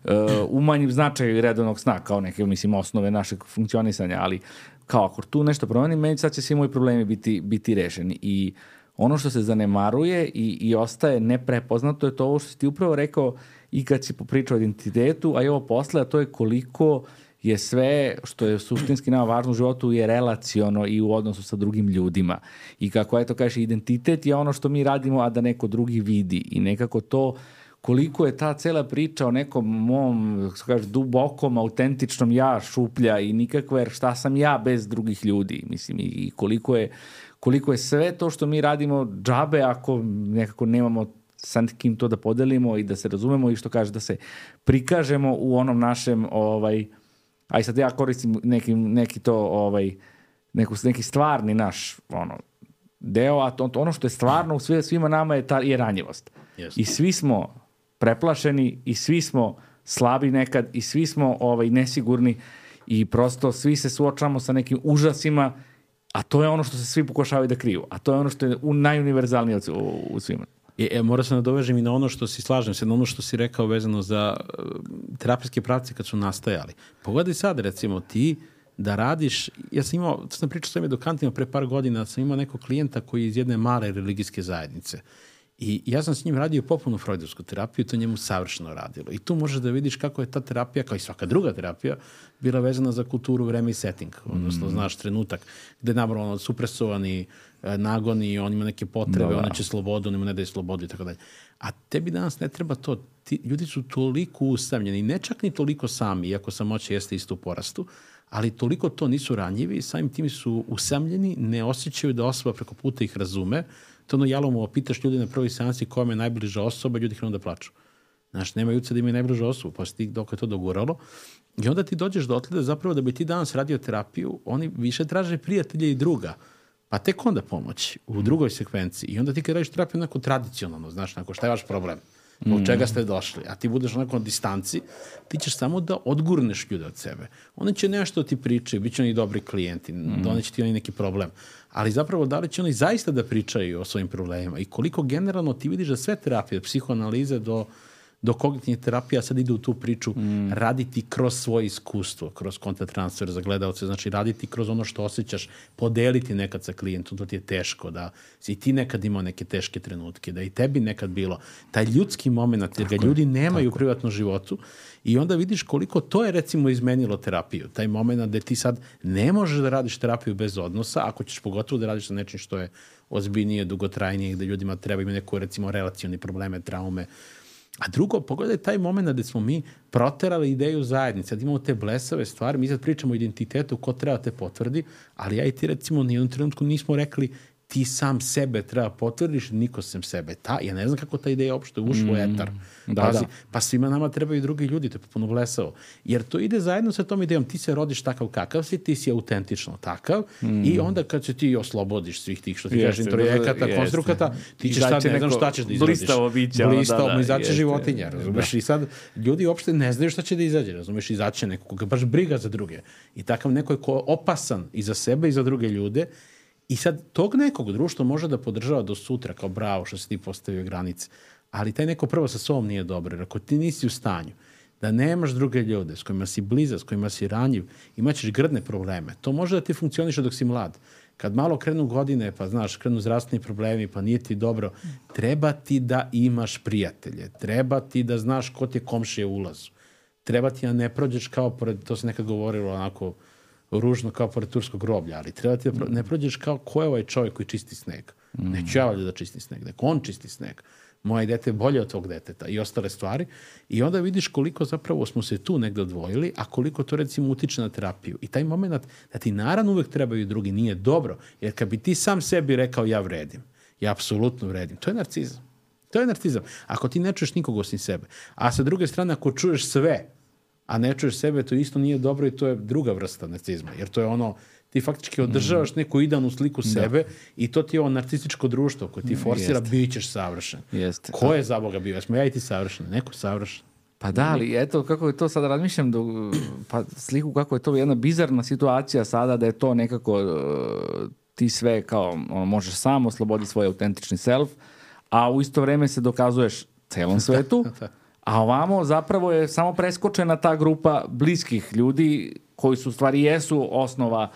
uh, umanjim značaj redovnog sna kao neke, mislim, osnove našeg funkcionisanja, ali kao ako tu nešto promenim, meni sad će svi moji problemi biti, biti rešeni. I ono što se zanemaruje i, i ostaje neprepoznato je to ovo što si ti upravo rekao i kad si popričao o identitetu, a i ovo posle, a to je koliko je sve što je suštinski nama važno u životu je relaciono i u odnosu sa drugim ljudima. I kako eto kaže, identitet je ono što mi radimo, a da neko drugi vidi. I nekako to koliko je ta cela priča o nekom mom, kaže, dubokom, autentičnom ja šuplja i nikakve, jer šta sam ja bez drugih ljudi, mislim, i koliko je, koliko je sve to što mi radimo džabe ako nekako nemamo sa kim to da podelimo i da se razumemo i što kaže da se prikažemo u onom našem ovaj aj sad ja koristim neki, neki to ovaj neku, neki stvarni naš ono deo, a to, ono što je stvarno u sve, svima nama je ta je ranjivost. Yes. I svi smo preplašeni i svi smo slabi nekad i svi smo ovaj nesigurni i prosto svi se suočavamo sa nekim užasima A to je ono što se svi pokušavaju da kriju. A to je ono što je najuniverzalnije u, u svima. E, e, mora se nadovežem i na ono što si slažem se, na ono što si rekao vezano za uh, terapijske pravce kad su nastajali. Pogledaj sad, recimo, ti da radiš, ja sam imao, to sam pričao s ovim edukantima pre par godina, sam imao nekog klijenta koji je iz jedne male religijske zajednice. I ja sam s njim radio popuno freudovsku terapiju, to njemu savršeno radilo. I tu možeš da vidiš kako je ta terapija, kao i svaka druga terapija, bila vezana za kulturu, vreme i setting. Odnosno, mm. znaš, trenutak gde nabrano ono, supresovani e, nagoni, on ima neke potrebe, da, da. on će slobodu, on ima ne daje slobodu i tako dalje. A tebi danas ne treba to. Ti, ljudi su toliko usamljeni, ne čak ni toliko sami, iako samoća jeste isto u porastu, ali toliko to nisu ranjivi, samim tim su usamljeni, ne osjećaju da osoba preko puta ih razume, to ono jalomo, pitaš ljudi na prvoj seansi koja je najbliža osoba, ljudi krenu da plaču. Znaš, nema juca da ima najbližu osobu, pa si ti dok je to doguralo. I onda ti dođeš do otleda zapravo da bi ti danas radio terapiju, oni više traže prijatelja i druga. Pa tek onda pomoći u drugoj sekvenciji. I onda ti kad radiš terapiju onako tradicionalno, znaš, onako šta je vaš problem? Zbog mm. čega ste došli? A ti budeš onako na distanci, ti ćeš samo da odgurneš ljude od sebe. Oni će nešto ti pričaju, bit će oni dobri klijenti, mm. doneće ti oni neki problem ali zapravo da li će oni zaista da pričaju o svojim problemima i koliko generalno ti vidiš da sve terapije, od psihoanalize do, do kognitivnih terapija sad ide u tu priču mm. raditi kroz svoje iskustvo, kroz kontent transfer za gledalce, znači raditi kroz ono što osjećaš, podeliti nekad sa klijentom, da ti je teško, da si ti nekad imao neke teške trenutke, da i tebi nekad bilo. Taj ljudski moment, jer ga ljudi nemaju u privatnom životu, I onda vidiš koliko to je recimo izmenilo terapiju. Taj moment da ti sad ne možeš da radiš terapiju bez odnosa, ako ćeš pogotovo da radiš sa nečim što je ozbiljnije, dugotrajnije, gde ljudima treba imati neko recimo relacioni probleme, traume. A drugo, pogledaj taj moment gde smo mi proterali ideju zajednice, da imamo te blesave stvari, mi sad pričamo o identitetu, ko treba da te potvrdi, ali ja i ti recimo nijednom trenutku nismo rekli ti sam sebe treba potvrdiš, niko sem sebe. Ta, ja ne znam kako ta ideja uopšte ušla mm, u etar. Da, Pazi, da. Pa svima nama trebaju drugi ljudi, to je popuno blesao. Jer to ide zajedno sa tom idejom, ti se rodiš takav kakav si, ti si autentično takav mm. i onda kad se ti oslobodiš svih tih, što ti jeste, kažeš, introjekata, jeste. konstrukata, ti ćeš sad ne znam šta ćeš da izrodiš. Blistavo biće. Blistavo, da, da, izaće životinja, razumeš? Da. I sad ljudi uopšte ne znaju šta će da izađe, razumeš? Izaće neko koga baš briga za druge. I takav neko je ko je opasan i za sebe i za druge ljude I sad tog nekog društva može da podržava do sutra kao bravo što se ti postavio granice, ali taj neko prvo sa sobom nije dobro, jer ako ti nisi u stanju da nemaš druge ljude s kojima si bliza, s kojima si ranjiv, imaćeš grdne probleme. To može da ti funkcioniše dok si mlad. Kad malo krenu godine, pa znaš, krenu zdravstveni problemi, pa nije ti dobro, treba ti da imaš prijatelje, treba ti da znaš ko ti je komšije ulazu, treba ti da ne prođeš kao pored, to se nekad govorilo onako, ružno kao pored turskog groblja, ali treba ti da ne prođeš kao ko je ovaj čovjek koji čisti sneg. Mm. Neću ja valjda da čisti sneg, nek on čisti sneg. Moje dete je bolje od tvog deteta i ostale stvari. I onda vidiš koliko zapravo smo se tu negde odvojili, a koliko to recimo utiče na terapiju. I taj moment da ti naravno uvek trebaju drugi nije dobro, jer kad bi ti sam sebi rekao ja vredim, ja apsolutno vredim, to je narcizam. To je narcizam. Ako ti ne čuješ nikog osim sebe. A sa druge strane, ako čuješ sve, a ne čuješ sebe, to isto nije dobro i to je druga vrsta narcizma. Jer to je ono, ti faktički održavaš neku idealnu sliku sebe i to ti je ovo narcističko društvo koje ti forsira, Jeste. bit ćeš savršen. Jeste. Ko je za Boga bio? Jesmo ja i ti savršeni? Neko savršen. Pa da, ali eto kako je to sad razmišljam, do, pa sliku kako je to jedna bizarna situacija sada da je to nekako e, ti sve kao ono, možeš sam osloboditi svoj autentični self, a u isto vreme se dokazuješ celom [laughs] svetu, a ovamo zapravo je samo preskočena ta grupa bliskih ljudi koji su stvari jesu osnova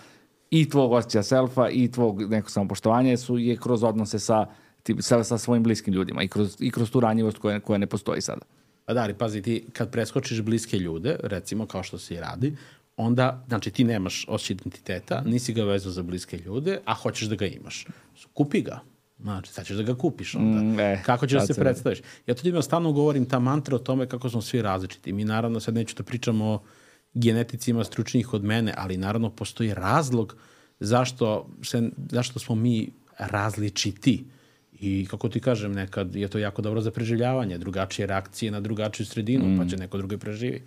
i tvog osjećaja selfa i tvog nekog samopoštovanja su je kroz odnose sa, ti- sa, sa svojim bliskim ljudima i kroz, i kroz tu ranjivost koja, koja ne postoji sada. Pa da, ali pazi, ti kad preskočiš bliske ljude, recimo kao što se i radi, onda, znači ti nemaš osjećaj identiteta, nisi ga vezao za bliske ljude, a hoćeš da ga imaš. Kupi ga. Znači, sad ćeš da ga kupiš onda. Mm, e, kako ćeš da se predstaviš? Ja to ljudima stalno govorim, ta mantra o tome kako smo svi različiti. Mi naravno sad neću da pričamo o geneticima stručnijih od mene, ali naravno postoji razlog zašto, se, zašto smo mi različiti. I kako ti kažem, nekad je to jako dobro za preživljavanje, drugačije reakcije na drugačiju sredinu, pa će neko drugi preživi.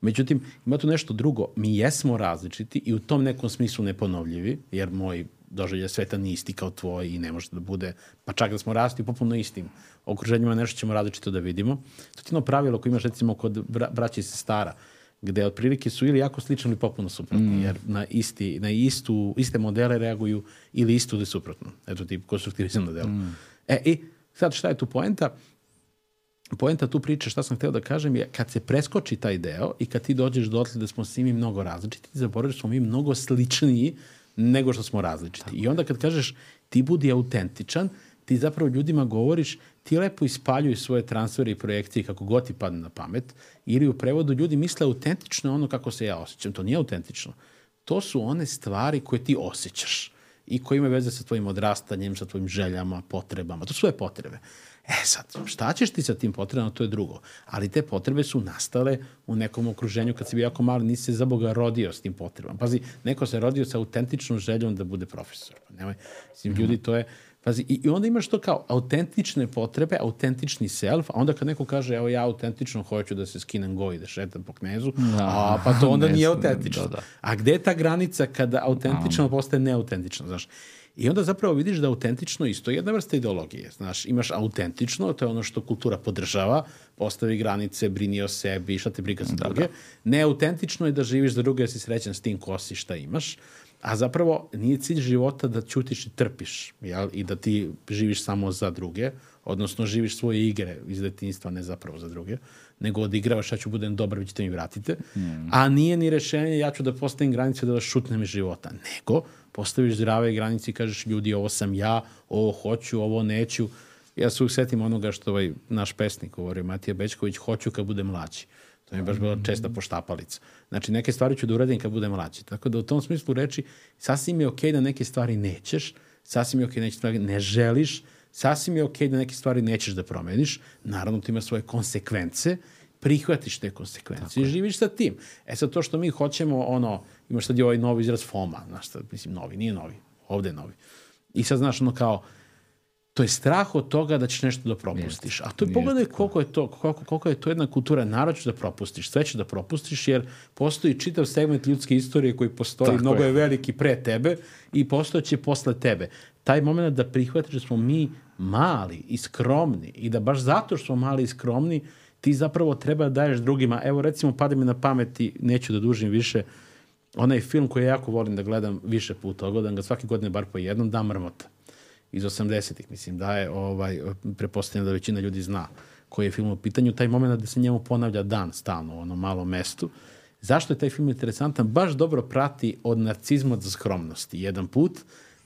Međutim, ima tu nešto drugo. Mi jesmo različiti i u tom nekom smislu neponovljivi, jer moj doživlje sveta nije isti kao tvoj i ne može da bude, pa čak da smo rasti u popuno istim okruženjima, nešto ćemo različito da vidimo. To ti je jedno pravilo koje imaš recimo kod bra braća i sestara, gde otprilike su ili jako slični ili popuno suprotni, jer na, isti, na istu, iste modele reaguju ili isto ili suprotno. Eto ti konstruktivizam na delu. E, i sad šta je tu poenta? poenta tu priče, šta sam hteo da kažem, je kad se preskoči taj deo i kad ti dođeš dotle da smo svi mi mnogo različiti, ti zaboraviš da smo mi mnogo sličniji nego što smo različiti. I onda kad kažeš ti budi autentičan, ti zapravo ljudima govoriš ti lepo ispaljuj svoje transfere i projekcije kako god ti padne na pamet, ili u prevodu ljudi misle autentično ono kako se ja osjećam. To nije autentično. To su one stvari koje ti osjećaš i koje imaju veze sa tvojim odrastanjem, sa tvojim željama, potrebama. To su svoje potrebe. E sad, šta ćeš ti sa tim potrebama, to je drugo. Ali te potrebe su nastale u nekom okruženju kad si bio jako mali, nisi se za Boga rodio s tim potrebama. Pazi, neko se rodio sa autentičnom željom da bude profesor. Pa nemoj, mislim, ljudi, to je, Pazi, i, i onda imaš to kao autentične potrebe, autentični self, a onda kad neko kaže, evo ja autentično hoću da se skinem go i da šetam po knezu, a, pa to onda [laughs] ne nije autentično. da, da. A gde je ta granica kada autentično postaje neautentično, znaš? I onda zapravo vidiš da autentično isto je jedna vrsta ideologije. Znaš, imaš autentično, to je ono što kultura podržava, postavi granice, brini o sebi, šta te briga za druge. Neautentično je da živiš za druge, da si srećan s tim ko si, šta imaš. A zapravo nije cilj života da ćutiš i trpiš jel? i da ti živiš samo za druge, odnosno živiš svoje igre iz detinjstva, ne zapravo za druge, nego odigravaš ja ću budem dobar, vi ćete mi vratite. A nije ni rešenje ja ću da postavim granice da vas šutnem iz života, nego postaviš zdrave granice i kažeš ljudi ovo sam ja, ovo hoću, ovo neću. Ja se uvijek setim onoga što ovaj naš pesnik govori, Matija Bečković, hoću kad budem mlađi. To mi je baš bila česta poštapalica. Znači, neke stvari ću da uradim kad budem mlađi. Tako da u tom smislu reči, sasvim je okej da neke stvari nećeš, sasvim je okej da neke stvari ne želiš, sasvim je okej da neke stvari nećeš da promeniš. Naravno, to ima svoje konsekvence, prihvatiš te konsekvence i živiš sa tim. E sad, to što mi hoćemo, ono, imaš sad i ovaj novi izraz FOMA, znaš, šta, mislim, novi, nije novi, ovde je novi. I sad, znaš, ono kao, to je strah od toga da ćeš nešto da propustiš. A to je, pogledaj koliko je to, koliko, koliko je to jedna kultura, narod ćeš da propustiš, sve ćeš da propustiš, jer postoji čitav segment ljudske istorije koji postoji, Tako mnogo je. je veliki pre tebe i postojeće posle tebe. Taj moment da prihvatiš da smo mi mali i skromni i da baš zato što smo mali i skromni, ti zapravo treba da daješ drugima. Evo recimo, pada mi na pameti, neću da dužim više, onaj film koji ja jako volim da gledam više puta, gledam ga svake godine bar po jednom, Da mrmota iz 80-ih, mislim da je, ovaj, prepostavljam da većina ljudi zna koji je film u pitanju, taj moment da se njemu ponavlja dan stalno u onom malom mestu. Zašto je taj film interesantan? Baš dobro prati od narcizma do skromnosti. Jedan put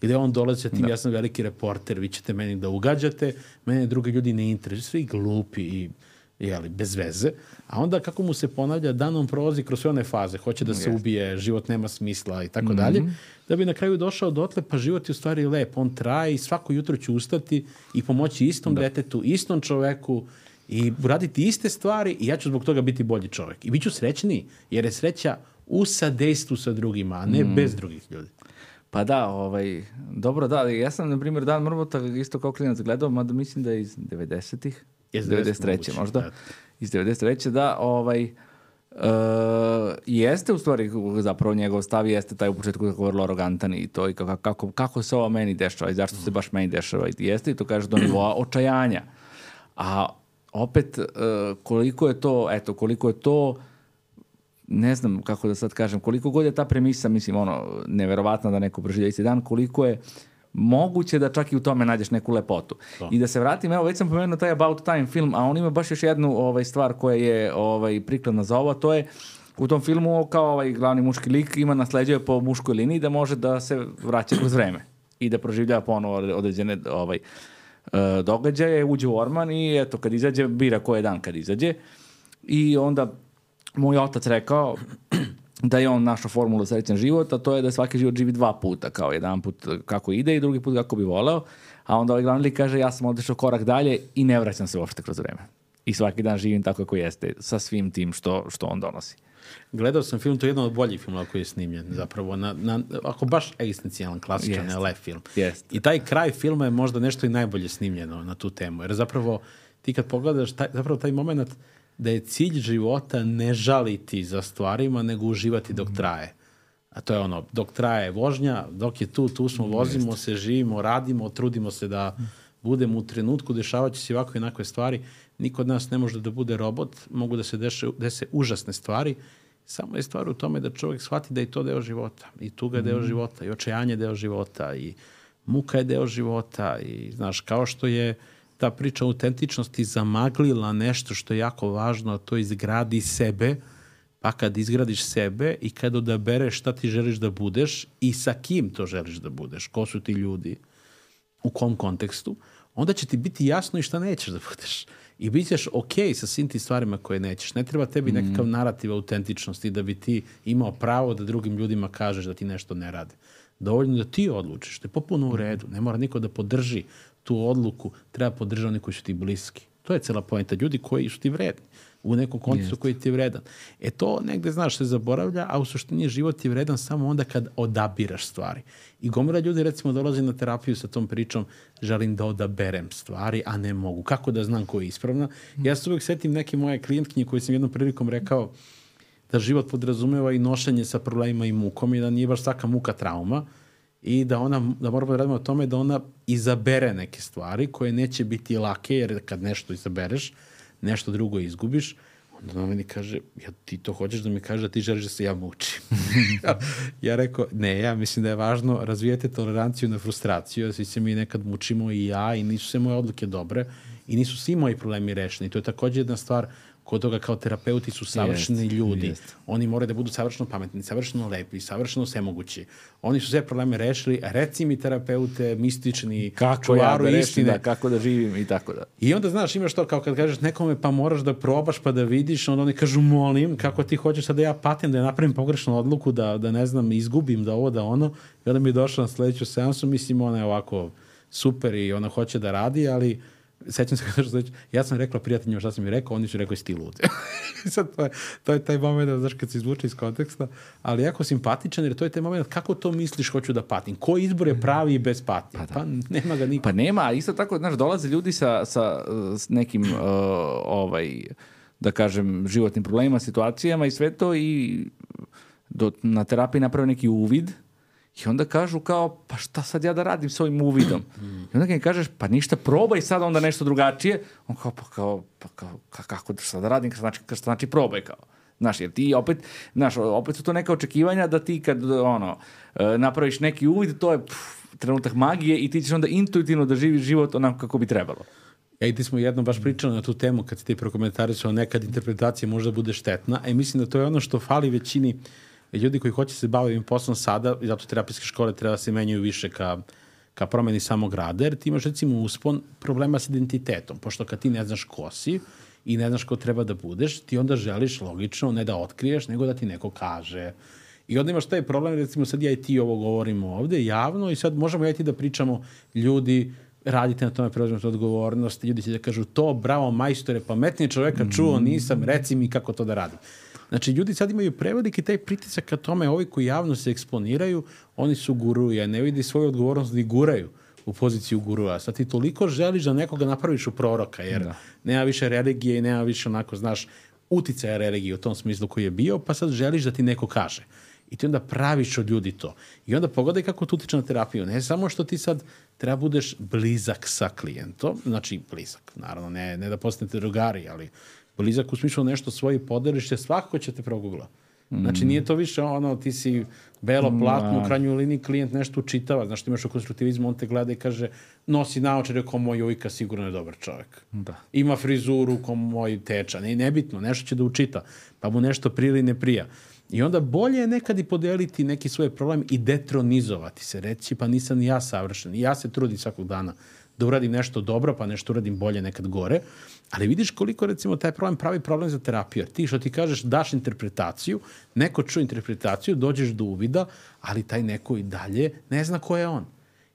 gde on dolazi sa tim, ja sam veliki reporter, vi ćete meni da ugađate, mene drugi ljudi ne interesuju, svi glupi i jeli, bez veze. A onda kako mu se ponavlja, dan on prolazi kroz sve one faze, hoće da se ubije, život nema smisla i tako dalje, da bi na kraju došao dotle, pa život je u stvari lep, on traje i svako jutro ću ustati i pomoći istom detetu, istom čoveku i uraditi iste stvari i ja ću zbog toga biti bolji čovek. I bit ću srećniji, jer je sreća u sadejstvu sa drugima, a ne bez drugih ljudi. Pa da, ovaj, dobro, da, ja sam, na primjer, Dan Mrvota isto kao klinac gledao, mada mislim da je iz 90-ih, Iz 93. moguće, možda, da. iz 93. da, ovaj, Uh, jeste u stvari zapravo njegov stav jeste taj u početku kako vrlo arogantan i to i kako, kako, kako se ovo meni dešava i zašto se baš meni dešava i jeste i to kaže do nivoa očajanja. A opet uh, koliko je to, eto, koliko je to ne znam kako da sad kažem, koliko god je ta premisa, mislim, ono, neverovatna da neko proživlja isti dan, koliko je moguće da čak i u tome nađeš neku lepotu. To. I da se vratim, evo, već sam pomenuo taj About Time film, a on ima baš još jednu ovaj, stvar koja je ovaj, prikladna za ovo, to je u tom filmu kao ovaj glavni muški lik ima nasleđuje po muškoj liniji da može da se vraća kroz vreme i da proživljava ponovo određene ovaj, uh, događaje, uđe u orman i eto, kad izađe, bira koji je dan kad izađe i onda moj otac rekao da je on našao formulu srećan život, a to je da svaki život živi dva puta, kao jedan put kako ide i drugi put kako bi voleo, a onda ovaj glavni lik kaže ja sam odešao korak dalje i ne vraćam se uopšte kroz vreme. I svaki dan živim tako kako jeste, sa svim tim što, što on donosi. Gledao sam film, to je jedan od boljih filmova koji je snimljen, zapravo, na, na, ako baš egzistencijalan, klasičan yes. LF film. Yes. I taj kraj filma je možda nešto i najbolje snimljeno na tu temu, jer zapravo ti kad pogledaš, taj, zapravo taj moment, uh, da je cilj života ne žaliti za stvarima, nego uživati dok mhm. traje. A to je ono, dok traje vožnja, dok je tu, tu smo, vozimo se, živimo, radimo, trudimo se da budemo u trenutku, dešavaće se ovako i onakve stvari. Niko od nas ne može da bude robot, mogu da se deše, dese užasne stvari. Samo je stvar u tome da čovjek shvati da je to deo života. I tuga je deo života, i očajanje je deo života, i muka je deo života, i znaš, kao što je uh, ta priča autentičnosti zamaglila nešto što je jako važno, a to izgradi sebe, pa kad izgradiš sebe i kad odabereš šta ti želiš da budeš i sa kim to želiš da budeš, ko su ti ljudi, u kom kontekstu, onda će ti biti jasno i šta nećeš da budeš. I bit ćeš ok sa svim ti stvarima koje nećeš. Ne treba tebi mm. nekakav narativ autentičnosti da bi ti imao pravo da drugim ljudima kažeš da ti nešto ne rade. Dovoljno da ti odlučiš. To je popuno u redu. Ne mora niko da podrži tu odluku treba podržati oni koji su ti bliski. To je cela pojenta. Ljudi koji su ti vredni u nekom kontekstu koji ti je vredan. E to negde, znaš, se zaboravlja, a u suštini život je vredan samo onda kad odabiraš stvari. I gomora ljudi, recimo, dolazi na terapiju sa tom pričom, želim da odaberem stvari, a ne mogu. Kako da znam ko je ispravna? Ja se uvek setim neke moje klijentkinje koje sam jednom prilikom rekao da život podrazumeva i nošenje sa problemima i mukom i da nije baš svaka muka trauma, i da ona, da moramo da radimo o tome da ona izabere neke stvari koje neće biti lake, jer kad nešto izabereš, nešto drugo izgubiš, onda ona meni kaže, ja, ti to hoćeš da mi kaže da ti želiš da se ja mučim. [laughs] ja rekao, ne, ja mislim da je važno razvijati toleranciju na frustraciju, svi se mi nekad mučimo i ja i nisu sve moje odluke dobre i nisu svi moji problemi rešeni. To je takođe jedna stvar kod toga kao terapeuti su savršeni jest, ljudi. Jest. Oni moraju da budu savršeno pametni, savršeno lepi, savršeno svemogući. Oni su sve probleme rešili, reci mi terapeute, mistični, kako ja da rešim, da, kako da živim i tako da. I onda, znaš, imaš to kao kad kažeš nekome pa moraš da probaš pa da vidiš, onda oni kažu molim, kako ti hoćeš sad da ja patim, da ja napravim pogrešnu odluku, da, da ne znam, izgubim, da ovo, da ono. I onda mi je došla na sledeću seansu, mislim, ona je ovako super i ona hoće da radi, ali sećam se [laughs] kada što ja sam rekla prijateljima šta sam mi rekao, oni su rekli sti lud. [laughs] sad to je, to je taj moment, znaš, kad se izvuče iz konteksta, ali jako simpatičan, jer to je taj moment kako to misliš hoću da patim. Ko izbor je pravi i bez patnje? Pa, da. pa nema ga niko. Pa nema, a isto tako, znaš, dolaze ljudi sa, sa s nekim, uh, ovaj, da kažem, životnim problemima, situacijama i sve to i do, na terapiji naprave neki uvid, I onda kažu kao, pa šta sad ja da radim s ovim uvidom? I onda kad mi kažeš, pa ništa, probaj sad onda nešto drugačije. On kao, pa kao, pa kao, kako da šta da radim, šta znači, šta znači probaj kao. Znaš, jer ti opet, znaš, opet su to neka očekivanja da ti kad, ono, e, napraviš neki uvid, to je pff, trenutak magije i ti ćeš onda intuitivno da živiš život onako kako bi trebalo. I ti smo jedno baš pričali na tu temu kad ti prokomentarisao nekad interpretacija možda bude štetna, e, mislim da to je ono što fali većini uh, ljudi koji hoće se baviti ovim poslom sada, i zato terapijske škole treba da se menjaju više ka, ka promeni samog rada, jer ti imaš recimo uspon problema s identitetom, pošto kad ti ne znaš ko si i ne znaš ko treba da budeš, ti onda želiš logično ne da otkriješ, nego da ti neko kaže. I onda imaš taj problem, recimo sad ja i ti ovo govorimo ovde javno i sad možemo ja i ti da pričamo ljudi radite na tome, preuzmete odgovornost, ljudi će da kažu to, bravo majstore, pametnije čoveka čuo, nisam, reci mi kako to da radim. Znači, ljudi sad imaju preveliki taj pritisak ka tome, ovi koji javno se eksponiraju, oni su guruje, ne vidi svoju odgovornost da guraju u poziciju gurua. Sad ti toliko želiš da nekoga napraviš u proroka, jer da. nema više religije i nema više onako, znaš, uticaja religije u tom smislu koji je bio, pa sad želiš da ti neko kaže. I ti onda praviš od ljudi to. I onda pogledaj kako to utiče na terapiju. Ne samo što ti sad treba budeš blizak sa klijentom, znači blizak, naravno, ne, ne da postanete drugari, ali blizak u smislu nešto svoje podeliš, je svakako će te progugla. Znači, nije to više ono, ti si belo platno, u krajnjoj liniji klijent nešto učitava. Znaš, ti imaš u konstruktivizmu, on te gleda i kaže, nosi naočare kao moj ujka, sigurno je dobar čovjek. Da. Ima frizuru kao moj teča. Ne, nebitno, nešto će da učita. Pa mu nešto prija ili ne prija. I onda bolje je nekad i podeliti neki svoj problem i detronizovati se. Reći, pa nisam ni ja savršen. I ja se trudim svakog dana da uradim nešto dobro, pa nešto uradim bolje nekad gore. Ali vidiš koliko recimo taj problem pravi problem za terapiju. Jer ti što ti kažeš daš interpretaciju, neko čuje interpretaciju, dođeš do uvida, ali taj neko i dalje ne zna ko je on.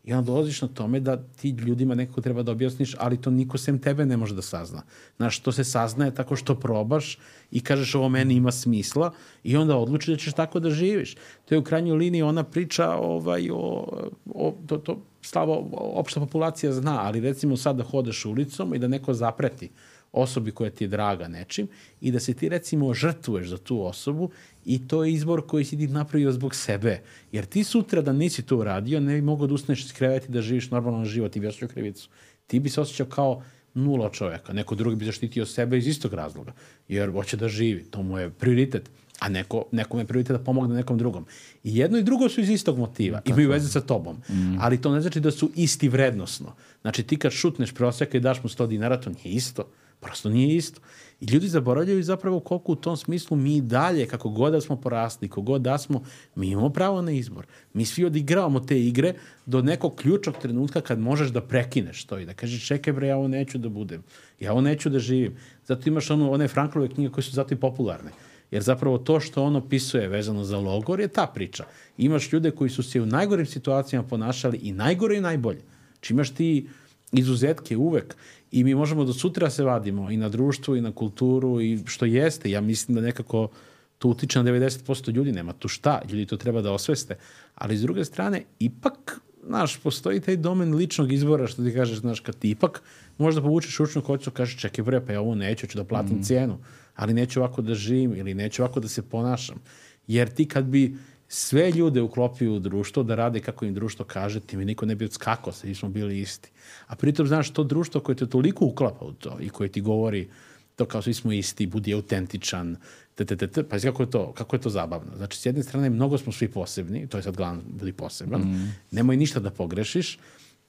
I onda dolaziš na tome da ti ljudima nekako treba da objasniš, ali to niko sem tebe ne može da sazna. Znaš, to se saznaje tako što probaš i kažeš ovo meni ima smisla i onda odlučiš da ćeš tako da živiš. To je u krajnjoj liniji ona priča ovaj, o, o to, to slavo, opšta populacija zna, ali recimo sad da hodeš ulicom i da neko zapreti osobi koja ti je draga nečim i da se ti recimo žrtvuješ za tu osobu i to je izbor koji si ti napravio zbog sebe. Jer ti sutra da nisi to uradio, ne bi mogao da ustaneš iz kreveta i da živiš normalan život i bi krivicu. Ti bi se osjećao kao nula čoveka. Neko drugi bi zaštitio sebe iz istog razloga. Jer hoće da živi. To mu je prioritet. A neko, nekom je prioritet da pomogne nekom drugom. I jedno i drugo su iz istog motiva. Tako. Imaju veze sa tobom. Mm. Ali to ne znači da su isti vrednosno. Znači ti kad šutneš proseka i daš mu 100 dinara, to nije isto. Prosto nije isto. I ljudi zaboravljaju zapravo koliko u tom smislu mi dalje, kako god da smo porasli, kogod da smo, mi imamo pravo na izbor. Mi svi odigravamo te igre do nekog ključnog trenutka kad možeš da prekineš to i da kažeš čekaj bre, ja ovo neću da budem. Ja ovo neću da živim. Zato imaš ono, one Franklove knjige koje su zato i popularne. Jer zapravo to što on opisuje vezano za logor je ta priča. Imaš ljude koji su se u najgorim situacijama ponašali i najgore i najbolje. Či imaš ti izuzetke uvek i mi možemo do sutra se vadimo i na društvu i na kulturu i što jeste. Ja mislim da nekako to utiče na 90% ljudi, nema tu šta, ljudi to treba da osveste. Ali s druge strane, ipak, znaš, postoji taj domen ličnog izbora, što ti kažeš, znaš, kad ti ipak možda povučeš učnu koću, kažeš, čekaj bre, pa ja ovo neću, ću da platim mm. cijenu, ali neću ovako da živim ili neću ovako da se ponašam. Jer ti kad bi sve ljude uklopio u društvo da rade kako im društvo kaže, ti mi niko ne bi odskakao, svi smo bili isti. A pritom, znaš, to društvo koje te toliko uklapa u to i koje ti govori to kao svi smo isti, budi autentičan, t, t, t, t, pa kako je to, kako je to zabavno. Znači, s jedne strane, mnogo smo svi posebni, to je sad glavno, budi poseban, mm. nemoj ništa da pogrešiš,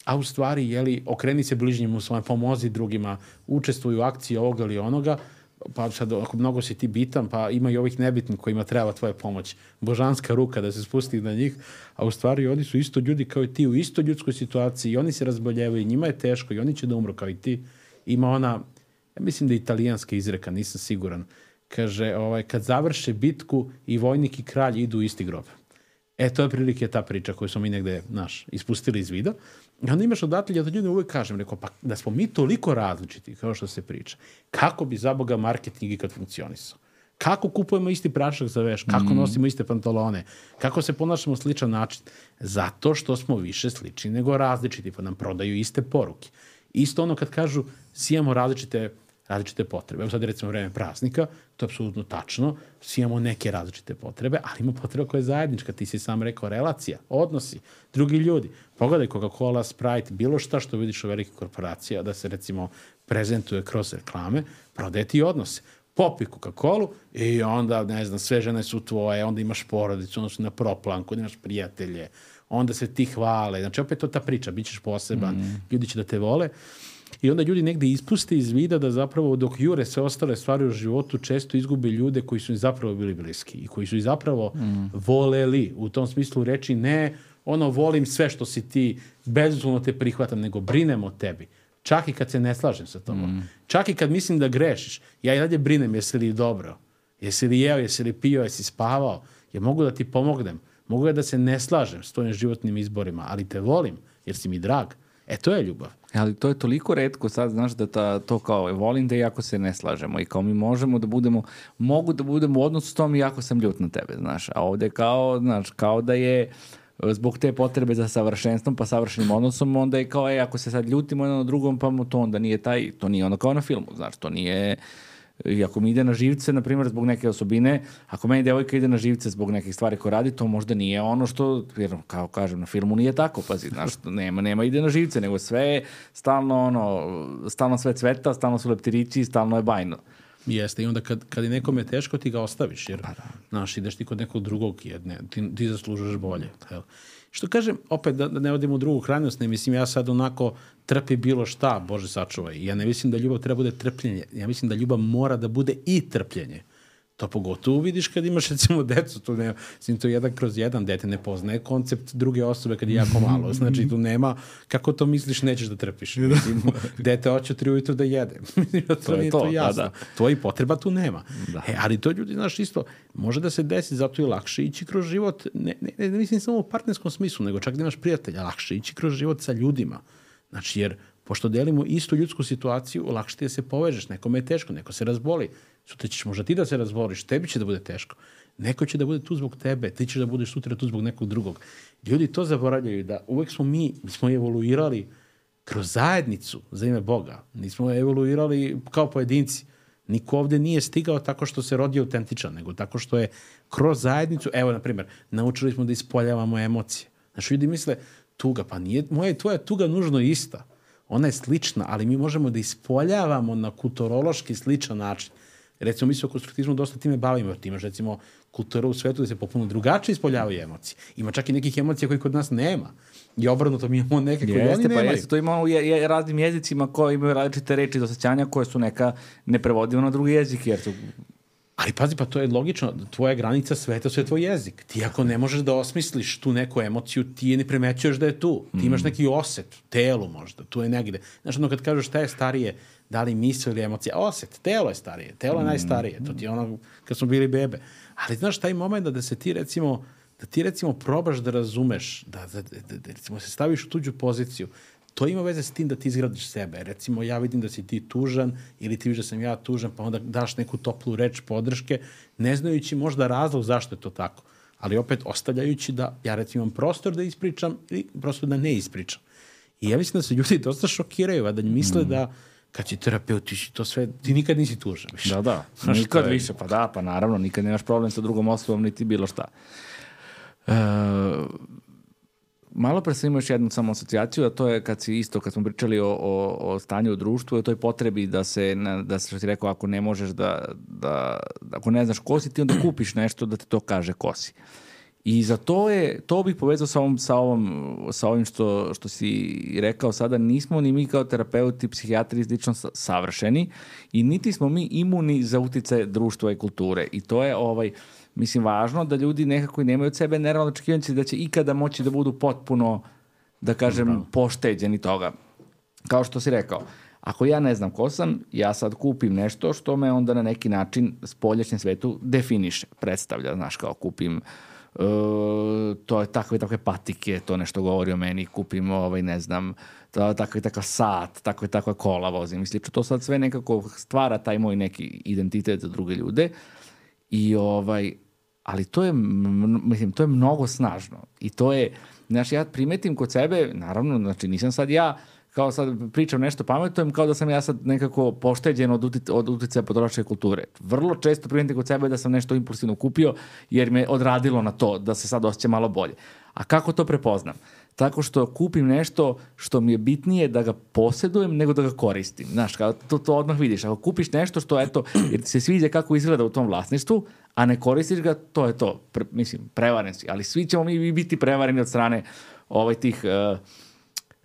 a u stvari, jeli, okreni se bližnjemu svoje, pomozi drugima, učestvuj u akciji ovoga ili onoga, pa sad ako mnogo si ti bitan, pa ima i ovih nebitnih kojima treba tvoja pomoć. Božanska ruka da se spusti na njih, a u stvari oni su isto ljudi kao i ti u isto ljudskoj situaciji i oni se razboljevaju, njima je teško i oni će da umru kao i ti. Ima ona, ja mislim da je italijanska izreka, nisam siguran, kaže, ovaj, kad završe bitku i vojnik i kralj idu u isti grob. E, to je prilike ta priča koju smo mi negde, naš, ispustili iz vida. I onda imaš odatlje, ja to ljudi uvek kažem, rekao, pa da smo mi toliko različiti, kao što se priča, kako bi za Boga marketing ikad funkcionisao? Kako kupujemo isti prašak za veš? Kako mm. nosimo iste pantalone? Kako se ponašamo sličan način? Zato što smo više slični nego različiti, pa nam prodaju iste poruke. Isto ono kad kažu, svi imamo različite različite potrebe. Evo sad je recimo vreme praznika, to je apsolutno tačno, svi imamo neke različite potrebe, ali ima potreba koja je zajednička, ti si sam rekao, relacija, odnosi, drugi ljudi. Pogledaj Coca-Cola, Sprite, bilo šta što vidiš u velikih korporacija, da se recimo prezentuje kroz reklame, prodaje ti odnose. Popi Coca-Cola i onda, ne znam, sve žene su tvoje, onda imaš porodicu, onda su na proplanku, onda imaš prijatelje, onda se ti hvale. Znači, opet to ta priča, bit ćeš poseban, mm. ljudi će da te vole. I onda ljudi negde ispuste iz vida da zapravo dok jure sve ostale stvari u životu često izgube ljude koji su im zapravo bili bliski i koji su ih zapravo mm. voleli u tom smislu reči ne ono volim sve što si ti, bezuslovno te prihvatam, nego brinem o tebi. Čak i kad se ne slažem sa tobom. Mm. Čak i kad mislim da grešiš, ja i dalje brinem jesi li dobro, jesi li jeo, jesi li pio, jesi spavao, ja mogu da ti pomognem, mogu da se ne slažem s tvojim životnim izborima, ali te volim jer si mi drag. E, to je ljubav. Ali to je toliko redko sad, znaš, da ta, to kao volim da iako se ne slažemo i kao mi možemo da budemo, mogu da budemo u odnosu s tom iako sam ljut na tebe, znaš. A ovde kao, znaš, kao da je zbog te potrebe za savršenstvom pa savršenim odnosom, onda je kao, e, ako se sad ljutimo jedno na drugom, pa mu to onda nije taj, to nije ono kao na filmu, znaš, to nije I ako mi ide na živce, na primjer, zbog neke osobine, ako meni devojka ide na živce zbog nekih stvari koje radi, to možda nije ono što, jer, kao kažem, na filmu nije tako, pazi, znaš, [laughs] nema, nema ide na živce, nego sve je stalno, ono, stalno sve cveta, stalno su leptirići, stalno je bajno. Jeste, i onda kad, kad je nekome teško, ti ga ostaviš, jer, pa da. znaš, ideš ti kod nekog drugog, jedne, ti, ti zaslužuješ bolje. Jel? Što kažem, opet da, da ne odemo u drugu krajnost, ne mislim ja sad onako trpi bilo šta, Bože sačuvaj. Ja ne mislim da ljubav treba bude trpljenje. Ja mislim da ljubav mora da bude i trpljenje. To pogotovo vidiš kad imaš recimo decu, tu ne, mislim, to je jedan kroz jedan, dete ne poznaje koncept druge osobe kad je jako [laughs] malo, znači tu nema, kako to misliš nećeš da trpiš, mislim, dete hoće tri ujutru da jede, [laughs] mislim, to, to nije to, to da, jasno, da, da. tvoji potreba tu nema, da. e, ali to ljudi, znaš, isto, može da se desi, zato je lakše ići kroz život, ne, ne, ne, ne mislim samo u partnerskom smislu, nego čak da imaš prijatelja, lakše ići kroz život sa ljudima, znači jer pošto delimo istu ljudsku situaciju, lakše ti da se povežeš, nekome je teško, neko se razboli, Sutra ćeš možda ti da se razboliš, tebi će da bude teško. Neko će da bude tu zbog tebe, ti ćeš da budeš sutra tu zbog nekog drugog. Ljudi to zaboravljaju da uvek smo mi, mi smo evoluirali kroz zajednicu za ime Boga. Nismo evoluirali kao pojedinci. Niko ovde nije stigao tako što se rodi autentičan, nego tako što je kroz zajednicu, evo, na primjer, naučili smo da ispoljavamo emocije. Znaš, ljudi misle, tuga, pa nije, moja i tvoja tuga nužno ista. Ona je slična, ali mi možemo da ispoljavamo na kulturološki sličan način. Recimo, mi se o konstruktivizmu dosta time bavimo. Ti imaš, recimo, kultura u svetu da se popuno drugačije ispoljavaju emocije. Ima čak i nekih emocija koji kod nas nema. I obrnuto mi imamo neke koje jeste, oni pa nemaju. Jeste, to imamo u je, je, raznim jezicima koji imaju različite reči i osjećanja koje su neka neprevodiva na drugi jezik, jer su Ali pazi, pa to je logično, tvoja granica sveta sve je tvoj jezik. Ti ako ne možeš da osmisliš tu neku emociju, ti je ne primećuješ da je tu. Ti imaš mm. neki oset, telo možda, tu je negde. Znaš, ono kad kažeš šta je starije, da li misl ili emocija, oset, telo je starije, telo je mm. najstarije, to ti je ono kad smo bili bebe. Ali znaš, taj moment da, da se ti recimo, da ti recimo probaš da razumeš, da, da, da, da recimo se staviš u tuđu poziciju, to ima veze s tim da ti izgradiš sebe. Recimo, ja vidim da si ti tužan ili ti vidiš da sam ja tužan, pa onda daš neku toplu reč podrške, ne znajući možda razlog zašto je to tako. Ali opet ostavljajući da ja recimo imam prostor da ispričam ili prostor da ne ispričam. I ja mislim da se ljudi dosta šokiraju, a da misle mm. da kad si terapeut, ti si to sve, ti nikad nisi tužan više. Da, da, [laughs] nikad je... više, pa da, pa naravno, nikad nemaš problem sa drugom osobom, niti bilo šta. E, malo pre sam imao još jednu samo asocijaciju, a to je kad si isto, kad smo pričali o, o, o stanju u društvu, o toj potrebi da se, da se, što ti rekao, ako ne možeš da, da, ako ne znaš ko si, ti onda kupiš nešto da ti to kaže ko si. I za to je, to bih povezao sa, ovom, sa, ovom, sa ovim što, što si rekao sada, nismo ni mi kao terapeuti, psihijatri slično savršeni i niti smo mi imuni za utice društva i kulture. I to je ovaj, mislim, važno da ljudi nekako nemaju od sebe nerealno očekivanje da će ikada moći da budu potpuno, da kažem, Bravo. pošteđeni toga. Kao što si rekao, ako ja ne znam ko sam, ja sad kupim nešto što me onda na neki način s poljašnjem svetu definiše, predstavlja, znaš, kao kupim uh, Uh, to je takve takve patike, to nešto govori o meni, kupim ovaj, ne znam, to, tako i takav sat, tako i takva kola vozim. Mislim, to sad sve nekako stvara taj moj neki identitet za druge ljude i ovaj, ali to je, mislim, to je mnogo snažno i to je, znaš, ja primetim kod sebe, naravno, znači nisam sad ja kao sad pričam nešto pametujem, kao da sam ja sad nekako pošteđen od, utica, od uticaja potrošačke kulture. Vrlo često primetim kod sebe da sam nešto impulsivno kupio, jer me odradilo na to da se sad osjeća malo bolje. A kako to prepoznam? Tako što kupim nešto što mi je bitnije da ga posedujem nego da ga koristim. Znaš, kao to, to odmah vidiš. Ako kupiš nešto što, eto, jer ti se sviđa kako izgleda u tom vlasništvu, a ne koristiš ga, to je to. Pre, mislim, prevaren si. Ali svi ćemo mi biti prevareni od strane ovaj tih uh,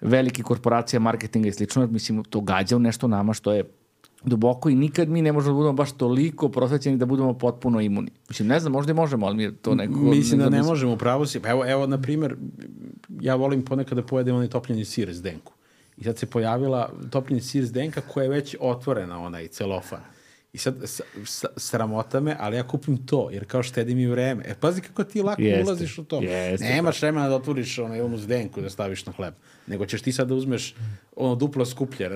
velike korporacija, marketinga i slično, mislim, to gađa u nešto nama što je duboko i nikad mi ne možemo da budemo baš toliko prosvećeni da budemo potpuno imuni. Mislim, ne znam, možda i možemo, ali mi je to neko... Mislim da ne možemo, pravo si. Pa evo, evo, na primer, ja volim ponekad da pojedem onaj topljeni sir s denku. I sad se pojavila topljeni sir s denka koja je već otvorena, onaj celofan. I sad, s, s, sramota me, ali ja kupim to, jer kao štedi mi vreme. E, pazi kako ti lako jeste, ulaziš u to. Jeste, Nemaš pa. vremena da otvoriš ono, jednu zdenku da staviš na hleb. Nego ćeš ti sad da uzmeš ono duplo skuplje. Da,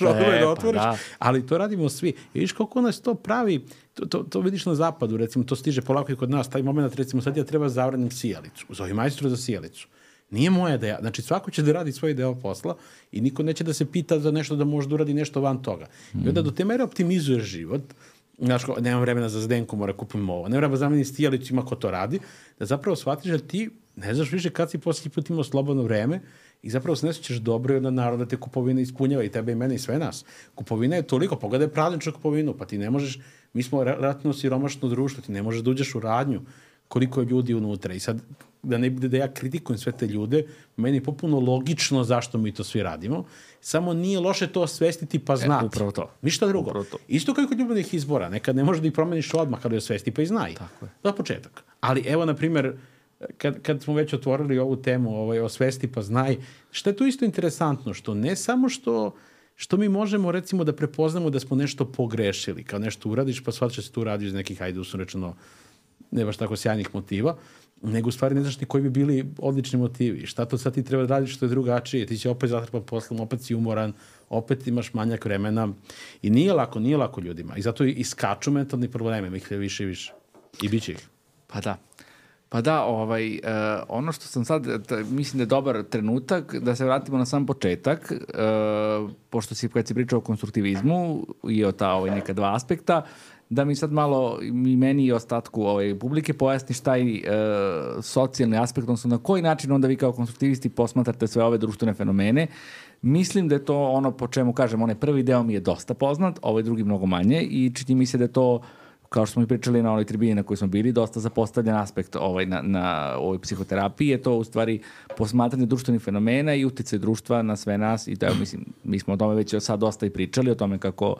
da, e, [laughs] da otvoriš. Pa, da. Ali to radimo svi. I vidiš koliko nas to pravi, to, to, to vidiš na zapadu, recimo, to stiže polako i kod nas, taj moment, recimo, sad ja treba zavranim sijalicu. Zove majstru za sijalicu Nije moja da ja, znači svako će da radi svoj deo posla i niko neće da se pita za nešto da može da uradi nešto van toga. I onda do te mere optimizuješ život, znaš, ko, nemam vremena za zdenku, mora kupim ovo, nemam vremena za zameni stijalicu, ima ko to radi, da zapravo shvatiš da ti ne znaš više kad si posljednji put imao slobodno vreme i zapravo se ne sjećaš dobro i onda naravno da te kupovina ispunjava i tebe i mene i sve nas. Kupovina je toliko, pogledaj prazničnu kupovinu, pa ti ne možeš, mi smo ratno siromašno društvo, ti ne možeš da uđeš u radnju koliko je ljudi unutra. I sad, da ne bude da ja kritikujem sve te ljude, meni je popuno logično zašto mi to svi radimo, samo nije loše to osvestiti pa znati. E, upravo to. Ništa drugo. Upravo to. Isto kao i kod ljubavnih izbora, nekad ne možeš da ih promeniš odmah kada je osvesti pa i znaj. Tako je. Za početak. Ali evo, na primer, kad, kad smo već otvorili ovu temu ovaj, o svesti pa znaj, što je tu isto interesantno, što ne samo što što mi možemo recimo da prepoznamo da smo nešto pogrešili, kao nešto uradiš pa shvataš da se tu radi iz nekih, ajde usno rečeno, ne baš tako sjajnih motiva, nego u stvari ne znaš ni koji bi bili odlični motivi. Šta to sad ti treba da radiš što je drugačije? Ti će opet zatrpan poslom, opet si umoran, opet imaš manjak vremena. I nije lako, nije lako ljudima. I zato i skaču mentalni probleme, ih je više i više. I bit će ih. Pa da. Pa da, ovaj, uh, ono što sam sad, t, mislim da je dobar trenutak da se vratimo na sam početak, uh, pošto si, kad si pričao o konstruktivizmu i o ta ovaj, neka dva aspekta, da mi sad malo i meni i ostatku ovaj, publike pojasniš taj uh, socijalni aspekt, odnosno na koji način onda vi kao konstruktivisti posmatrate sve ove društvene fenomene. Mislim da je to ono po čemu kažem, onaj prvi deo mi je dosta poznat, ovaj drugi mnogo manje i čini mi se da je to kao što smo i pričali na onoj tribini na kojoj smo bili, dosta zapostavljen aspekt ovaj, na, na ovoj psihoterapiji, je to u stvari posmatranje društvenih fenomena i utice društva na sve nas i da, mislim, mi smo o tome već sad dosta i pričali, o tome kako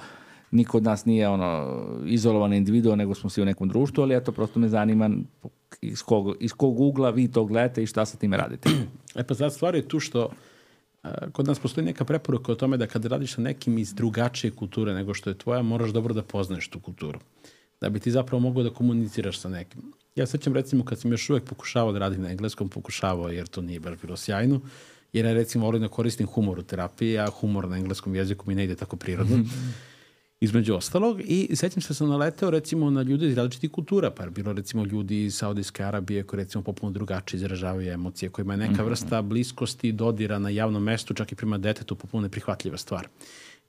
niko od nas nije ono izolovan individuo, nego smo svi u nekom društvu, ali eto, prosto me zanima iz kog, iz kog ugla vi to gledate i šta sa time radite. [clears throat] E pa sad stvar je tu što uh, kod nas postoji neka preporuka o tome da kada radiš sa nekim iz drugačije kulture nego što je tvoja, moraš dobro da poznaješ tu kulturu. Da bi ti zapravo mogao da komuniciraš sa nekim. Ja sećam recimo kad sam još uvek pokušavao da radim na engleskom, pokušavao jer to nije baš bilo sjajno, jer ja recimo volim da koristim humor u terapiji, a humor na engleskom jeziku mi ne ide tako prirodno. [laughs] između ostalog i sećam se da sam naleteo recimo na ljude iz različitih kultura, pa je bilo recimo ljudi iz Saudijske Arabije koji recimo popuno drugačije izražavaju emocije, kojima je neka mhm. vrsta bliskosti dodira na javnom mestu, čak i prema detetu popuno neprihvatljiva stvar.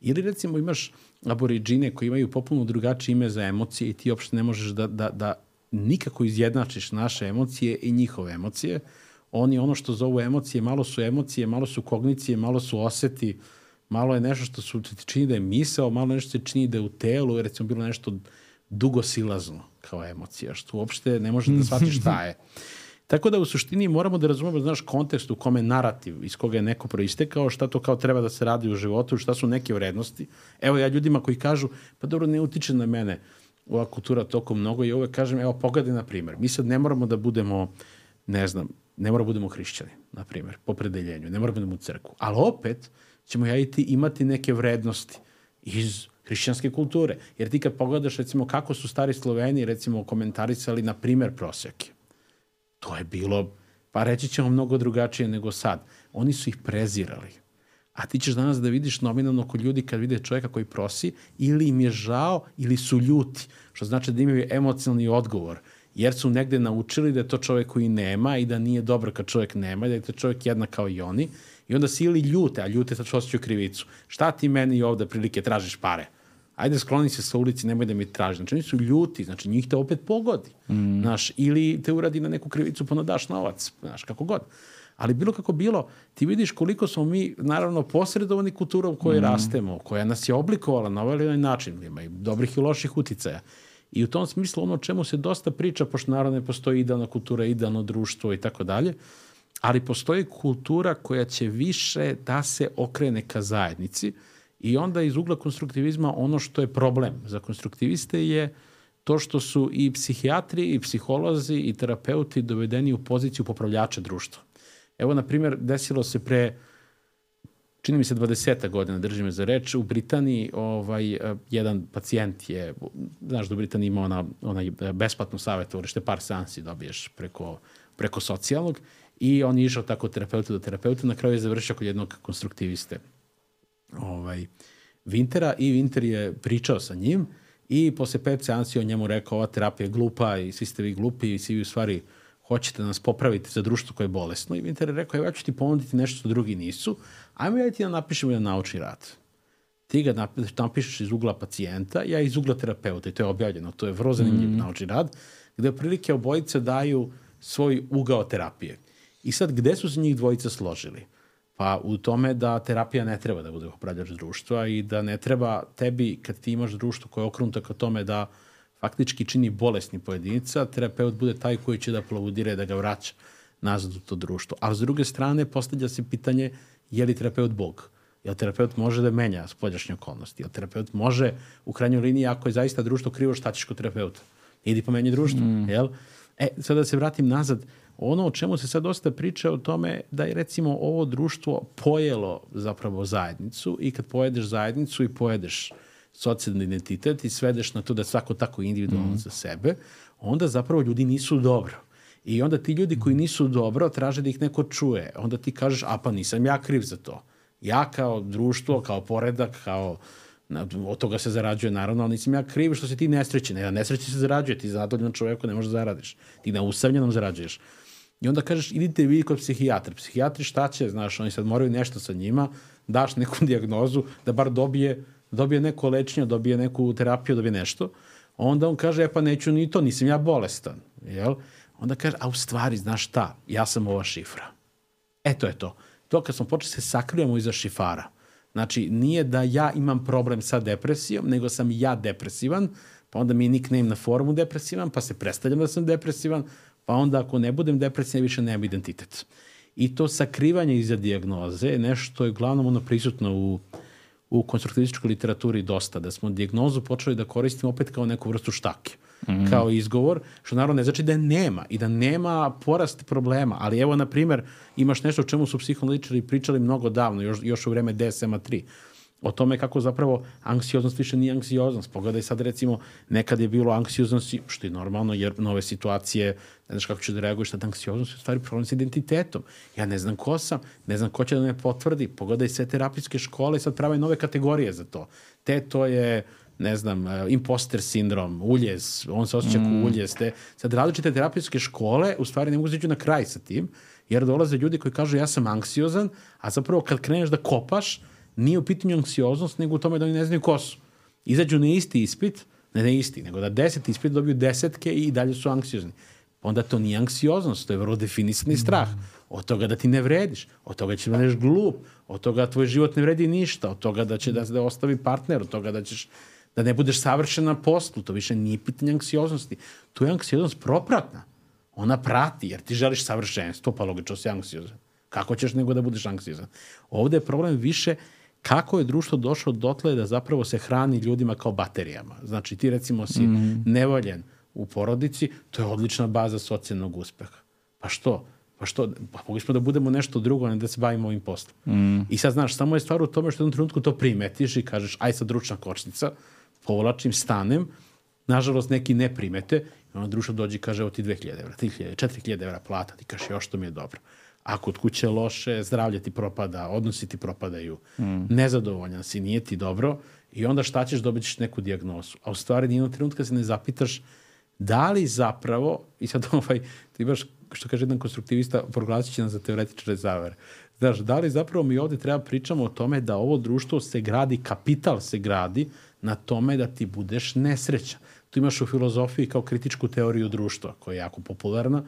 Ili recimo imaš aboriđine koji imaju popuno drugačije ime za emocije i ti uopšte ne možeš da, da, da nikako izjednačiš naše emocije i njihove emocije. Oni ono što zovu emocije, malo su emocije, malo su kognicije, malo su oseti, uh, malo je nešto što su, ti čini da je misao, malo nešto se čini da je u telu, recimo bilo nešto dugosilazno kao emocija, što uopšte ne može da shvatiš šta je. [laughs] Tako da u suštini moramo da razumemo, znaš, kontekst u kome narativ, iz koga je neko proistekao, šta to kao treba da se radi u životu, šta su neke vrednosti. Evo ja ljudima koji kažu, pa dobro, ne utiče na mene ova kultura toliko mnogo i uvek kažem, evo pogledaj na primer, mi sad ne moramo da budemo, ne znam, ne moramo da budemo hrišćani, na primer, po predeljenju, ne moramo da budemo u crku, ali opet, ćemo ja i ti imati neke vrednosti iz hrišćanske kulture. Jer ti kad pogledaš recimo kako su stari Sloveni recimo komentarisali na primer prosjake, to je bilo, pa reći ćemo mnogo drugačije nego sad. Oni su ih prezirali. A ti ćeš danas da vidiš nominalno kod ljudi kad vide čovjeka koji prosi, ili im je žao, ili su ljuti. Što znači da imaju emocionalni odgovor. Jer su negde naučili da je to čovjek koji nema i da nije dobro kad čovjek nema, da je to čovjek jednak kao i oni I onda si ili ljute, a ljute sad što osjećaju krivicu. Šta ti meni ovde prilike tražiš pare? Ajde skloni se sa ulici, nemoj da mi traži. Znači oni su ljuti, znači njih te opet pogodi. Mm. Znaš, ili te uradi na neku krivicu pa nadaš novac, znaš, kako god. Ali bilo kako bilo, ti vidiš koliko smo mi, naravno, posredovani kulturom koje mm. rastemo, koja nas je oblikovala na ovaj način, ima i dobrih i loših uticaja. I u tom smislu ono čemu se dosta priča, pošto naravno ne postoji idealna kultura, idealno društvo i tako dalje, ali postoji kultura koja će više da se okrene ka zajednici i onda iz ugla konstruktivizma ono što je problem za konstruktiviste je to što su i psihijatri i psiholozi i terapeuti dovedeni u poziciju popravljača društva. Evo, na primjer, desilo se pre čini mi se 20 godina, drži me za reč, u Britaniji ovaj, jedan pacijent je, znaš da u Britaniji ima ona, onaj besplatno savjetovalište, par seansi dobiješ preko, preko socijalnog I on je išao tako od terapeuta do terapeuta, na kraju je završio kod jednog konstruktiviste ovaj, Vintera i Vinter je pričao sa njim i posle pet seansi on njemu rekao ova terapija je glupa i svi ste vi glupi i svi vi u stvari hoćete nas popraviti za društvo koje je bolesno. I Winter je rekao, evo ja ću ti ponuditi nešto što drugi nisu, ajmo ja ti da napišemo jedan naučni rad. Ti ga napišeš iz ugla pacijenta, ja iz ugla terapeuta i to je objavljeno. To je vrlo zanimljiv mm. naučni rad, gde prilike obojice daju svoj ugao terapije. I sad, gde su se njih dvojica složili? Pa u tome da terapija ne treba da bude upravljač društva i da ne treba tebi, kad ti imaš društvo koje je okrunuto ka tome da faktički čini bolesni pojedinica, terapeut bude taj koji će da aplaudira i da ga vraća nazad u to društvo. A s druge strane, postavlja se pitanje je li terapeut Bog? Jel terapeut može da menja spoljašnje okolnosti? Jel terapeut može, u krajnjoj liniji, ako je zaista društvo krivo, šta ćeš kod terapeuta? Idi pomenji društvo, mm. jel? E, sad da se vratim nazad, ono o čemu se sad dosta priča o tome da je recimo ovo društvo pojelo zapravo zajednicu i kad pojedeš zajednicu i pojedeš socijalni identitet i svedeš na to da svako tako individualno mm. za sebe, onda zapravo ljudi nisu dobro. I onda ti ljudi koji nisu dobro traže da ih neko čuje. Onda ti kažeš, a pa nisam ja kriv za to. Ja kao društvo, kao poredak, kao od toga se zarađuje naravno, ali nisam ja kriv što se ti nesreći. Ne, nesreći se zarađuje, ti zadovoljno čoveku ne možeš da zaradiš. Ti na usamljenom zarađuješ. I onda kažeš, idite vi kod psihijatra. Psihijatri šta će, znaš, oni sad moraju nešto sa njima, daš neku [laughs] diagnozu da bar dobije, dobije neko lečenje, dobije neku terapiju, dobije nešto. Onda on kaže, e pa neću ni to, nisam ja bolestan. Jel? Onda kaže, a u stvari, znaš šta, ja sam ova šifra. E, to je to. To kad smo počeli se sakrivamo iza šifara. Znači, nije da ja imam problem sa depresijom, nego sam ja depresivan, pa onda mi je nickname na forumu depresivan, pa se predstavljam da sam depresivan, pa onda ako ne budem depresivan, više nemam identitet. I to sakrivanje iza diagnoze je nešto je glavnom ono prisutno u, u konstruktivističkoj literaturi dosta, da smo diagnozu počeli da koristimo opet kao neku vrstu štake. Mm -hmm. kao izgovor, što naravno ne znači da je nema i da nema porast problema, ali evo, na primer, imaš nešto o čemu su psihoanalitičari pričali mnogo davno, još, još u vreme DSM-a 3, o tome kako zapravo anksioznost više nije anksioznost. Pogledaj sad recimo, nekad je bilo anksioznosti, što je normalno jer nove situacije, ne znaš kako ću da reaguješ na anksioznost, je u stvari problem s identitetom. Ja ne znam ko sam, ne znam ko će da me potvrdi. Pogledaj sve terapijske škole, sad prave nove kategorije za to. Te to je ne znam, uh, imposter sindrom, uljez, on se osjeća mm. kao uljez, te, sad različite terapijske škole u stvari ne mogu zađu na kraj sa tim, jer dolaze ljudi koji kažu ja sam anksiozan, a zapravo kad kreneš da kopaš, nije u pitanju anksioznost, nego u tome da oni ne znaju ko su. Izađu na isti ispit, ne na isti, nego da deset ispit dobiju desetke i dalje su anksiozni. Onda to nije anksioznost, to je vrlo definisani strah. Od toga da ti ne vrediš, od toga će da glup, od toga da tvoj život ne vredi ništa, od toga da će da, da ostavi partner, od toga da ćeš da ne budeš savršen na poslu, to više nije pitanje anksioznosti. To je anksioznost propratna. Ona prati, jer ti želiš savršenstvo, pa logično si anksiozan. Kako ćeš nego da budeš anksiozan? Ovde je problem više kako je društvo došlo dotle da zapravo se hrani ljudima kao baterijama. Znači ti recimo si mm nevoljen u porodici, to je odlična baza socijalnog uspeha. Pa što? Pa što? Pa mogli smo da budemo nešto drugo, ne da se bavimo ovim poslom. Mm. I sad znaš, samo je stvar u tome što u jednom trenutku to primetiš i kažeš, aj sad ručna kočnica, povlačim, stanem, nažalost neki ne primete, i ono društvo dođe i kaže, evo ti 2000 evra, 3000, 4000 evra plata, ti kaže, još to mi je dobro. Ako od kuće loše, zdravlje ti propada, odnosi ti propadaju, mm. nezadovoljan si, nije ti dobro, i onda šta ćeš, dobit ćeš neku diagnozu. A u stvari, nijednog trenutka se ne zapitaš da li zapravo, i sad [laughs] ovaj, ti baš, što kaže jedan konstruktivista, proglasit će nas za teoretičare zavere. Znaš, da li zapravo mi ovde treba pričamo o tome da ovo društvo se gradi, kapital se gradi na tome da ti budeš nesrećan. Tu imaš u filozofiji kao kritičku teoriju društva, koja je jako popularna,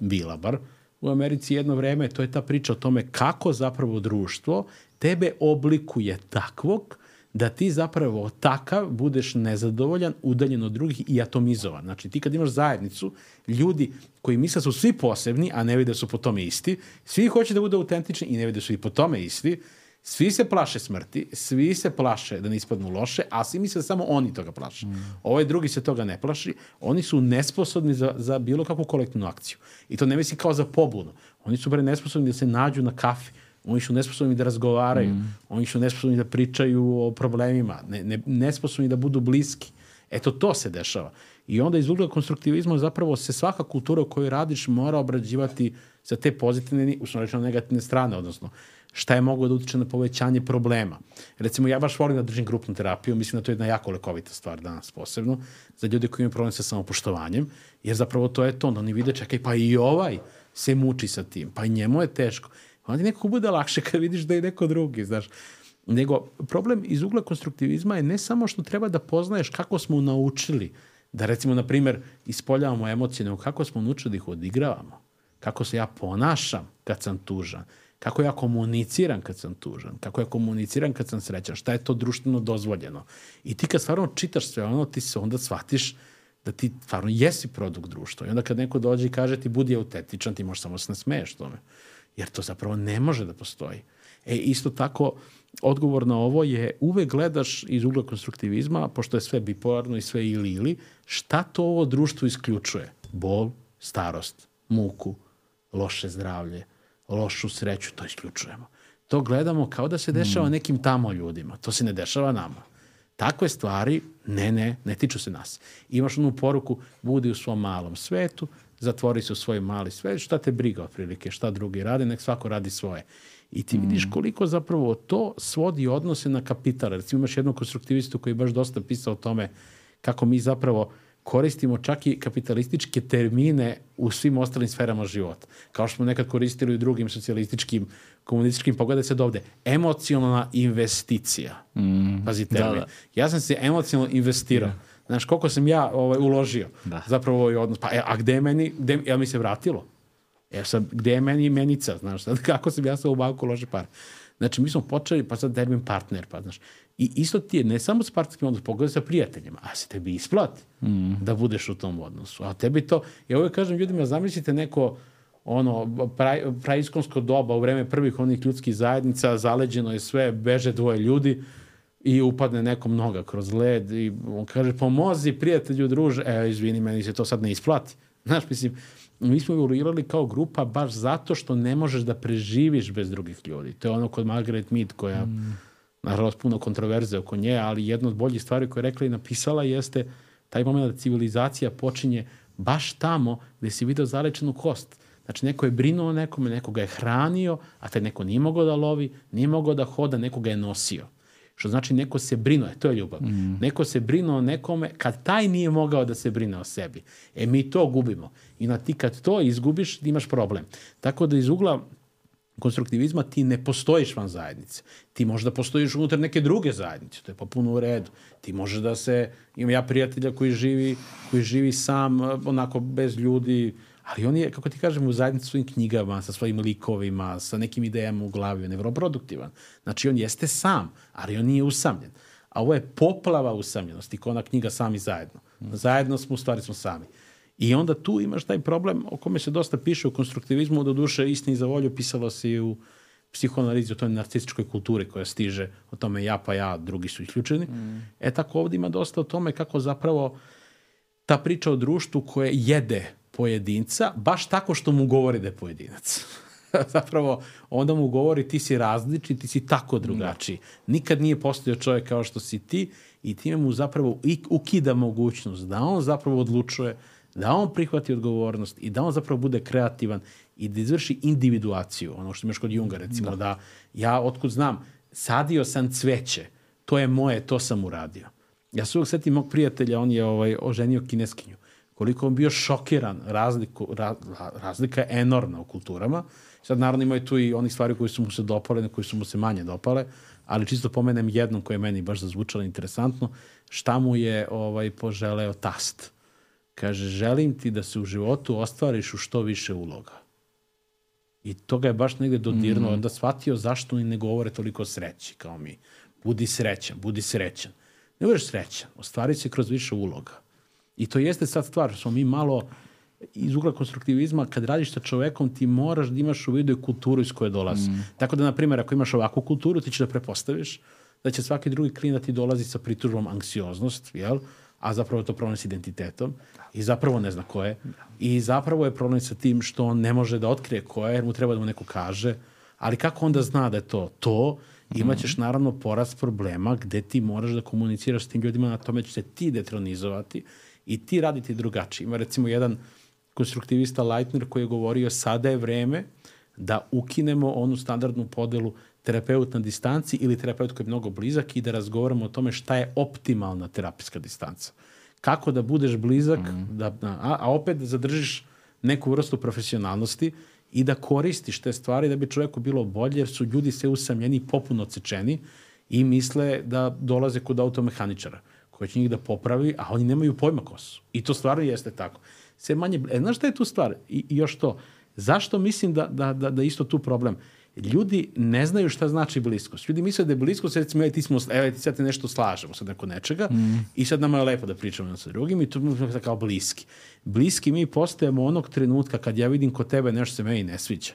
bila bar, u Americi jedno vreme, to je ta priča o tome kako zapravo društvo tebe oblikuje takvog da ti zapravo takav budeš nezadovoljan, udaljen od drugih i atomizovan. Znači ti kad imaš zajednicu, ljudi koji misle da su svi posebni, a ne vide da su po tome isti, svi hoće da budu autentični i ne vide da su i po tome isti, Svi se plaše smrti, svi se plaše da ne ispadnu loše, a svi misle da samo oni toga plaše. Mm. Ovaj drugi se toga ne plaši, oni su nesposobni za, za bilo kakvu kolektivnu akciju. I to ne misli kao za pobunu. Oni su bre nesposobni da se nađu na kafi, oni su nesposobni da razgovaraju, mm. oni su nesposobni da pričaju o problemima, ne, ne, nesposobni da budu bliski. Eto, to se dešava. I onda iz ugla konstruktivizma zapravo se svaka kultura u kojoj radiš mora obrađivati sa te pozitivne, uslovno negativne strane, odnosno šta je moglo da utiče na povećanje problema. Recimo, ja baš volim da držim grupnu terapiju, mislim da to je jedna jako lekovita stvar danas posebno, za ljude koji imaju problem sa samopoštovanjem, jer zapravo to je to, da oni vide, čekaj, pa i ovaj se muči sa tim, pa i njemu je teško. Onda ti nekako bude lakše kad vidiš da je neko drugi, znaš. Nego, problem iz ugla konstruktivizma je ne samo što treba da poznaješ kako smo naučili da recimo, na primer, ispoljavamo emocije, nego kako smo naučili da ih odigravamo. Kako se ja ponašam kad sam tužan kako ja komuniciram kad sam tužan, kako ja komuniciram kad sam srećan, šta je to društveno dozvoljeno. I ti kad stvarno čitaš sve ono, ti se onda shvatiš da ti stvarno jesi produkt društva. I onda kad neko dođe i kaže ti budi autentičan, ti možeš samo se nasmeješ tome. Jer to zapravo ne može da postoji. E, isto tako, odgovor na ovo je uvek gledaš iz ugla konstruktivizma, pošto je sve bipolarno i sve ili ili, šta to ovo društvo isključuje? Bol, starost, muku, loše zdravlje, lošu sreću, to isključujemo. To gledamo kao da se dešava mm. nekim tamo ljudima. To se ne dešava nama. Takve stvari, ne, ne, ne tiču se nas. Imaš onu poruku, budi u svom malom svetu, zatvori se u svoj mali svet, šta te briga otprilike, šta drugi rade, nek svako radi svoje. I ti vidiš mm. koliko zapravo to svodi odnose na kapital. Recimo imaš jednog konstruktivistu koji je baš dosta pisao o tome kako mi zapravo koristimo čak i kapitalističke termine u svim ostalim sferama života. Kao što smo nekad koristili u drugim socijalističkim, komunističkim, pogledaj se ovde, emocionalna investicija. Mm, Pazi termin. Da, da. Ja sam se emocionalno investirao. Da. Znaš, koliko sam ja ovaj, uložio da. zapravo ovaj odnos. Pa, e, a gde je meni, gde, ja mi se vratilo? E sad, gde je meni menica, znaš, sad, [laughs] kako sam ja sa u banku lože par. Znači, mi smo počeli, pa sad termin partner, pa znaš, I isto ti je ne samo s partnerskim odnosom, pogledaj sa prijateljima, a se tebi isplati mm. da budeš u tom odnosu. A tebi to, ja uvijek kažem ljudima, zamislite neko ono, pra, praiskonsko doba u vreme prvih onih ljudskih zajednica, zaleđeno je sve, beže dvoje ljudi i upadne nekom noga kroz led i on kaže, pomozi prijatelju, druže, e, izvini, meni se to sad ne isplati. [laughs] Znaš, mislim, mi smo evoluirali kao grupa baš zato što ne možeš da preživiš bez drugih ljudi. To je ono kod Margaret Mead koja mm nažalost puno kontroverze oko nje, ali jedna od boljih stvari koje je rekla i napisala jeste taj moment da civilizacija počinje baš tamo gde si video zalečenu kost. Znači, neko je brinuo nekome, neko ga je hranio, a taj neko nije mogao da lovi, nije mogao da hoda, neko ga je nosio. Što znači neko se brinuo, e, to je ljubav. Mm. Neko se brinuo o nekome kad taj nije mogao da se brine o sebi. E mi to gubimo. I na ti kad to izgubiš, imaš problem. Tako da iz ugla konstruktivizma ti ne postojiš van zajednice. Ti možda postojiš unutar neke druge zajednice, to je popuno u redu. Ti možeš da se, imam ja prijatelja koji živi, koji živi sam, onako bez ljudi, ali on je, kako ti kažem, u zajednici svojim knjigama, sa svojim likovima, sa nekim idejama u glavi, on je vrlo produktivan. Znači, on jeste sam, ali on nije usamljen. A ovo je poplava usamljenosti, kao ona knjiga Sami zajedno. Zajedno smo, u stvari smo sami. I onda tu imaš taj problem o kome se dosta piše u konstruktivizmu, do duše istini za volju pisalo se i u psihoanalizi o toj narcističkoj kulturi koja stiže o tome ja pa ja, drugi su isključeni. Mm. E tako ovdje ima dosta o tome kako zapravo ta priča o društvu koje jede pojedinca, baš tako što mu govori da je pojedinac. [laughs] zapravo onda mu govori ti si različit, ti si tako drugačiji. Mm. Nikad nije postojao čovjek kao što si ti i time mu zapravo ukida mogućnost da on zapravo odlučuje da on prihvati odgovornost i da on zapravo bude kreativan i da izvrši individuaciju, ono što imaš kod Junga recimo, da, da ja otkud znam, sadio sam cveće, to je moje, to sam uradio. Ja se uvijek setim mog prijatelja, on je ovaj, oženio kineskinju. Koliko on bio šokiran, razliku, ra, razlika je enormna u kulturama. Sad naravno imaju tu i onih stvari koji su mu se dopale, koji su mu se manje dopale, ali čisto pomenem jednom koje je meni baš zazvučalo interesantno, šta mu je ovaj, poželeo tast Kaže, želim ti da se u životu ostvariš u što više uloga. I to ga je baš negde dodirno, mm. onda shvatio zašto oni ne govore toliko sreći kao mi. Budi srećan, budi srećan. Ne budeš srećan, ostvari se kroz više uloga. I to jeste sad stvar, smo mi malo iz ugla konstruktivizma, kad radiš sa čovekom, ti moraš da imaš u vidu i kulturu iz koje dolazi. Mm. Tako da, na primjer, ako imaš ovakvu kulturu, ti ćeš da prepostaviš da će svaki drugi klinac da ti dolazi sa pritužbom anksioznost, jel? A zapravo je to problem s identitetom i zapravo ne zna ko je i zapravo je problem sa tim što on ne može da otkrije ko je jer mu treba da mu neko kaže, ali kako onda zna da je to to, imaćeš naravno porast problema gde ti moraš da komuniciraš s tim ljudima na tome će se ti detronizovati i ti raditi drugačije. Ima recimo jedan konstruktivista Leitner koji je govorio sada je vreme da ukinemo onu standardnu podelu terapeut na distanci ili terapeut koji je mnogo blizak i da razgovaramo o tome šta je optimalna terapijska distanca. Kako da budeš blizak, mm. da, a, a opet da zadržiš neku vrstu profesionalnosti i da koristiš te stvari da bi čoveku bilo bolje, jer su ljudi sve usamljeni i popuno odsečeni i misle da dolaze kod automehaničara koji će njih da popravi, a oni nemaju pojma ko su. I to stvarno jeste tako. Sve manje... E, znaš šta je tu stvar? I, i još to. Zašto mislim da, da, da, da isto tu problem? Ljudi ne znaju šta znači bliskost. Ljudi misle da je bliskost, recimo, ti smo, evo, ti sad nešto slažemo sad neko nečega mm. i sad nama je lepo da pričamo na sa drugim i tu smo kao bliski. Bliski mi postajemo onog trenutka kad ja vidim kod tebe nešto se meni ne sviđa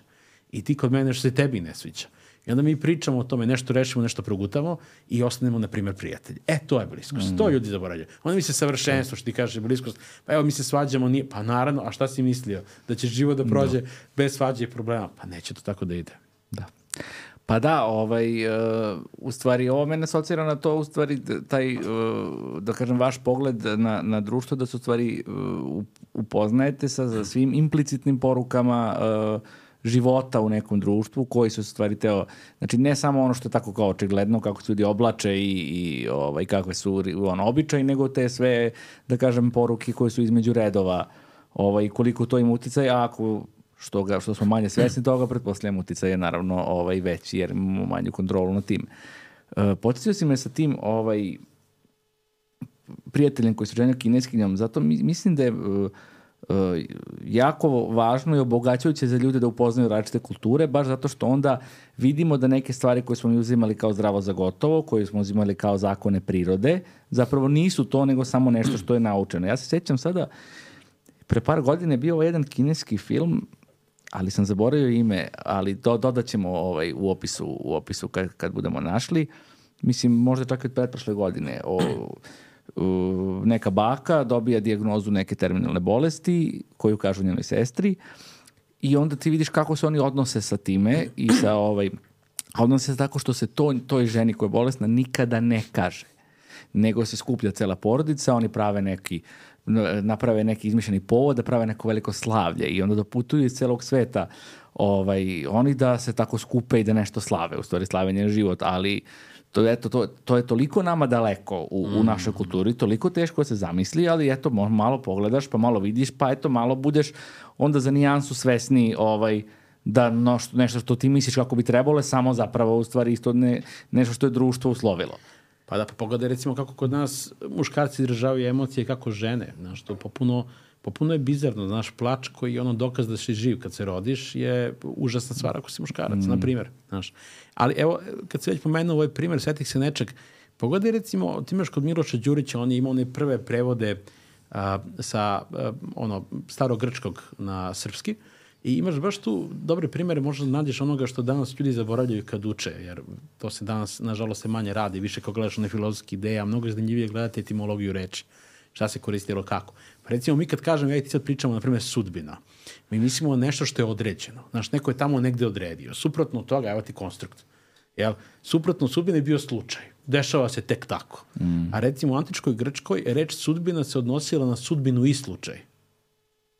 i ti kod mene nešto se tebi ne sviđa. I onda mi pričamo o tome, nešto rešimo, nešto progutamo i ostanemo, na primjer, prijatelji. E, to je bliskost. Mm. To ljudi zaboravljaju. Onda mi se savršenstvo, što ti kaže bliskost, pa evo mi se svađamo, nije, pa naravno, a šta si mislio? Da će život da prođe no. bez svađe i problema? Pa neće to tako da ide. Da. Pa da, ovaj, uh, u stvari, ovo mene asocira na to, u stvari, taj, uh, da kažem, vaš pogled na, na društvo, da se u stvari uh, upoznajete sa, sa svim implicitnim porukama uh, života u nekom društvu, koji su stvari teo, znači ne samo ono što je tako kao očigledno, kako se ljudi oblače i, i ovaj, kakve su ono, običaj, nego te sve, da kažem, poruke koje su između redova, ovaj, koliko to ima uticaj, a ako što, ga, što smo manje svesni toga, pretpostavljam uticaj je naravno ovaj, veći jer imamo manju kontrolu na tim. Uh, podsjetio si me sa tim ovaj, prijateljem koji se ženio kineskinjom, zato mi, mislim da je uh, jako važno i obogaćajuće za ljude da upoznaju različite kulture, baš zato što onda vidimo da neke stvari koje smo mi uzimali kao zdravo za gotovo, koje smo uzimali kao zakone prirode, zapravo nisu to, nego samo nešto što je naučeno. Ja se sećam sada, pre par godina je bio jedan kineski film ali sam zaboravio ime, ali do, dodat ćemo ovaj, u opisu, u opisu kad, kad budemo našli. Mislim, možda čak i od pretprošle godine. O, o, neka baka dobija dijagnozu neke terminalne bolesti koju kažu njenoj sestri i onda ti vidiš kako se oni odnose sa time i sa ovaj, odnose se tako što se to, toj ženi koja je bolesna nikada ne kaže nego se skuplja cela porodica, oni prave neki naprave neki izmišljeni povod, da prave neko veliko slavlje i onda da putuju iz celog sveta ovaj, oni da se tako skupe i da nešto slave, u stvari slavenje život, ali to, eto, to, to je toliko nama daleko u, mm. u našoj kulturi, toliko teško da se zamisli, ali eto, malo pogledaš, pa malo vidiš, pa eto, malo budeš onda za nijansu svesni ovaj, da no, što, nešto što ti misliš kako bi trebalo samo zapravo u stvari isto ne, nešto što je društvo uslovilo. Pa da, pa pogledaj recimo kako kod nas muškarci izražavaju emocije kako žene, znaš, to popuno, popuno je bizarno, znaš, plač koji je ono dokaz da si živ kad se rodiš je užasna stvar ako si muškarac, mm. na primjer, znaš. Ali evo, kad se već pomenuo ovaj primjer, setih se nečeg, pogledaj recimo, ti imaš kod Miloša Đurića, on je imao one prve prevode a, sa a, ono, starogrčkog na srpski, I imaš baš tu dobre primere, možda nađeš onoga što danas ljudi zaboravljaju kad uče, jer to se danas, nažalost, se manje radi, više kao gledaš one filozofske ideje, a mnogo je zanimljivije gledati etimologiju reči, šta se koristilo kako. Pa recimo, mi kad kažemo, ja i ti sad pričamo, na primjer, sudbina, mi mislimo nešto što je određeno. Znaš, neko je tamo negde odredio. Suprotno od toga, evo ti konstrukt. Jel? Suprotno sudbine je bio slučaj. Dešava se tek tako. Mm. A recimo u antičkoj Grčkoj reč sudbina se odnosila na sudbinu i slučaj.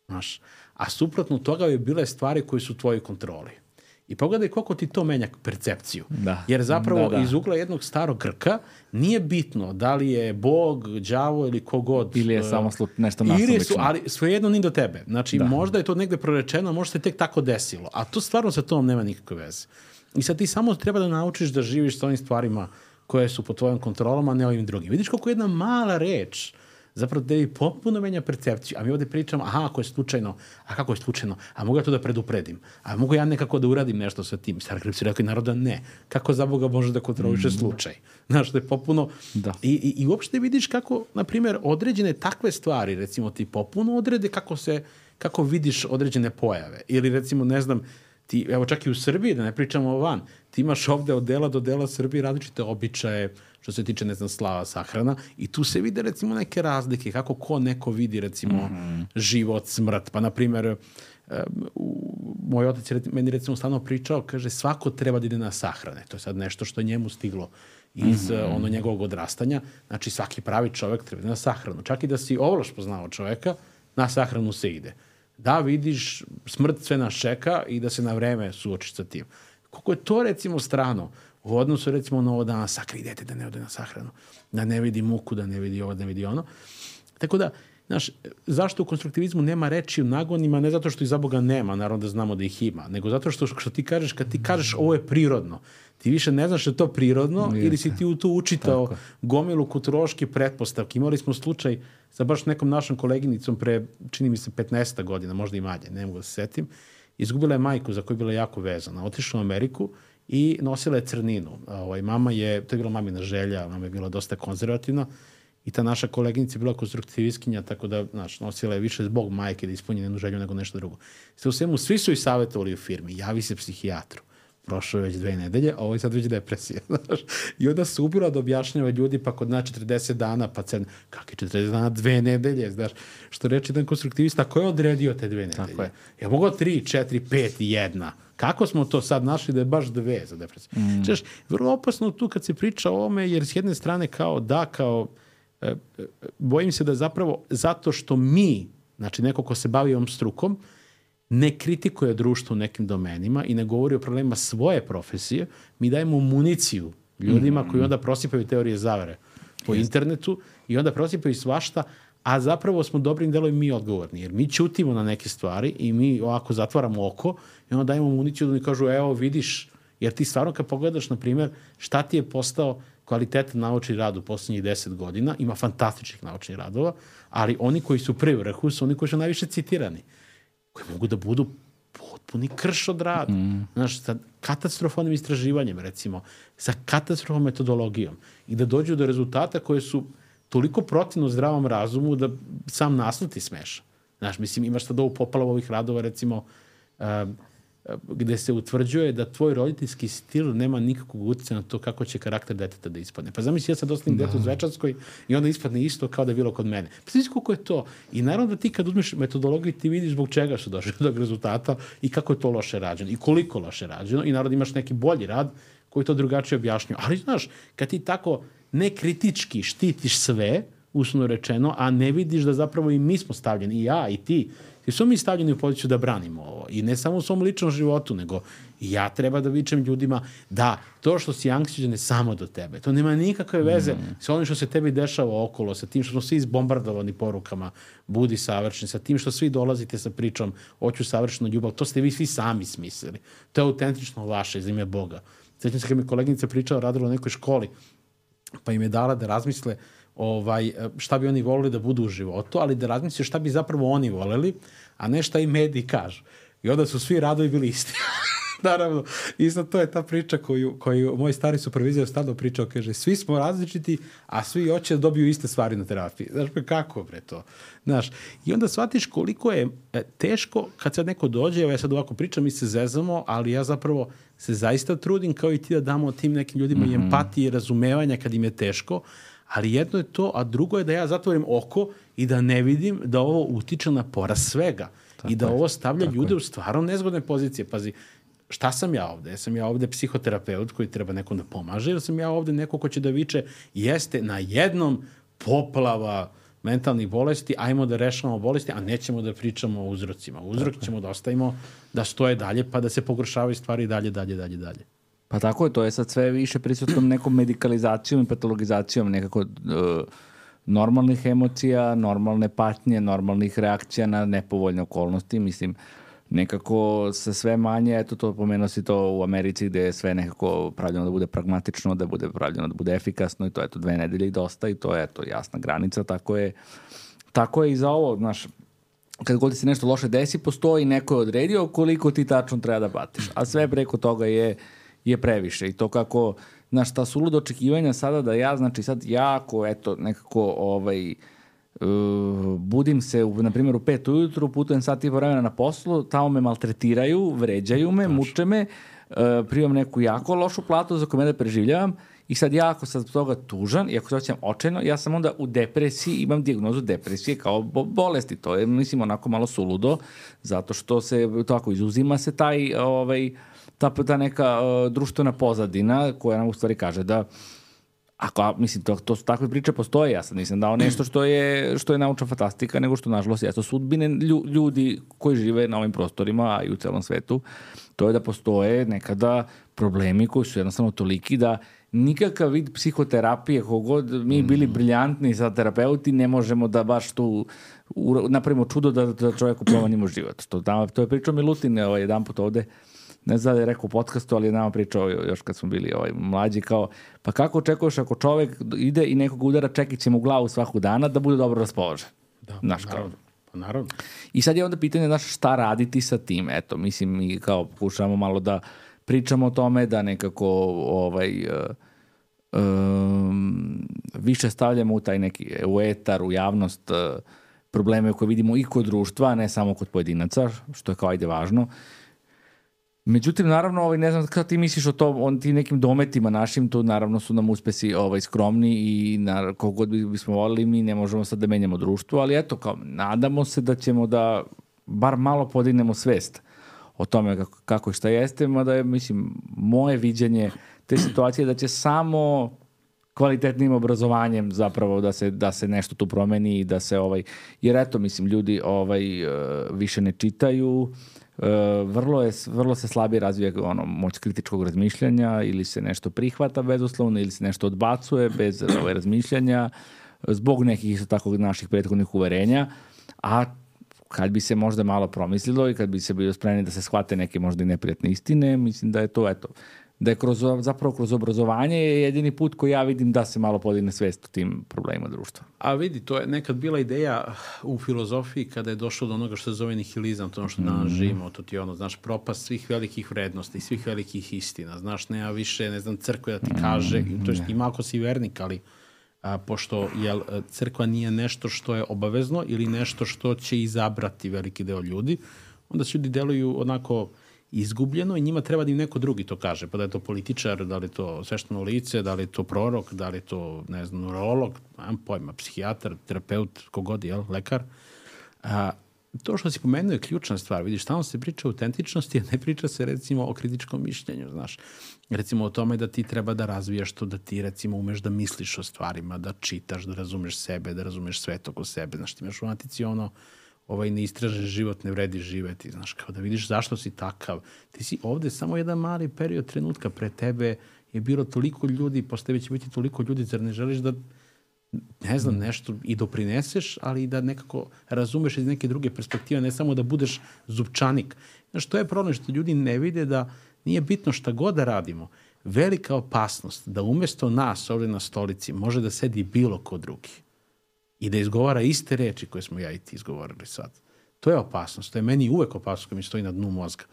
Znaš, a suprotno toga bi bile stvari koje su u tvojoj kontroli. I pogledaj koliko ti to menja percepciju. Da. Jer zapravo da, da. iz ugla jednog starog Grka nije bitno da li je Bog, đavo ili kogod. Ili je uh, samo slu, nešto nasumično. Ili su, ali svejedno ni do tebe. Znači, da. možda je to negde prorečeno, možda se tek tako desilo. A to stvarno sa tom nema nikakve veze. I sad ti samo treba da naučiš da živiš sa ovim stvarima koje su pod tvojom kontrolom, a ne ovim drugim. Vidiš koliko jedna mala reč zapravo da je potpuno menja percepciju. A mi ovde pričamo, aha, ako je slučajno, a kako je slučajno, a mogu ja to da predupredim, a mogu ja nekako da uradim nešto sa tim. Star Grip si rekao i naroda ne. Kako za Boga može da kontroliše mm. slučaj? Znaš, to je popuno... Da. I, i, I uopšte vidiš kako, na primjer, određene takve stvari, recimo ti popuno odrede kako se, kako vidiš određene pojave. Ili recimo, ne znam, ti, evo čak i u Srbiji, da ne pričamo van, ti imaš ovde od dela do dela Srbije različite običaje, što se tiče, ne znam, slava sahrana i tu se vide recimo neke razlike, kako ko neko vidi recimo mm -hmm. život, smrt, pa na primer u, moj otac je meni recimo stalno pričao, kaže svako treba da ide na sahrane, to je sad nešto što je njemu stiglo iz mm -hmm. ono njegovog odrastanja, znači svaki pravi čovek treba da na sahranu, čak i da si ovlaš poznao čoveka, na sahranu se ide da vidiš smrt sve nas čeka i da se na vreme suočiš sa tim. Koliko je to recimo strano u odnosu recimo na ovo da nas sakri dete, da ne ode na sahranu, da ne vidi muku, da ne vidi ovo, da ne vidi ono. Tako da, Znaš, zašto u konstruktivizmu nema reči u nagonima, ne zato što iza Boga nema, naravno da znamo da ih ima, nego zato što, što ti kažeš, kad ti kažeš ovo je prirodno, ti više ne znaš da je to prirodno Jeste. ili si ti u to učitao Tako. gomilu kulturoške pretpostavke. Imali smo slučaj sa baš nekom našom koleginicom pre, čini mi se, 15 godina, možda i manje, ne mogu da se setim, izgubila je majku za koju je bila jako vezana. Otišla u Ameriku i nosila je crninu. Ovaj, mama je, to je bila mamina želja, mama je bila dosta konzervativna, i ta naša koleginica je bila konstruktivistkinja, tako da, znaš, nosila je više zbog majke da ispunje jednu želju nego nešto drugo. Sve u svemu, svi su i savjetovali u firmi, javi se psihijatru. Prošlo je već dve nedelje, a ovo je sad već depresija, [laughs] znaš. I onda se ubila da objašnjava ljudi, pa kod na 40 dana, pa cen, kakvi 40 dana, dve nedelje, znaš. Što reči jedan konstruktivista, ko je odredio te dve nedelje? Tako je. Ja mogu tri, četiri, pet, jedna. Kako smo to sad našli da je baš dve za depresiju? Mm. Češ, vrlo opasno tu kad se priča o ovome, jer s jedne strane kao da, kao E, e, bojim se da zapravo zato što mi, znači neko ko se bavi ovom strukom, ne kritikuje društvo u nekim domenima i ne govori o problemima svoje profesije, mi dajemo municiju ljudima mm. koji onda prosipaju teorije zavere po Jest. internetu i onda prosipaju svašta, a zapravo smo dobrim delom mi odgovorni, jer mi ćutimo na neke stvari i mi ovako zatvaramo oko i onda dajemo municiju da mi kažu, evo vidiš, jer ti stvarno kad pogledaš, na primjer, šta ti je postao kvalitetan naučni rad u poslednjih 10 godina, ima fantastičnih naučnih radova, ali oni koji su pri vrhu su oni koji su najviše citirani, koji mogu da budu potpuni krš od rada. Mm. Znaš, sa katastrofalnim istraživanjem, recimo, sa katastrofalnom metodologijom i da dođu do rezultata koje su toliko protivno zdravom razumu da sam naslov ti smeša. Znaš, mislim, imaš sad ovu poplavu ovih radova, recimo, um, gde se utvrđuje da tvoj roditeljski stil nema nikakvog utjecaja na to kako će karakter deteta da ispadne. Pa zamisli ja sad ostavim da. dete u Zvečanskoj i onda ispadne isto kao da je bilo kod mene. Pa znaš koliko je to? I naravno da ti kad uzmeš metodologiju ti vidiš zbog čega su došli do rezultata i kako je to loše rađeno i koliko loše rađeno i naravno imaš neki bolji rad koji to drugačije objašnjuje. Ali znaš, kad ti tako nekritički štitiš sve, usno rečeno, a ne vidiš da zapravo i mi smo stavljeni, i ja, i ti, Jer smo mi stavljeni u poziciju da branimo ovo. I ne samo u svom ličnom životu, nego ja treba da vičem ljudima da to što si anksiozan je samo do tebe. To nema nikakve veze mm. sa onim što se tebi dešava okolo, sa tim što smo svi izbombardovani porukama, budi savršen, sa tim što svi dolazite sa pričom hoću savršenu ljubav. To ste vi svi sami smislili. To je autentično vaše iz ime Boga. Svećam se kad mi koleginica pričala, radila u nekoj školi, pa im je dala da razmisle uh, ovaj, šta bi oni volili da budu u životu, ali da razmisliš šta bi zapravo oni voleli, a ne šta i mediji kažu. I onda su svi radovi bili isti. [laughs] Naravno, isto to je ta priča koju, koju moj stari supervizor stalno pričao, kaže, svi smo različiti, a svi hoće da dobiju iste stvari na terapiji. Znaš, pa kako bre to? Znaš, i onda shvatiš koliko je e, teško kad sad neko dođe, evo ja sad ovako pričam, mi se zezamo, ali ja zapravo se zaista trudim kao i ti da damo tim nekim ljudima mm -hmm. i empatije i razumevanja kad im je teško, ali jedno je to, a drugo je da ja zatvorim oko i da ne vidim da ovo utiče na porast svega tako i da je, ovo stavlja ljude je. u stvarno nezgodne pozicije. Pazi, šta sam ja ovde? Sam ja ovde psihoterapeut koji treba nekom da pomaže ili sam ja ovde neko ko će da viče jeste na jednom poplava mentalnih bolesti, ajmo da rešavamo bolesti, a nećemo da pričamo o uzrocima. Uzrok Tako ćemo da ostavimo da stoje dalje, pa da se pogoršavaju stvari dalje, dalje, dalje, dalje. Pa tako je, to je sad sve više prisutnom nekom medikalizacijom i patologizacijom nekako uh, normalnih emocija, normalne patnje, normalnih reakcija na nepovoljne okolnosti. Mislim, nekako se sve manje, eto to pomenuo si to u Americi gde je sve nekako pravljeno da bude pragmatično, da bude pravljeno da bude efikasno i to je to dve nedelje i dosta i to je to jasna granica, tako je tako je i za ovo, znaš, kad god se nešto loše desi, postoji neko je odredio koliko ti tačno treba da platiš, a sve preko toga je uh, je previše i to kako, znaš, ta suluda očekivanja sada da ja, znači sad jako, eto, nekako, ovaj, uh, budim se, u, na primjer, u pet ujutru, putujem sat i vremena na poslu, tamo me maltretiraju, vređaju me, Daš. muče me, uh, primam neku jako lošu platu za koju me da preživljavam i sad ja ako sam toga tužan i ako se osjećam očajno, ja sam onda u depresiji, imam dijagnozu depresije kao bo bolesti. To je, mislim, onako malo suludo, zato što se, to ako izuzima se taj, ovaj, ta, ta neka uh, društvena pozadina koja nam u stvari kaže da Ako, a, mislim, to, to su takve priče postoje, ja sad nisam dao nešto što je, što je naučna fantastika, nego što, nažalost, jesu sudbine lju, ljudi koji žive na ovim prostorima, a i u celom svetu, to je da postoje nekada problemi koji su jednostavno toliki da nikakav vid psihoterapije, kogod mi bili briljantni sa terapeuti, ne možemo da baš tu napravimo čudo da, da čovjeku promenimo život. To, da, to je pričao Milutin ovaj, jedan put ovde, ne znam da je rekao u podcastu, ali je nama pričao još kad smo bili ovaj, mlađi, kao, pa kako očekuješ ako čovjek ide i nekog udara čekićem u glavu svakog dana da bude dobro raspoložen? Da, Znaš, naravno. Pa naravno. I sad je onda pitanje, znaš, šta raditi sa tim? Eto, mislim, mi kao pokušavamo malo da pričamo o tome, da nekako ovaj, uh, um, više stavljamo u taj neki, u etar, u javnost uh, probleme koje vidimo i kod društva, ne samo kod pojedinaca, što je kao ajde važno. Međutim, naravno, ovaj, ne znam kada ti misliš o tom, on ti nekim dometima našim, tu naravno su nam uspesi ovaj, skromni i na, kogod bismo volili, mi ne možemo sad da menjamo društvo, ali eto, kao, nadamo se da ćemo da bar malo podignemo svest o tome kako, kako šta jeste, mada je, mislim, moje viđenje te situacije da će samo kvalitetnim obrazovanjem zapravo da se da se nešto tu promeni i da se ovaj jer eto mislim ljudi ovaj više ne čitaju uh, vrlo je vrlo se slabije razvija ono moć kritičkog razmišljanja ili se nešto prihvata bezuslovno ili se nešto odbacuje bez ovaj razmišljanja zbog nekih isto tako naših prethodnih uverenja a kad bi se možda malo promislilo i kad bi se bilo spremni da se shvate neke možda i neprijatne istine, mislim da je to, eto, da je kroz, zapravo kroz obrazovanje je jedini put koji ja vidim da se malo podigne svest o tim problemima društva. A vidi, to je nekad bila ideja u filozofiji kada je došlo do onoga što se zove nihilizam, to ono što danas mm. živimo, to ti je ono, znaš, propast svih velikih vrednosti, svih velikih istina, znaš, nema više, ne znam, crkve da ti kaže, mm, to je ima ako si vernik, ali a, pošto jel, crkva nije nešto što je obavezno ili nešto što će izabrati veliki deo ljudi, onda se ljudi deluju onako izgubljeno i njima treba da im neko drugi to kaže. Pa da je to političar, da li je to svešteno lice, da li je to prorok, da li je to, ne znam, neurolog, nemam pojma, psihijatar, terapeut, kogod, jel, lekar. A, to što si pomenuo je ključna stvar. Vidiš, tamo se priča o autentičnosti, a ne priča se recimo o kritičkom mišljenju, znaš. Recimo o tome da ti treba da razvijaš to, da ti recimo umeš da misliš o stvarima, da čitaš, da razumeš sebe, da razumeš svet oko sebe. Znaš, ti imaš u antici ono, ovaj neistražen život ne vredi živeti, znaš, kao da vidiš zašto si takav. Ti si ovde samo jedan mali period trenutka pre tebe je bilo toliko ljudi, posle tebe će biti toliko ljudi, zar ne želiš da ne znam, nešto i doprineseš, ali i da nekako razumeš iz neke druge perspektive, ne samo da budeš zupčanik. Znaš, to je problem što ljudi ne vide da nije bitno šta god da radimo. Velika opasnost da umesto nas ovde na stolici može da sedi bilo ko drugi i da izgovara iste reči koje smo ja i ti izgovorili sad. To je opasnost. To je meni uvek opasnost koja mi stoji na dnu mozga.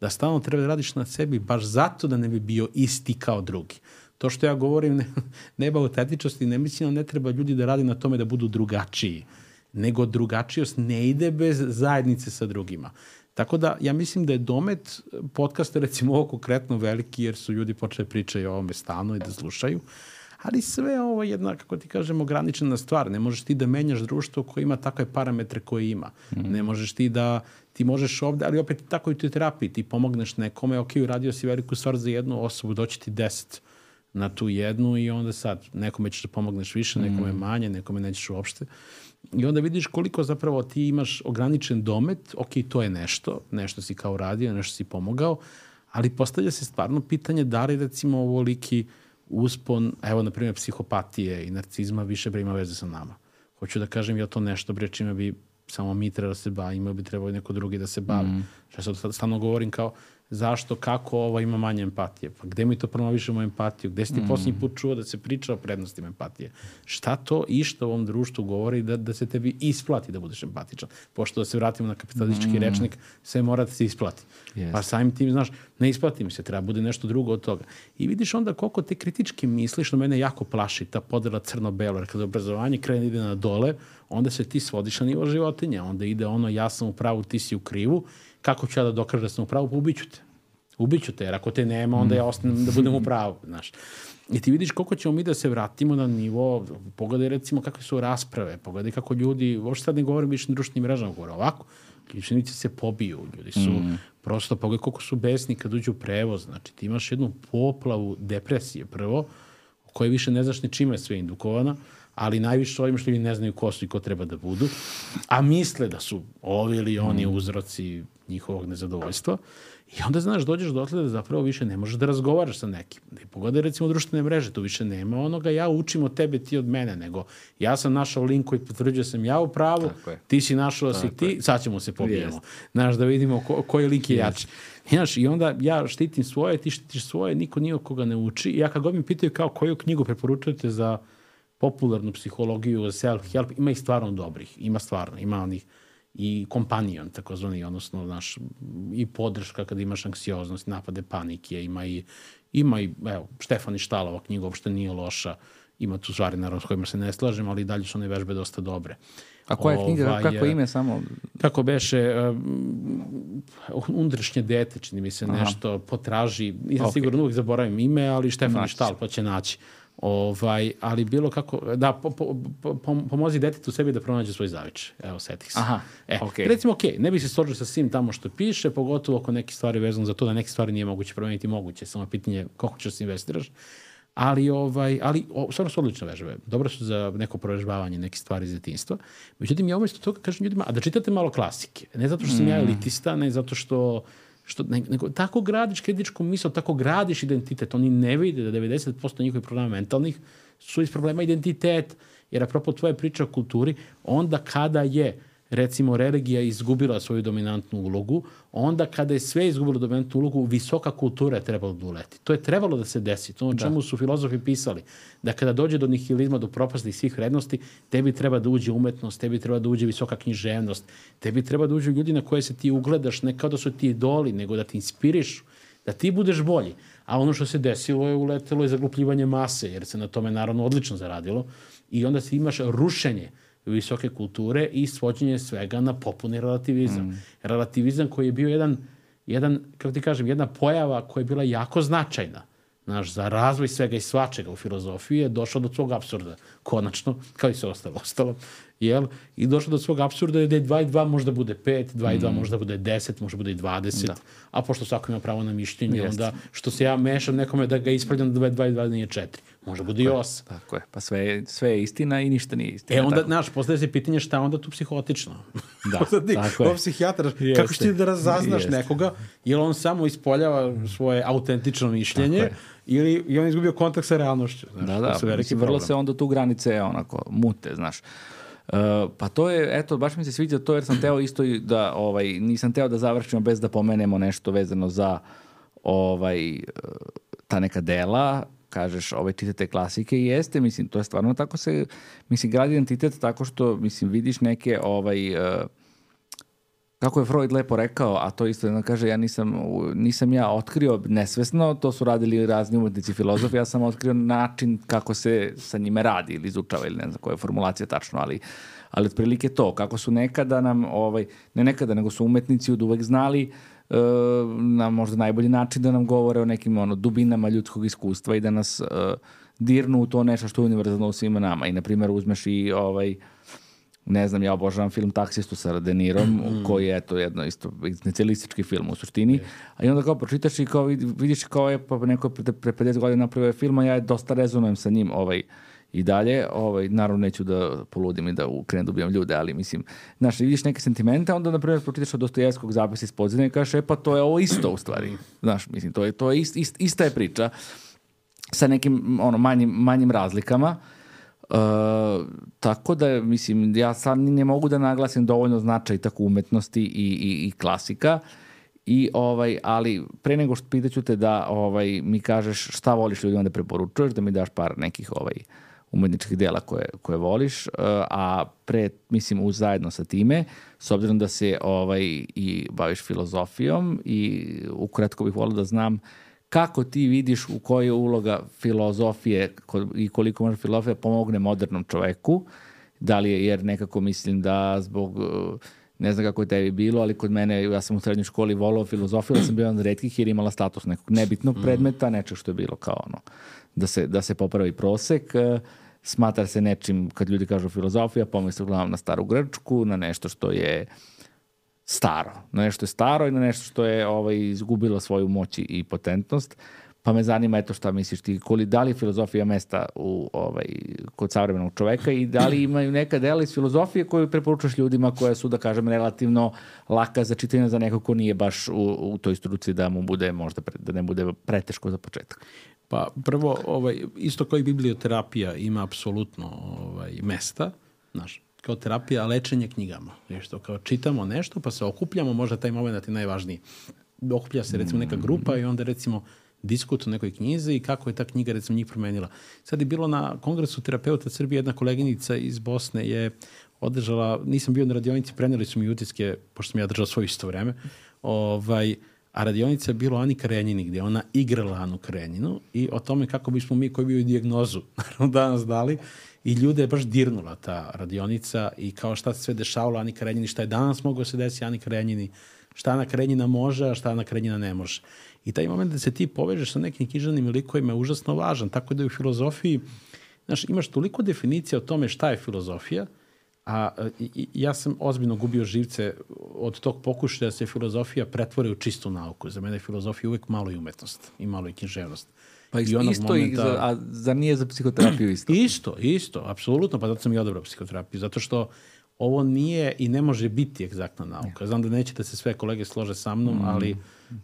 Da stalno treba da radiš na sebi baš zato da ne bi bio isti kao drugi. To što ja govorim ne, [laughs] nema autentičnosti, ne mislim da ne treba ljudi da radi na tome da budu drugačiji. Nego drugačijost ne ide bez zajednice sa drugima. Tako da ja mislim da je domet podcasta recimo ovo konkretno veliki jer su ljudi počeli pričaju o ovome stano i da slušaju. Uh, ali sve ovo je jedna, kako ti kažem, ograničena stvar. Ne možeš ti da menjaš društvo koje ima takve parametre koje ima. Mm -hmm. Ne možeš ti da, ti možeš ovde, ali opet tako i u terapiji, ti pomogneš nekome, ok, uradio si veliku stvar za jednu osobu, doći ti deset na tu jednu i onda sad nekome ćeš da pomogneš više, nekome mm. manje, nekome nećeš uopšte. I onda vidiš koliko zapravo ti imaš ograničen domet, ok, to je nešto, nešto si kao radio, nešto si pomogao, ali postavlja se stvarno pitanje da li recimo ovoliki uh, uspon, evo, na primjer, psihopatije i narcizma više bre ima veze sa nama. Hoću da kažem, ja to nešto bre čime bi samo mi treba da se bavimo, bi trebao neko drugi da se bavi. Mm. Što sad stalno govorim kao, zašto, kako ovo ima manje empatije. Pa gde mi to promovišemo empatiju? Gde si ti mm. posljednji put čuo da se priča o prednostima empatije? Šta to i što u ovom društvu govori da, da se tebi isplati da budeš empatičan? Pošto da se vratimo na kapitalistički mm. rečnik, sve mora da se isplati. Yes. Pa samim tim, znaš, ne isplati mi se, treba bude nešto drugo od toga. I vidiš onda koliko te kritički misliš, što mene jako plaši, ta podela crno-belo, jer kada obrazovanje krene ide na dole, onda se ti svodiš na nivo životinja, onda ide ono ja sam u pravu, ti si u krivu kako ću ja da dokažem da sam u pravu, pa ubiću te. Ubiću te, jer ako te nema, onda ja ostanem da budem u pravu, znaš. I ti vidiš koliko ćemo mi da se vratimo na nivo, pogledaj recimo kakve su rasprave, pogledaj kako ljudi, uopšte sad ne govorim više na društvenim mrežama, govorim ovako, ključnici se pobiju, ljudi su, mm. prosto pogledaj koliko su besni kad uđu u prevoz, znači ti imaš jednu poplavu depresije prvo, koje više ne znaš ni čime je sve indukovana, ali najviše ovim što ljudi ne znaju ko su i ko treba da budu, a misle da su ovi ili oni uzroci njihovog nezadovoljstva. I onda, znaš, dođeš do da zapravo više ne možeš da razgovaraš sa nekim. Da i pogledaj, recimo, društvene mreže, tu više nema onoga ja učim od tebe, ti od mene, nego ja sam našao link koji potvrđuje sam ja u pravu, ti si našao da si ti, je. sad ćemo se pobijemo. Znaš, da vidimo ko, koji link je jači. Znaš, i onda ja štitim svoje, ti štitiš svoje, niko nije koga ne uči. I ja kad god mi pitaju kao koju knjigu preporučujete za popularnu psihologiju, self-help, ima ih stvarno dobrih, ima stvarno, ima onih i kompanion, takozvani, odnosno naš, i podrška kad imaš anksioznost, napade panike, ima i, ima i, evo, Štefani Štalova knjiga uopšte nije loša, ima tu stvari naravno s kojima se ne slažem, ali dalje su one vežbe dosta dobre. A koja je knjiga, ovaj, kako ime samo? Kako beše, uh, undrešnje dete, čini mi se Aha. nešto, potraži, nisam okay. sigurno uvijek zaboravim ime, ali Štefan Štal pa će naći. Ovaj, ali bilo kako, da, po, po, po, pomozi detetu sebi da pronađe svoj zavič. Evo, setih se. Aha, e, okay. Recimo, ok, ne bi se složio sa svim tamo što piše, pogotovo ako neke stvari vezano za to da neke stvari nije moguće promeniti, moguće, samo pitanje koliko ćeš da se investiraš. Ali, ovaj, ali o, stvarno su odlične vežbe. Dobro su za neko provežbavanje neke stvari iz detinstva. Međutim, ja umesto toga kažem ljudima, a da čitate malo klasike. Ne zato što sam mm. ja elitista, ne zato što Što, nego, tako gradiš kritičku misl, tako gradiš identitet. Oni ne vide da 90% njihovih problema mentalnih su iz problema identitet. Jer apropo tvoje priče o kulturi, onda kada je recimo religija izgubila svoju dominantnu ulogu, onda kada je sve izgubilo dominantnu ulogu, visoka kultura je trebalo da uleti. To je trebalo da se desi. To o da. čemu su filozofi pisali. Da kada dođe do nihilizma, do propasti svih vrednosti, tebi treba da uđe umetnost, tebi treba da uđe visoka književnost, tebi treba da uđe ljudi na koje se ti ugledaš, ne kao da su ti idoli, nego da ti inspirišu, da ti budeš bolji. A ono što se desilo je uletelo i zaglupljivanje mase, jer se na tome naravno odlično zaradilo. I onda se imaš rušenje visoke kulture i svođenje svega na popuni relativizam. Mm. Relativizam koji je bio jedan, jedan, kako ti kažem, jedna pojava koja je bila jako značajna znaš, za razvoj svega i svačega u filozofiji je došao do svog absurda, konačno, kao i sve ostalo, ostalo, jel? I došao do svog absurda je da je 2 i 2 možda bude 5, 2 i 2 mm. možda bude 10, možda bude i 20, da. a pošto svako ima pravo na mišljenje, Jest. onda što se ja mešam nekome da ga ispravljam da 2 i 2 nije 4. Može bude i 8. Tako je, pa sve je, sve je istina i ništa nije istina. E onda, tako. znaš, postaje se pitanje šta onda tu psihotično. Da, [laughs] tako je. psihijatar, kako ćeš ti da razaznaš Jeste. nekoga, jer on samo ispoljava svoje autentično mišljenje, ili i on izgubio kontakt sa realnošću. Znaš, da, da, mislim, vrlo se onda tu granice onako mute, znaš. Uh, pa to je, eto, baš mi se sviđa to jer sam teo isto da, ovaj, nisam teo da završimo bez da pomenemo nešto vezano za ovaj, ta neka dela, kažeš, ovaj, čitate klasike i jeste, mislim, to je stvarno tako se, mislim, gradi identitet tako što, mislim, vidiš neke, ovaj, uh, kako je Freud lepo rekao, a to isto jedna kaže, ja nisam, nisam ja otkrio nesvesno, to su radili razni umetnici filozofi, ja sam otkrio način kako se sa njime radi ili izučava ili ne znam koja je formulacija tačno, ali, ali otprilike to, kako su nekada nam, ovaj, ne nekada, nego su umetnici od uvek znali uh, na možda najbolji način da nam govore o nekim ono, dubinama ljudskog iskustva i da nas uh, dirnu u to nešto što je univerzalno u svima nama. I, na primjer, uzmeš i ovaj, uh, ne znam, ja obožavam film Taksistu sa Denirom, mm. koji je to jedno isto egzistencialistički film u suštini. A i onda kao pročitaš i kao vidiš kao je pa neko pre, pre 50 godina napravio film, a ja dosta rezonujem sa njim ovaj, i dalje, ovaj, naravno neću da poludim i da krenem da ubijam ljude, ali mislim, znaš, vidiš neke sentimente, onda, na primjer, pročitaš od Dostojevskog zapisa iz podzemlja i kažeš, e pa to je ovo isto u stvari. Znaš, mislim, to je, to je ist, ist, ista je priča sa nekim ono, manjim, manjim razlikama. Uh, tako da, mislim, ja sad ne mogu da naglasim dovoljno značaj tako umetnosti i, i, i klasika, I ovaj, ali pre nego što pitaću te da ovaj, mi kažeš šta voliš ljudima da preporučuješ, da mi daš par nekih ovaj, umetničkih dela koje, koje voliš, uh, a pre, mislim, uz zajedno sa time, s obzirom da se ovaj, i baviš filozofijom i ukratko bih volio da znam uh, kako ti vidiš u kojoj je uloga filozofije i koliko može filozofija pomogne modernom čoveku, da li je, jer nekako mislim da zbog ne znam kako je tebi bilo, ali kod mene, ja sam u srednjoj školi volao filozofiju, da sam bio od redkih jer imala status nekog nebitnog mm. predmeta, nečeg što je bilo kao ono, da se, da se popravi prosek, smatra se nečim, kad ljudi kažu filozofija, pomisle uglavnom na staru Grčku, na nešto što je uh, staro. Na nešto je staro i na nešto što je ovaj, izgubilo svoju moć i potentnost. Pa me zanima, eto šta misliš ti, koli, da li filozofija mesta u, ovaj, kod savremenog čoveka i da li imaju neka dela iz filozofije koju preporučaš ljudima koja su, da kažem, relativno laka za čitanje za neko ko nije baš u, u toj struci da mu bude možda, pre, da ne bude preteško za početak. Pa prvo, ovaj, isto kao i biblioterapija ima apsolutno ovaj, mesta, znaš, kao terapija, lečenje knjigama. Nešto, kao čitamo nešto, pa se okupljamo, možda taj moment je najvažniji. Okuplja se recimo neka grupa i onda recimo diskut o nekoj knjizi i kako je ta knjiga recimo njih promenila. Sad je bilo na kongresu terapeuta Srbije jedna koleginica iz Bosne je održala, nisam bio na radionici, preneli su mi utiske, pošto sam ja držao svoje isto vreme, ovaj, a radionica je bilo Ani Karenjini, gde ona igrala Anu Karenjinu i o tome kako bismo mi koji bi dijagnozu [laughs] naravno danas dali i ljude je baš dirnula ta radionica i kao šta se sve dešavalo Ani Karenjini, šta je danas moglo se desiti Ani Karenjini, šta Ana Karenjina može, a šta Ana Karenjina ne može. I taj moment da se ti povežeš sa nekim književnim likovima je užasno važan, tako da je u filozofiji, znaš, imaš toliko definicija o tome šta je filozofija, a i, ja sam ozbiljno gubio živce od tog pokušaja da se filozofija pretvore u čistu nauku. Za mene je filozofija uvek malo i umetnost i malo i književnost. Pa isto, I isto momenta... i za, a za nije za psihoterapiju isto? [clears throat] isto, isto, apsolutno, pa zato sam i odabrao psihoterapiju, zato što ovo nije i ne može biti egzaktna nauka. Znam da neće da se sve kolege slože sa mnom, mm. ali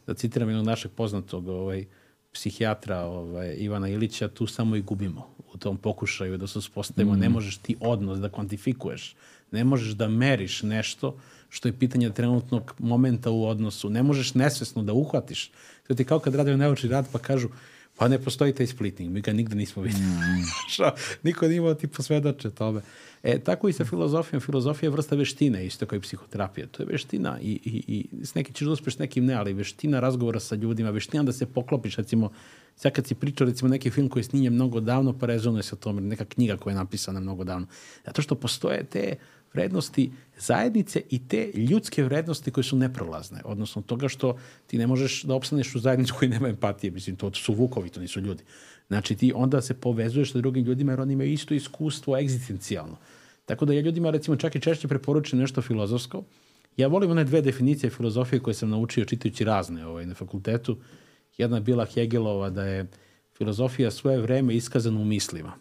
da citiram jednog našeg poznatog ovaj, psihijatra ovaj, Ivana Ilića, tu samo i gubimo u tom pokušaju da se uspostavimo. Mm. Ne možeš ti odnos da kvantifikuješ, ne možeš da meriš nešto što je pitanje trenutnog momenta u odnosu. Ne možeš nesvesno da uhvatiš. To ti kao kad radaju neučni rad pa kažu pa ne postoji taj splitting, mi ga nigde nismo videli. Mm. [laughs] Niko nije imao ti posvedoče tome. E, tako i sa filozofijom. Filozofija je vrsta veštine, isto kao i psihoterapija. To je veština i, i, i s nekim ćeš da uspeš, s nekim ne, ali veština razgovora sa ljudima, veština da se poklopiš, recimo, sad kad si pričao recimo neki film koji je snimljen mnogo davno, pa rezonuje se o tome, neka knjiga koja je napisana mnogo davno. Zato što postoje te vrednosti zajednice i te ljudske vrednosti koje su neprolazne. Odnosno toga što ti ne možeš da opstaneš u zajednicu koji nema empatije. Mislim, to su vukovi, to nisu ljudi. Znači ti onda se povezuješ sa drugim ljudima jer oni imaju isto iskustvo egzistencijalno. Tako da ja ljudima recimo čak i češće preporučujem nešto filozofsko. Ja volim one dve definicije filozofije koje sam naučio čitajući razne ovaj, na fakultetu. Jedna je bila Hegelova da je filozofija svoje vreme iskazana u mislima.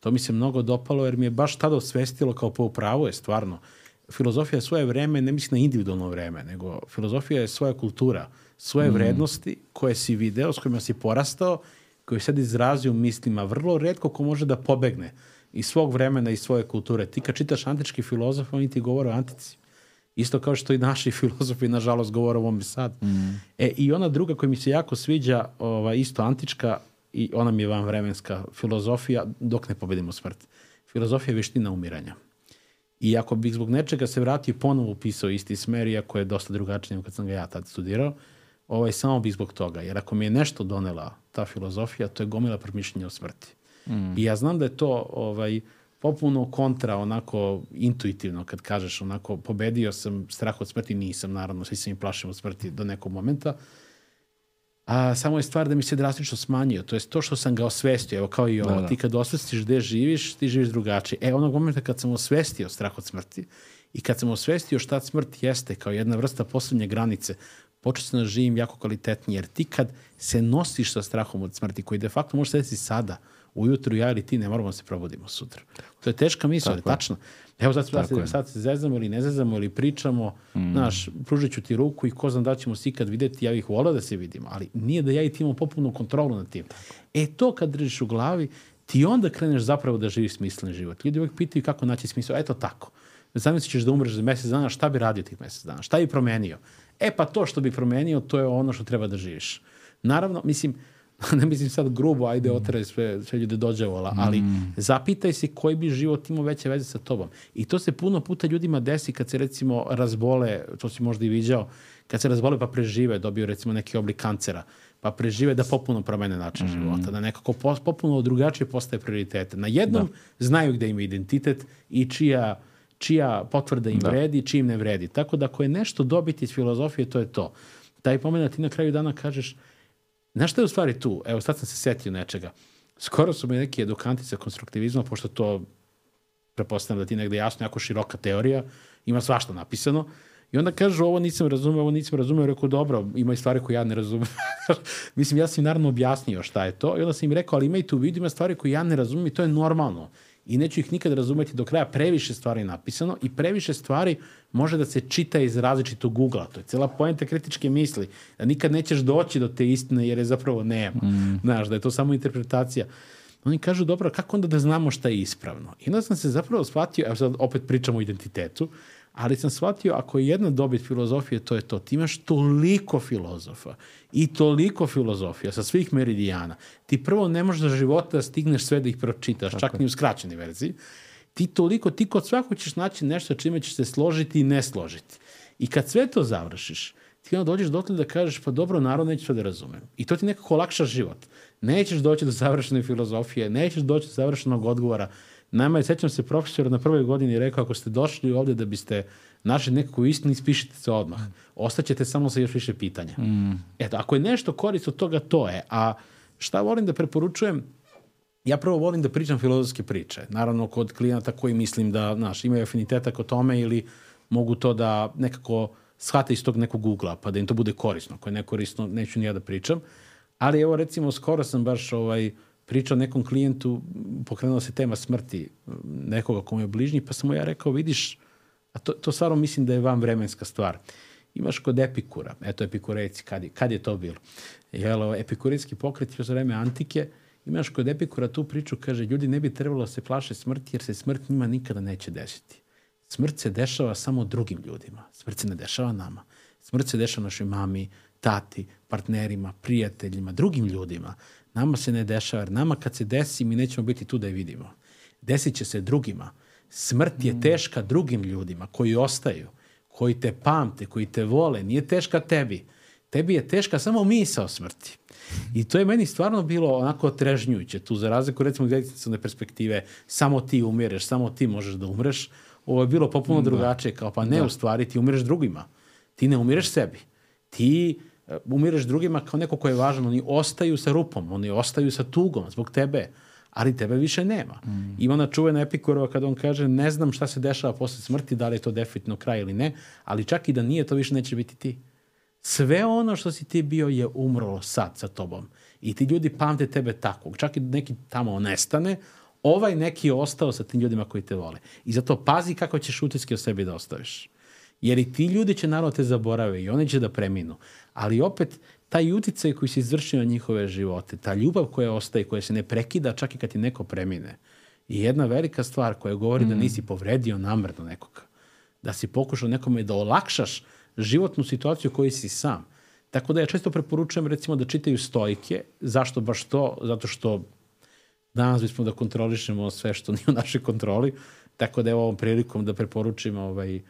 To mi se mnogo dopalo jer mi je baš tada osvestilo kao po upravo je stvarno. Filozofija je svoje vreme, ne mislim na individualno vreme, nego filozofija je svoja kultura, svoje mm. vrednosti koje si video, s kojima si porastao, koje sad izrazio mislima. Vrlo redko ko može da pobegne iz svog vremena i svoje kulture. Ti kad čitaš antički filozof, oni ti govore o antici. Isto kao što i naši [laughs] filozofi, nažalost, govore o ovom sad. Mm. E, I ona druga koja mi se jako sviđa, ova, isto antička, i ona mi je van vremenska filozofija, dok ne pobedimo smrt. Filozofija je veština umiranja. I ako bih zbog nečega se vratio i ponovo upisao isti smer, iako je dosta drugačiji nego kad sam ga ja tad studirao, ovaj, samo bih zbog toga. Jer ako mi je nešto donela ta filozofija, to je gomila promišljenja o smrti. Mm. I ja znam da je to ovaj, popuno kontra, onako intuitivno, kad kažeš onako, pobedio sam strah od smrti, nisam, naravno, svi se mi plašimo od smrti do nekog momenta, a samo je stvar da mi se drastično smanjio. To je to što sam ga osvestio, evo kao i ovo. Da, da. Ti kad osvestiš gde živiš, ti živiš drugačije. E, onog momenta kad sam osvestio strah od smrti i kad sam osvestio šta smrt jeste kao jedna vrsta poslednje granice, počeo sam da živim jako kvalitetnije, jer ti kad se nosiš sa strahom od smrti, koji de facto može se desiti sada, ujutru ja ili ti ne moramo da se probudimo sutra. To je teška misla, je tačno. Evo sad, sad, se, sad se zezamo ili ne zezamo ili pričamo, mm. znaš, pružit ću ti ruku i ko znam da ćemo se ikad videti, ja bih volao da se vidimo, ali nije da ja i ti imamo popuno kontrolu nad tim. E to kad držiš u glavi, ti onda kreneš zapravo da živiš smislen život. Ljudi uvijek pitaju kako naći smisao, eto tako. Zamislit ćeš da umreš za mesec dana, šta bi radio tih mesec dana? Šta bi promenio? E pa to što bi promenio, to je ono što treba da živiš. Naravno, mislim, [laughs] ne mislim sad grubo, ajde oteraj sve, sve ljude dođevola, ali mm. zapitaj se koji bi život imao veće veze sa tobom. I to se puno puta ljudima desi kad se recimo razbole, to si možda i viđao, kad se razbole pa prežive, dobiju recimo neki oblik kancera, pa prežive da popuno promene način mm. života, da nekako popuno drugačije postaje prioritete. Na jednom da. znaju gde ima identitet i čija, čija potvrda im da. vredi, čim ne vredi. Tako da ako je nešto dobiti iz filozofije, to je to. Taj pomen ti na kraju dana kažeš, Znaš šta je u stvari tu? Evo, sad sam se setio nečega. Skoro su mi neki edukanti sa konstruktivizma, pošto to prepostavljam da ti negde jasno, jako široka teorija, ima svašta napisano, I onda kažu, ovo nisam razumeo, ovo nisam razumeo, rekao, dobro, ima i stvari koje ja ne razumem. [laughs] Mislim, ja sam im naravno objasnio šta je to i onda sam im rekao, ali imajte u vidu, ima stvari koje ja ne razumem i to je normalno. I neću ih nikad razumeti do kraja, previše stvari je napisano i previše stvari može da se čita iz različitog ugla. To je cela poenta kritičke misli. Da nikad nećeš doći do te istine jer je zapravo nema. Mm. Znaš, da je to samo interpretacija. Oni kažu, dobro, kako onda da znamo šta je ispravno? I onda sam se zapravo shvatio, evo sad opet pričamo o identitetu, ali sam shvatio ako je jedna dobit filozofije, to je to. Ti imaš toliko filozofa i toliko filozofija sa svih meridijana. Ti prvo ne možeš za života da stigneš sve da ih pročitaš, Tako. čak ni u skraćenoj verziji. Ti toliko, ti kod svakog ćeš naći nešto čime ćeš se složiti i ne složiti. I kad sve to završiš, ti onda dođeš dotle da kažeš, pa dobro, narod neće sve da razumem. I to ti nekako olakša život. Nećeš doći do završene filozofije, nećeš doći do završenog odgovora. Nama je, sećam se, profesor na prvoj godini rekao, ako ste došli ovde da biste našli nekakvu istinu, ispišite se odmah. Ostaćete samo sa još više pitanja. Mm. Eto, ako je nešto korist od toga, to je. A šta volim da preporučujem, ja prvo volim da pričam filozofske priče. Naravno, kod klijenata koji mislim da, znaš, imaju afiniteta kod tome ili mogu to da nekako shvate iz tog nekog ugla, pa da im to bude korisno. Ako je nekorisno, neću ni ja da pričam. Ali evo, recimo, skoro sam baš ovaj, pričao nekom klijentu, pokrenula se tema smrti nekoga kome je bližnji, pa sam mu ja rekao, vidiš, a to, to stvarno mislim da je vam vremenska stvar. Imaš kod Epikura, eto Epikurejci, kad je, kad je to bilo? Jel, epikurijski pokret još vreme antike, imaš kod Epikura tu priču, kaže, ljudi ne bi trebalo da se plaše smrti, jer se smrt njima nikada neće desiti. Smrt se dešava samo drugim ljudima. Smrt se ne dešava nama. Smrt se dešava našoj mami, tati, partnerima, prijateljima, drugim ljudima. Nama se ne dešava, jer nama kad se desi, mi nećemo biti tu da je vidimo. Desit će se drugima. Smrt je mm. teška drugim ljudima koji ostaju, koji te pamte, koji te vole. Nije teška tebi. Tebi je teška samo misao smrti. I to je meni stvarno bilo onako trežnjujuće. Tu za razliku recimo egzistencijalne perspektive samo ti umireš, samo ti možeš da umreš. Ovo je bilo popuno da. drugačije. Kao pa ne da. u stvari ti umireš drugima. Ti ne umireš sebi. Ti umireš drugima kao neko ko je važan. Oni ostaju sa rupom, oni ostaju sa tugom zbog tebe ali tebe više nema. Mm. Ima ona čuvena Epikurova kada on kaže ne znam šta se dešava posle smrti, da li je to definitivno kraj ili ne, ali čak i da nije, to više neće biti ti. Sve ono što si ti bio je umrlo sad sa tobom. I ti ljudi pamte tebe takvog. Čak i neki tamo nestane, ovaj neki je ostao sa tim ljudima koji te vole. I zato pazi kako ćeš utiske o sebi da ostaviš. Jer i ti ljudi će naravno te zaborave i oni će da preminu. Ali opet, taj uticaj koji se izvršio na njihove živote, ta ljubav koja ostaje, koja se ne prekida čak i kad ti neko premine, je jedna velika stvar koja govori mm. da nisi povredio namrno nekoga. Da si pokušao nekome da olakšaš životnu situaciju koju si sam. Tako da ja često preporučujem recimo da čitaju stojke. Zašto baš to? Zato što danas bismo da kontrolišemo sve što nije u našoj kontroli. Tako da je ovom prilikom da preporučim ovaj, uh,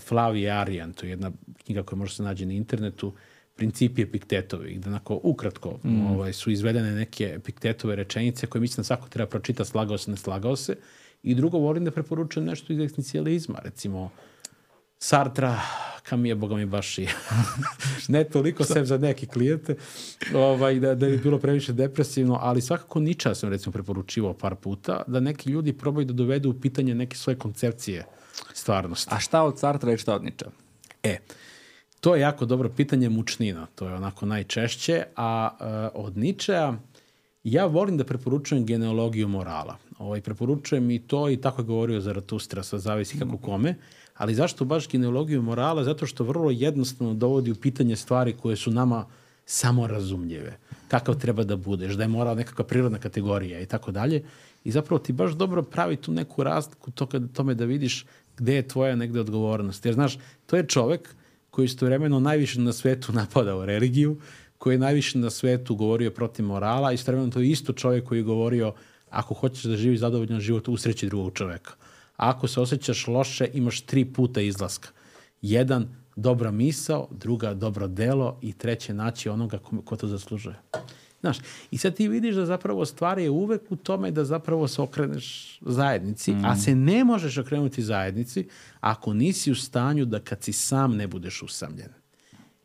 Flavije Arijan, to je jedna knjiga koja može se nađe na internetu, principi epiktetovi, gde onako ukratko mm. ovaj, su izvedene neke epiktetove rečenice koje mislim da svako treba pročita, slagao se, ne slagao se. I drugo, volim da preporučujem nešto iz eksistencijalizma, recimo Sartra, kam je, boga mi baš i [laughs] ne toliko sem za neke klijente, ovaj, da, da je bilo previše depresivno, ali svakako Niča sam recimo preporučivao par puta, da neki ljudi probaju da dovedu u pitanje neke svoje koncepcije stvarnosti. A šta od Sartra i šta od Niča? E, To je jako dobro pitanje mučnina, to je onako najčešće, a uh, od Ničea ja volim da preporučujem genealogiju morala. Ovaj, preporučujem i to i tako je govorio Zaratustra, sa zavisi kako kome, ali zašto baš genealogiju morala? Zato što vrlo jednostavno dovodi u pitanje stvari koje su nama samorazumljive. Kakav treba da budeš, da je moral nekakva prirodna kategorija i tako dalje. I zapravo ti baš dobro pravi tu neku razliku to kad, tome da vidiš gde je tvoja negde odgovornost. Jer znaš, to je čovek koji istovremeno najviše na svetu napadao religiju, koji je najviše na svetu govorio protiv morala, istovremeno to je isto čovjek koji je govorio ako hoćeš da živi zadovoljan život, usreći drugog čoveka. Ako se osjećaš loše, imaš tri puta izlaska. Jedan, dobra misao, druga, dobro delo i treće, naći onoga ko, ko to zaslužuje. Znaš, i sad ti vidiš da zapravo stvar je uvek u tome da zapravo se okreneš zajednici, mm. a se ne možeš okrenuti zajednici ako nisi u stanju da kad si sam ne budeš usamljen.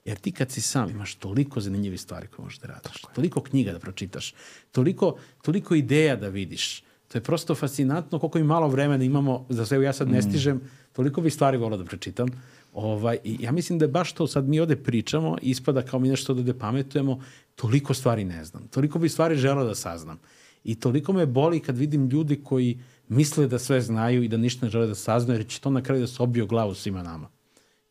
Jer ti kad si sam imaš toliko zanimljivih stvari koje možeš da radiš, toliko knjiga da pročitaš, toliko, toliko ideja da vidiš. To je prosto fascinantno koliko mi malo vremena imamo, za sve ja sad ne mm. stižem, toliko bi stvari volao da pročitam, Ovaj, ja mislim da je baš to, sad mi ovde pričamo, ispada kao mi nešto da pametujemo, toliko stvari ne znam. Toliko bi stvari želeo da saznam. I toliko me boli kad vidim ljudi koji misle da sve znaju i da ništa ne žele da saznaju, jer će to na kraju da se obio glavu svima nama.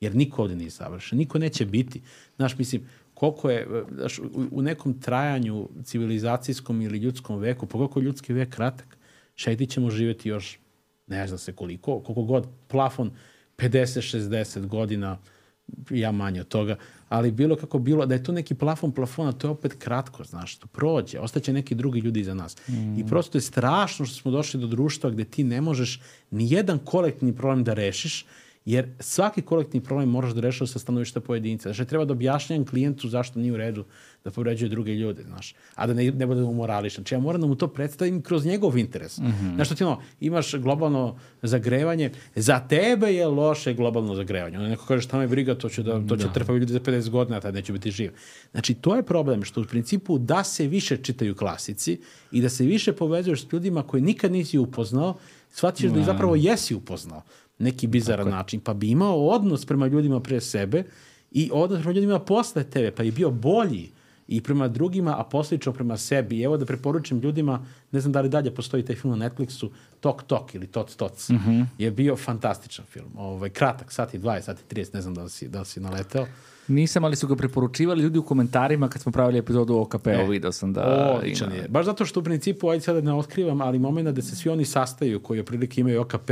Jer niko ovde nije savršen, niko neće biti. Znaš, mislim, koliko je, znaš, u, nekom trajanju civilizacijskom ili ljudskom veku, pogotovo ljudski vek kratak, šeti ćemo živeti još ne znam se koliko, koliko god plafon 50-60 godina, ja manje od toga, ali bilo kako bilo, da je to neki plafon plafona, to je opet kratko, znaš, to prođe, ostaće neki drugi ljudi iza nas. Mm. I prosto je strašno što smo došli do društva gde ti ne možeš ni jedan kolektivni problem da rešiš, Jer svaki kolektivni problem moraš da rešava sa stanovišta pojedinca. Znači, treba da objašnjam klijentu zašto nije u redu da povređuje druge ljude, znaš. A da ne, ne bude morališ. Znači, ja moram da mu to predstavim kroz njegov interes. Mm -hmm. Znaš, ti ono, imaš globalno zagrevanje, za tebe je loše globalno zagrevanje. Ono neko kaže šta me briga, to će, da, to će da. trpati ljudi za 50 godina, a tad neće biti živ. Znači, to je problem, što u principu da se više čitaju klasici i da se više povezuješ s ljudima koje nikad nisi upoznao, shvatiš da ih zapravo jesi upoznao neki bizaran Tako način, pa bi imao odnos prema ljudima pre sebe i odnos prema ljudima posle tebe, pa je bio bolji i prema drugima, a poslično prema sebi. I evo da preporučim ljudima, ne znam da li dalje postoji taj film na Netflixu, Tok Tok ili Toc Toc. Mm -hmm. Je bio fantastičan film. Ovaj, kratak, sati 20, sati 30, ne znam da li si, da li si naleteo. Nisam, ali su ga preporučivali ljudi u komentarima kad smo pravili epizodu o KP-u, e, video sam da... Odličan je. Baš zato što u principu, ajde sada ne otkrivam, ali momena da se svi oni sastaju koji oprilike imaju OKP,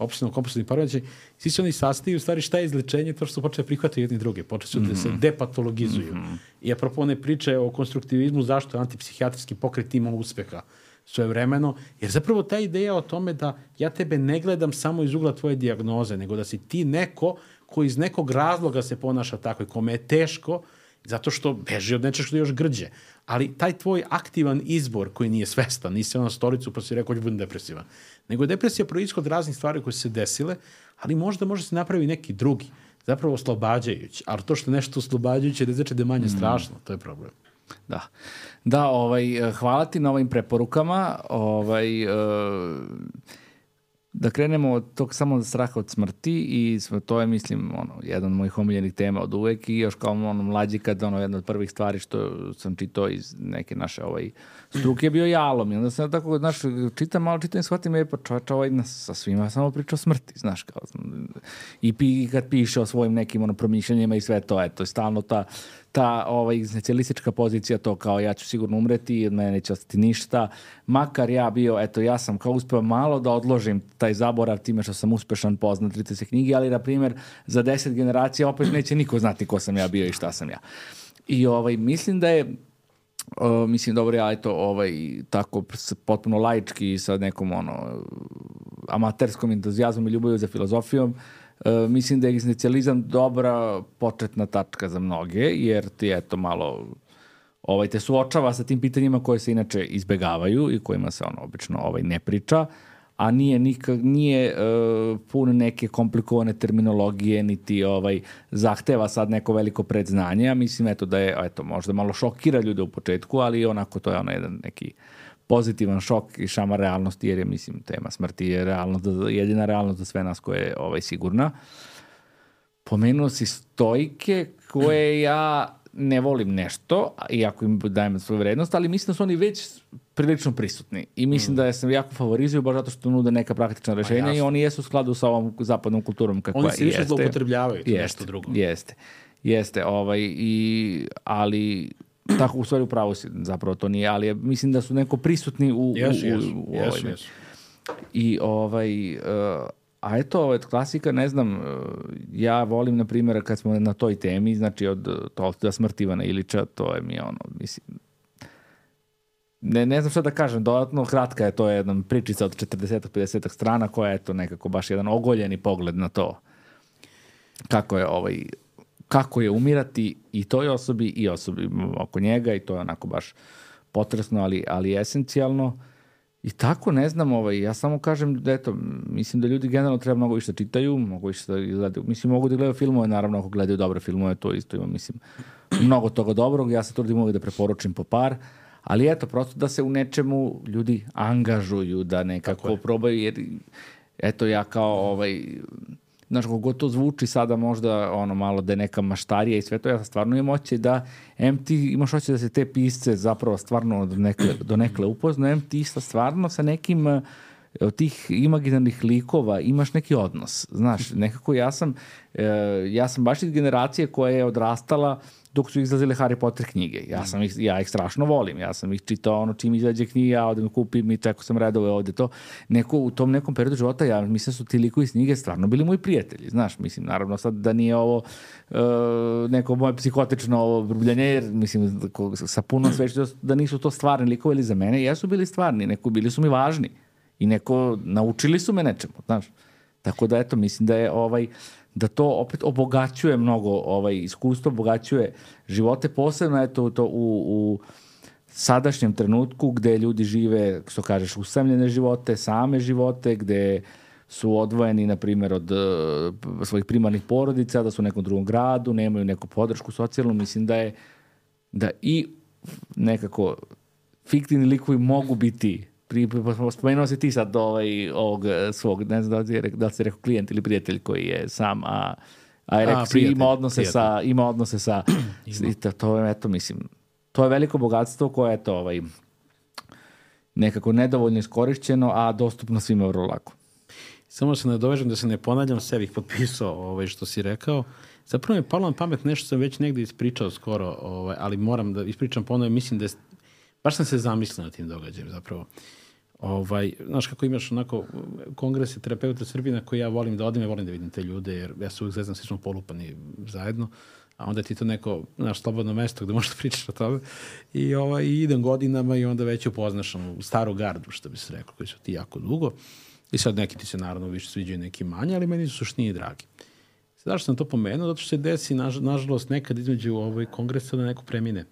opšteno kompulsivni poremećaj, svi se oni sastaju, u stvari šta je izlečenje, to što su počeli prihvatiti jedni druge, počeli su mm -hmm. da se mhm. depatologizuju. Mm -hmm. I apropo one priče o konstruktivizmu, zašto je antipsihijatrijski pokret ima uspeha svoje vremeno, jer zapravo ta ideja o tome da ja tebe ne gledam samo iz ugla tvoje diagnoze, nego da si ti neko ko iz nekog razloga se ponaša tako i kome je teško, zato što beži od nečeg što je još grđe. Ali taj tvoj aktivan izbor koji nije svestan, nisi na stolicu pa si rekao budem depresivan, nego je depresija proizhod raznih stvari koje su se desile, ali možda može se napravi neki drugi, zapravo oslobađajući. Ali to što je nešto oslobađajuće ne znači da je manje mm. strašno, to je problem. Da. Da, ovaj, hvala ti na ovim preporukama. Ovaj, uh, da krenemo od tog samo straha od smrti i to je, mislim, ono, jedan od mojih omiljenih tema od uvek i još kao ono mlađi kad ono, jedna od prvih stvari što sam čitao iz neke naše ovaj, struke je bio jalom i onda sam tako, znaš, čitam malo, čitam i shvatim, je pa čovječ ovaj sa svima samo priča o smrti, znaš, kao, i, pi, kad piše o svojim nekim ono, promišljanjima i sve to, eto, stalno ta ta ovaj, egzistencialistička pozicija, to kao ja ću sigurno umreti, od mene neće ostati ništa, makar ja bio, eto, ja sam kao uspeo malo da odložim taj zaborav time što sam uspešan poznat 30 knjige, ali, na primjer, za 10 generacija opet neće niko znati ko sam ja bio i šta sam ja. I ovaj, mislim da je Uh, mislim, dobro, ja eto, ovaj, tako potpuno laički sa nekom ono, amaterskom entuzijazmom i ljubavju za filozofijom, E, mislim da je egzistencializam dobra početna tačka za mnoge, jer ti eto malo ovaj, te suočava sa tim pitanjima koje se inače izbegavaju i kojima se ono obično ovaj, ne priča, a nije, nikak, nije uh, pun neke komplikovane terminologije, niti ovaj, zahteva sad neko veliko predznanje. Ja mislim eto, da je eto, možda malo šokira ljude u početku, ali onako to je ono jedan neki uh, pozitivan šok i šamar realnosti, jer je, mislim, tema smrti je realnost, jedina realnost za sve nas koja je ovaj, sigurna. Pomenuo si stojke koje ja ne volim nešto, iako im dajem svoju vrednost, ali mislim da su oni već prilično prisutni. I mislim mm. da sam jako favorizuju baš zato što nude neka praktična rešenja i oni jesu u skladu sa ovom zapadnom kulturom kakva jeste. Oni se više zloupotrebljavaju, to jeste, nešto drugo. Jeste, jeste, ovaj, i, ali tako u stvari upravo si, zapravo to nije, ali mislim da su neko prisutni u, yes, u, yes, u, u yes, yes. I ovaj, uh, a eto, ovaj, klasika, ne znam, uh, ja volim, na primjer, kad smo na toj temi, znači od Tolstida smrt Ivana Ilića, to je mi ono, mislim, ne, ne znam šta da kažem, dodatno kratka je to jedna pričica od 40-50 strana koja je to nekako baš jedan ogoljeni pogled na to kako je ovaj kako je umirati i toj osobi i osobi oko njega i to je onako baš potresno, ali, ali esencijalno. I tako, ne znam, ovaj, ja samo kažem da eto, mislim da ljudi generalno treba mnogo više da čitaju, mogu više da gledaju, mislim, mogu da gledaju filmove, naravno, ako gledaju dobre filmove, to isto ima, mislim, mnogo toga dobrog, ja se trudim uvijek da preporučim po par, ali eto, prosto da se u nečemu ljudi angažuju, da nekako probaju, jer eto, ja kao, ovaj, znaš, kako to zvuči sada možda ono malo da je neka maštarija i sve to, ja stvarno imam oće da em ti imaš oće da se te pisce zapravo stvarno do nekle, do nekle upozna, em ti sa stvarno sa nekim uh, od tih imaginarnih likova imaš neki odnos. Znaš, nekako ja sam, uh, ja sam baš iz generacije koja je odrastala uh, dok su izlazile Harry Potter knjige. Ja, sam ih, ja ih strašno volim. Ja sam ih čitao ono čim izađe knjiga, ja odem kupim i čekao sam redove ovde to. Neko, u tom nekom periodu života, ja mislim da su ti likovi iz knjige stvarno bili moji prijatelji. Znaš, mislim, naravno sad da nije ovo uh, neko moje psihotično ovo vrbljanje, jer mislim, sa puno sveći da nisu to stvarni likovi, ili za mene jesu bili stvarni, neko bili su mi važni. I neko, naučili su me nečemu, znaš. Tako da, eto, mislim da je ovaj, uh, da to opet obogaćuje mnogo ovaj iskustvo, obogaćuje živote, posebno eto to u, u sadašnjem trenutku gde ljudi žive, što kažeš, usamljene živote, same živote, gde su odvojeni, na primjer, od uh, svojih primarnih porodica, da su u nekom drugom gradu, nemaju neku podršku socijalnu, mislim da je da i nekako fiktivni likovi mogu biti pri, spomenuo si ti sad ovaj, ovog eh, svog, ne znam da li, da li si rekao klijent ili prijatelj koji je sam, a, a je rekao si ima odnose prijatelj. sa, ima odnose sa, ima. [clears throat] to, to je, eto, mislim, to je veliko bogatstvo koje je to, ovaj, nekako nedovoljno iskorišćeno, a dostupno svima vrlo lako. Samo se nadovežem da se ne ponavljam, sve bih potpisao ovaj, što si rekao. Zapravo mi je palo na pamet nešto sam već negde ispričao skoro, ovaj, ali moram da ispričam ponovno, mislim da je, baš sam se zamislio na tim događajem zapravo. Uh, Ovaj, znaš kako imaš onako kongrese terapeuta Srbije na koje ja volim da odem, ja volim da vidim te ljude, jer ja se uvijek zezam, svi smo polupani zajedno, a onda ti to neko, naš slobodno mesto gde možeš da pričaš o tome. I ovaj, idem godinama i onda već upoznaš onu staru gardu, što bi se rekao, koji su ti jako dugo. I sad neki ti se naravno više sviđaju, neki manje, ali meni su suštini dragi. Zašto sam to pomenuo? Zato što se desi, naž, nažalost, nekad između ovaj kongresa da neko premine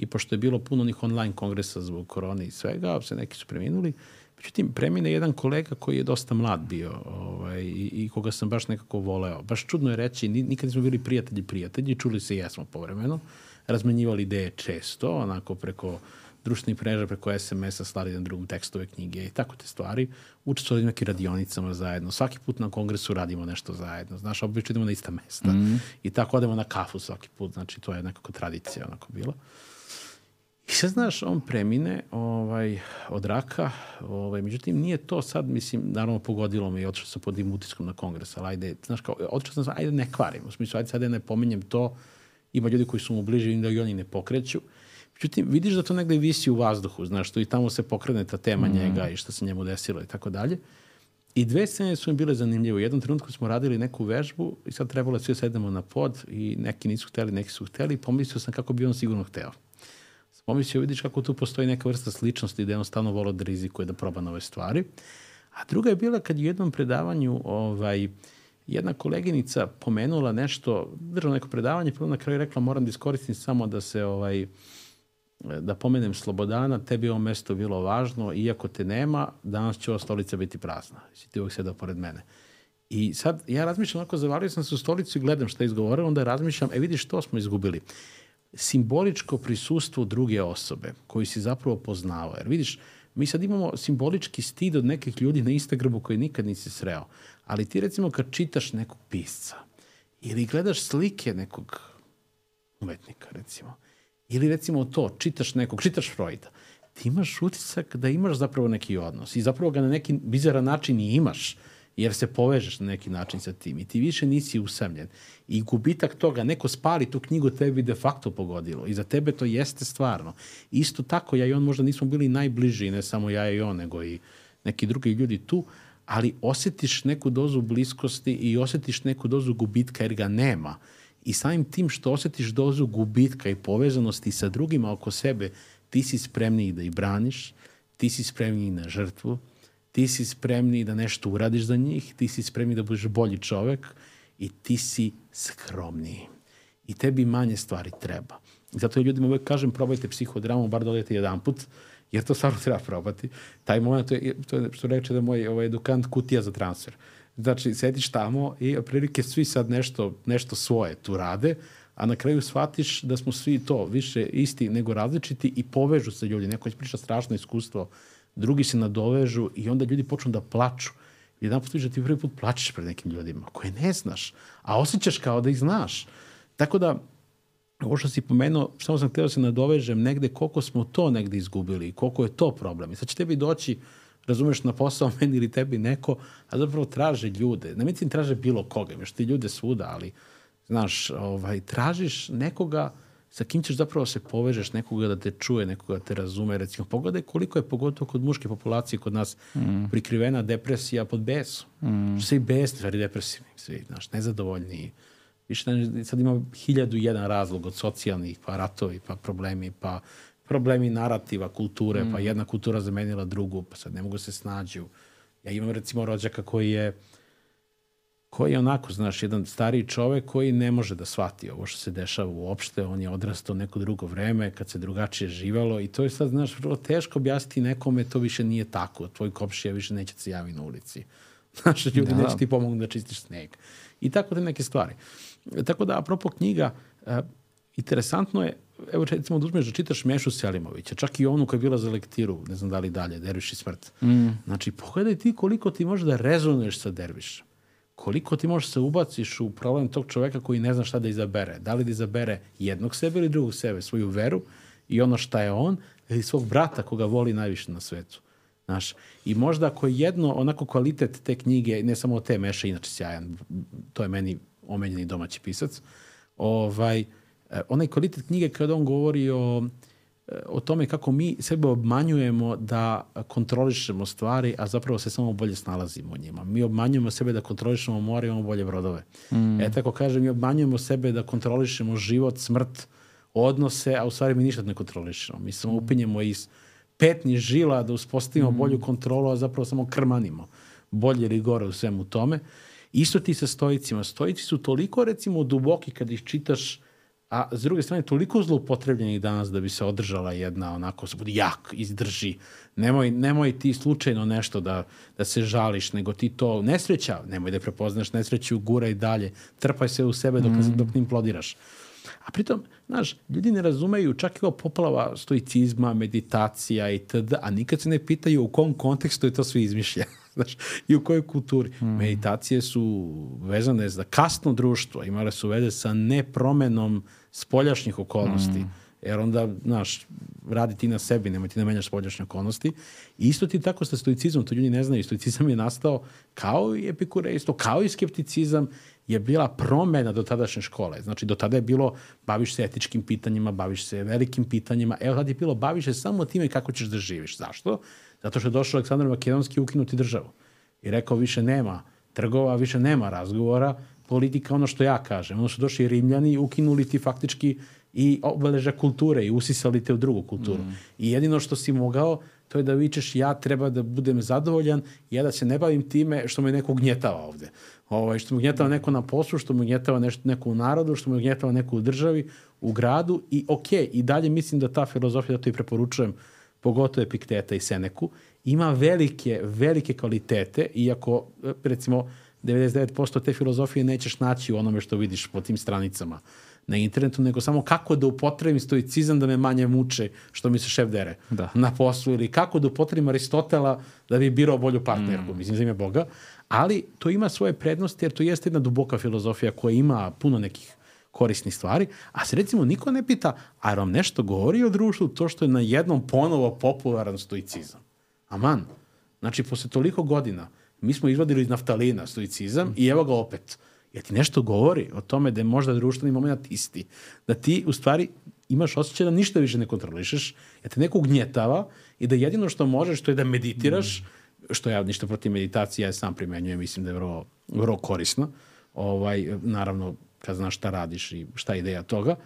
i pošto je bilo puno onih online kongresa zbog korone i svega, se neki su preminuli. Međutim, premine jedan kolega koji je dosta mlad bio ovaj, i, i koga sam baš nekako voleo. Baš čudno je reći, nikad nismo bili prijatelji prijatelji, čuli se i jesmo povremeno, razmenjivali ideje često, onako preko društvenih mreža, preko SMS-a slali na drugom tekstove knjige i tako te stvari. Učestvovali nekim radionicama zajedno. Svaki put na kongresu radimo nešto zajedno. Znaš, obično idemo na ista mesta. Mm -hmm. I tako odemo na kafu svaki put. Znači, to je nekako tradicija onako bila. I sad, znaš, on premine ovaj, od raka, ovaj, međutim, nije to sad, mislim, naravno pogodilo me i otišao sam pod im utiskom na kongres, ali ajde, znaš, kao, otišao sam, ajde ne kvarim, u smislu, ajde sad ja ne pominjem to, ima ljudi koji su mu bliži da i oni ne pokreću. Međutim, vidiš da to negde visi u vazduhu, znaš, to i tamo se pokrene ta tema mm. njega i šta se njemu desilo i tako dalje. I dve scene su mi bile zanimljive. U jednom trenutku smo radili neku vežbu i sad trebalo da svi sedemo na pod i neki nisu hteli, neki su hteli i pomislio sam kako bi on sigurno hteo pomislio, vidiš kako tu postoji neka vrsta sličnosti da je on stalno volao da rizikuje da proba nove stvari. A druga je bila kad je u jednom predavanju ovaj, jedna koleginica pomenula nešto, držala neko predavanje, pa na kraju rekla moram da iskoristim samo da se ovaj, da pomenem Slobodana, tebi ovo mesto bilo važno, iako te nema, danas će ova stolica biti prazna. Si ti uvijek sedao pored mene. I sad ja razmišljam, onako zavalio sam se u stolicu i gledam šta je izgovorila, onda razmišljam, e vidiš, to smo izgubili simboličko prisustvo druge osobe koju si zapravo poznao. Jer vidiš, mi sad imamo simbolički stid od nekih ljudi na Instagramu koji nikad nisi sreo. Ali ti recimo kad čitaš nekog pisca ili gledaš slike nekog umetnika recimo, ili recimo to, čitaš nekog, čitaš Freuda, ti imaš utisak da imaš zapravo neki odnos i zapravo ga na neki bizaran način i imaš jer se povežeš na neki način sa tim i ti više nisi usamljen. I gubitak toga, neko spali tu knjigu, tebi de facto pogodilo. I za tebe to jeste stvarno. Isto tako, ja i on možda nismo bili najbliži, ne samo ja i on, nego i neki drugi ljudi tu, ali osetiš neku dozu bliskosti i osetiš neku dozu gubitka jer ga nema. I samim tim što osetiš dozu gubitka i povezanosti sa drugima oko sebe, ti si spremniji da i braniš, ti si spremniji na žrtvu, ti si spremni da nešto uradiš za njih, ti si spremni da budeš bolji čovek i ti si skromniji. I tebi manje stvari treba. Zato ja ljudima uvek kažem probajte psihodramu, bar dodajte jedan put, jer to stvarno treba probati. Taj moment, to je, to je što reče da moj ovaj, edukant kutija za transfer. Znači, sediš tamo i prilike svi sad nešto, nešto svoje tu rade, a na kraju shvatiš da smo svi to više isti nego različiti i povežu se ljudi. Neko će priča strašno iskustvo drugi se nadovežu i onda ljudi počnu da plaču. jedan put da ti prvi put plačeš pred nekim ljudima koje ne znaš, a osjećaš kao da ih znaš. Tako da, ovo što si pomenuo, samo sam htio da se nadovežem negde koliko smo to negde izgubili i koliko je to problem. I sad će tebi doći, razumeš, na posao [laughs] meni ili tebi neko, a zapravo traže ljude. Ne mislim traže bilo koga, imaš ti ljude svuda, ali znaš, ovaj, tražiš nekoga sa kim ćeš zapravo se povežeš, nekoga da te čuje, nekoga da te razume. Recimo, pogledaj koliko je pogotovo kod muške populacije kod nas mm. prikrivena depresija pod besom. Mm. Svi besni, stvari depresivni, svi, znaš, nezadovoljni. Više, sad ima hiljadu jedan razlog od socijalnih, pa ratovi, pa problemi, pa problemi narativa, kulture, mm. pa jedna kultura zamenila drugu, pa sad ne mogu da se snađu. Ja imam recimo rođaka koji je koji je onako, znaš, jedan stariji čovek koji ne može da shvati ovo što se dešava uopšte, on je odrastao neko drugo vreme, kad se drugačije živalo i to je sad, znaš, vrlo teško objasniti nekome, to više nije tako, tvoj kopšija više neće da se javi na ulici. [laughs] Znaš, ljudi da. neće ti pomogu da čistiš sneg. I tako te neke stvari. Tako da, apropo knjiga, uh, interesantno je, evo recimo da uzmeš da čitaš Mešu Selimovića, čak i onu koja je bila za lektiru, ne znam da li dalje, Derviš i smrt. Mm. Znači, pogledaj ti koliko ti može da rezonuješ sa Dervišem koliko ti možeš se ubaciš u problem tog čoveka koji ne zna šta da izabere. Da li da izabere jednog sebe ili drugog sebe, svoju veru i ono šta je on, ili svog brata koga voli najviše na svetu. Znaš, I možda ako je jedno, onako kvalitet te knjige, ne samo te Meša, inače sjajan, to je meni omenjeni domaći pisac, ovaj, eh, onaj kvalitet knjige kada on govori o o tome kako mi sebe obmanjujemo da kontrolišemo stvari, a zapravo se samo bolje snalazimo u njima. Mi obmanjujemo sebe da kontrolišemo more, imamo bolje brodove. Mm. E tako kažem, mi obmanjujemo sebe da kontrolišemo život, smrt, odnose, a u stvari mi ništa ne kontrolišemo. Mi samo upinjemo iz petni žila da uspostavimo mm. bolju kontrolu, a zapravo samo krmanimo bolje ili gore u svemu tome. Isto ti sa stojicima. Stojici su toliko, recimo, duboki kad ih čitaš a s druge strane toliko zloupotrebljenih danas da bi se održala jedna onako, se budi jak, izdrži, nemoj, nemoj ti slučajno nešto da, da se žališ, nego ti to nesreća, nemoj da prepoznaš nesreću, gura i dalje, trpaj se u sebe dok, mm. dok ne implodiraš. A pritom, znaš, ljudi ne razumeju čak i ovo poplava stoicizma, meditacija i td., a nikad se ne pitaju u kom kontekstu je to sve izmišlja. [laughs] znaš, i u kojoj kulturi. Mm. Meditacije su vezane za kasno društvo, imale su veze sa nepromenom spoljašnjih okolnosti. Mm. Jer onda, znaš, radi ti na sebi, nemoj ti da menjaš spoljašnje okolnosti. I isto ti tako sa stoicizmom, to ljudi ne znaju, stoicizam je nastao kao i epikurejstvo, kao i skepticizam, je bila promena do tadašnje škole. Znači, do tada je bilo baviš se etičkim pitanjima, baviš se velikim pitanjima. Evo, tada je bilo baviš se samo time kako ćeš da živiš. Zašto? Zato što je došao Aleksandar Makedonski ukinuti državu. I rekao, više nema trgova, više nema razgovora, politika ono što ja kažem. Ono su došli Rimljani ukinuli ti faktički i obeleža kulture i usisali te u drugu kulturu. Mm. I jedino što si mogao, to je da vičeš ja treba da budem zadovoljan, ja da se ne bavim time što me neko gnjetava ovde. Ovaj, što me gnjetava neko na poslu, što me gnjetava nešto, neko u narodu, što me gnjetava neko u državi, u gradu i ok, i dalje mislim da ta filozofija, da to i preporučujem, pogotovo Epikteta i Seneku, ima velike, velike kvalitete, iako, recimo, 99% te filozofije nećeš naći u onome što vidiš po tim stranicama na internetu, nego samo kako da upotrebim stoicizam da me manje muče što mi se šef dere da. na poslu ili kako da upotrebim Aristotela da bi birao bolju partnerku, mm. mislim za ime Boga, ali to ima svoje prednosti jer to jeste jedna duboka filozofija koja ima puno nekih korisnih stvari, a se recimo niko ne pita, a vam nešto govori o društvu to što je na jednom ponovo popularan stoicizam. Aman. Znači, posle toliko godina, mi smo izvadili iz naftalina stoicizam mm. i evo ga opet. Ja ti nešto govori o tome da je možda društveni moment isti. Da ti u stvari imaš osjećaj da ništa više ne kontrolišeš, ja te neko ugnjetava i da jedino što možeš to je da meditiraš, mm. što ja ništa protiv meditacije, ja sam primenjujem, mislim da je vrlo, vrlo korisno. Ovaj, naravno, kad znaš šta radiš i šta je ideja toga.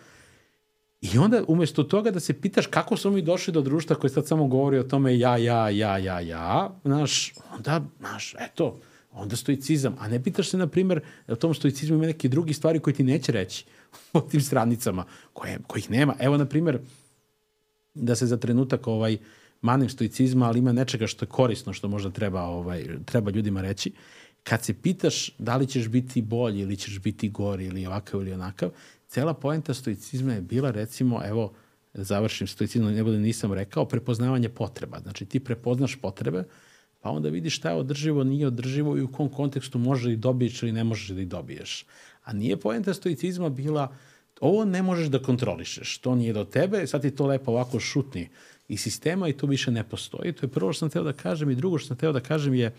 I onda umesto toga da se pitaš kako smo mi došli do društva koje sad samo govori o tome ja, ja, ja, ja, ja, znaš, onda, znaš, eto, onda stoicizam. A ne pitaš se, na primer, u tom stoicizmu ima neke drugi stvari koje ti neće reći [laughs] o tim stranicama, koje, kojih nema. Evo, na primer, da se za trenutak ovaj, manim stoicizma, ali ima nečega što je korisno, što možda treba, ovaj, treba ljudima reći. Kad se pitaš da li ćeš biti bolji ili ćeš biti gori ili ovakav ili onakav, cela poenta stoicizma je bila recimo, evo, završim stoicizmom, ne bude nisam rekao, prepoznavanje potreba. Znači ti prepoznaš potrebe, pa onda vidiš šta je održivo, nije održivo i u kom kontekstu može da dobiješ ili ne možeš da dobiješ. A nije poenta stoicizma bila ovo ne možeš da kontrolišeš, to nije do tebe, sad ti to lepo ovako šutni iz sistema i to više ne postoji. To je prvo što sam teo da kažem i drugo što sam teo da kažem je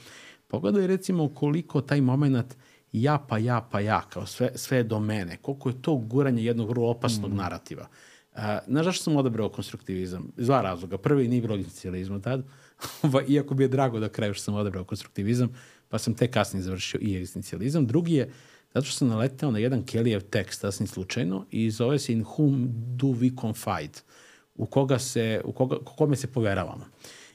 pogledaj recimo koliko taj moment ja pa ja pa ja, kao sve, sve do mene, koliko je to guranje jednog vrlo opasnog mm. narativa. Uh, znaš zašto sam odabrao konstruktivizam? Iz dva razloga. Prvi nije bilo egzistencijalizma tad, [laughs] iako bi je drago da kraju što sam odabrao konstruktivizam, pa sam te kasnije završio i egzistencijalizam. Drugi je zato što sam naletao na jedan Kellyjev tekst, sasvim slučajno, i zove se In whom do we confide, u koga se, u koga, kome se poveravamo.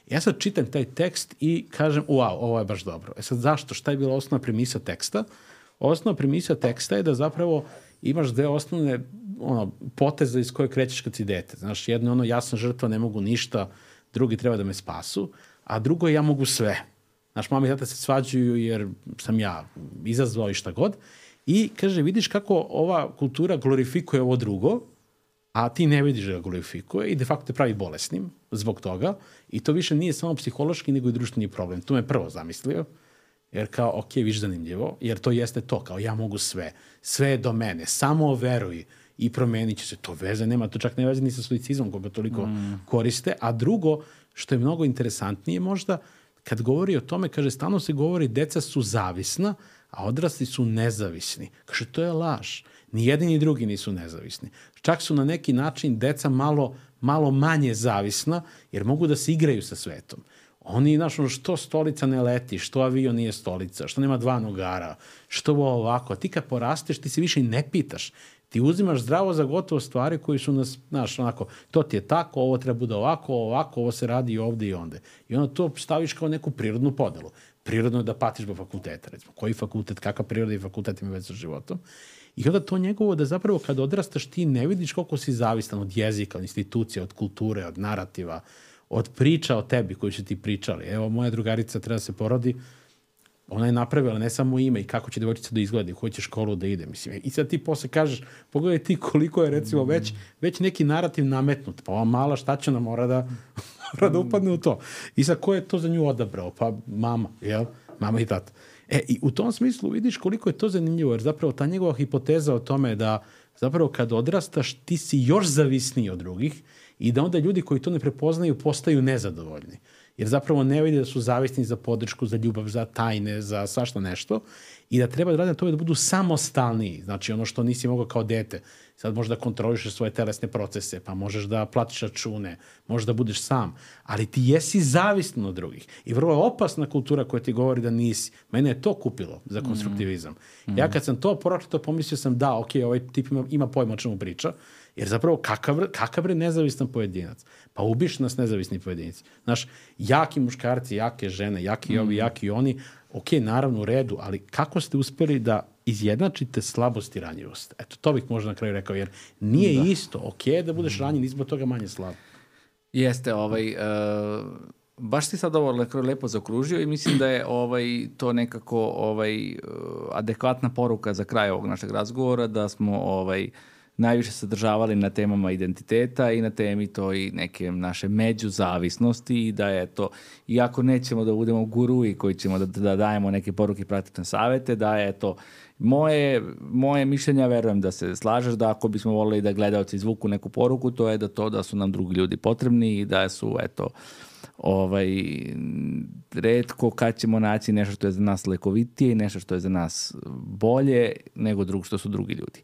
Ja sad čitam taj tekst i kažem, wow, ovo je baš dobro. E sad zašto? Šta je bila osnovna premisa teksta? Osnovna premisa teksta je da zapravo imaš dve osnovne ono, poteze iz koje krećeš kad si dete. Znaš, jedno je ono, ja sam žrtva, ne mogu ništa, drugi treba da me spasu, a drugo je ja mogu sve. Znaš, mama i tata se svađuju jer sam ja izazvao i šta god. I kaže, vidiš kako ova kultura glorifikuje ovo drugo, a ti ne vidiš da ga glorifikuje i de facto te pravi bolesnim zbog toga. I to više nije samo psihološki, nego i društveni problem. To me prvo zamislio. Jer kao, ok, viš zanimljivo, jer to jeste to, kao ja mogu sve, sve je do mene, samo veruj i promenit će se. To veze nema, to čak ne veze ni sa stoicizmom koga toliko mm. koriste. A drugo, što je mnogo interesantnije možda, kad govori o tome, kaže, stano se govori, deca su zavisna, a odrasli su nezavisni. Kaže, to je laž. Ni jedni ni drugi nisu nezavisni. Čak su na neki način deca malo, malo manje zavisna, jer mogu da se igraju sa svetom. Oni, znaš, ono, što stolica ne leti, što avion nije stolica, što nema dva nogara, što ovo ovako. Ti kad porasteš, ti se više i ne pitaš. Ti uzimaš zdravo za gotovo stvari koji su nas, znaš, onako, to ti je tako, ovo treba bude ovako, ovako, ovo se radi i ovde i onde. I onda to staviš kao neku prirodnu podelu. Prirodno je da patiš po fakulteta, recimo. Koji fakultet, kakav prirodni fakultet ima već sa životom. I onda to njegovo da zapravo kad odrastaš ti ne vidiš koliko si zavistan od jezika, od institucija, od kulture, od narativa, od priča o tebi koji su ti pričali. Evo, moja drugarica treba da se porodi, ona je napravila ne samo ime i kako će devojčica da izgleda koju će školu da ide. Mislim, I sad ti posle kažeš, pogledaj ti koliko je recimo već, već neki narativ nametnut. Pa ova mala šta će nam mora da, [laughs] mora da upadne u to. I sad ko je to za nju odabrao? Pa mama, jel? Mama i tata. E, i u tom smislu vidiš koliko je to zanimljivo, jer zapravo ta njegova hipoteza o tome da zapravo kad odrastaš ti si još zavisniji od drugih i da onda ljudi koji to ne prepoznaju postaju nezadovoljni. Jer zapravo ne vidi da su zavisni za podršku, za ljubav, za tajne, za svašta nešto i da treba da rade na tome da budu samostalniji. Znači ono što nisi mogao kao dete. Sad možeš da kontrolišeš svoje telesne procese, pa možeš da platiš račune, možeš da budeš sam, ali ti jesi zavisno od drugih. I vrlo opasna kultura koja ti govori da nisi. Mene je to kupilo za konstruktivizam. Mm. Ja kad sam to pročitao, pomislio sam da, ok, ovaj tip ima, ima pojma o čemu priča, Jer zapravo kakav, kakav bre nezavistan pojedinac? Pa ubiš nas nezavisni pojedinci. Znaš, jaki muškarci, jake žene, jaki ovi, mm. jaki oni, ok, naravno u redu, ali kako ste uspeli da izjednačite slabost i ranjivost? Eto, to bih možda na kraju rekao, jer nije da. isto, ok, da budeš mm. ranjen, izbog toga manje slab. Jeste, ovaj, uh, baš si sad ovo lepo zakružio i mislim da je ovaj to nekako ovaj adekvatna poruka za kraj ovog našeg razgovora da smo ovaj uh, najviše sadržavali na temama identiteta i na temi to i neke naše međuzavisnosti i da je to, iako nećemo da budemo gurui koji ćemo da, da dajemo neke poruke i praktične savete, da je to moje, moje mišljenja, verujem da se slažeš da ako bismo volili da gledalci izvuku neku poruku, to je da to da su nam drugi ljudi potrebni i da su, eto, ovaj, redko kad ćemo naći nešto što je za nas lekovitije i nešto što je za nas bolje nego drug, što su drugi ljudi.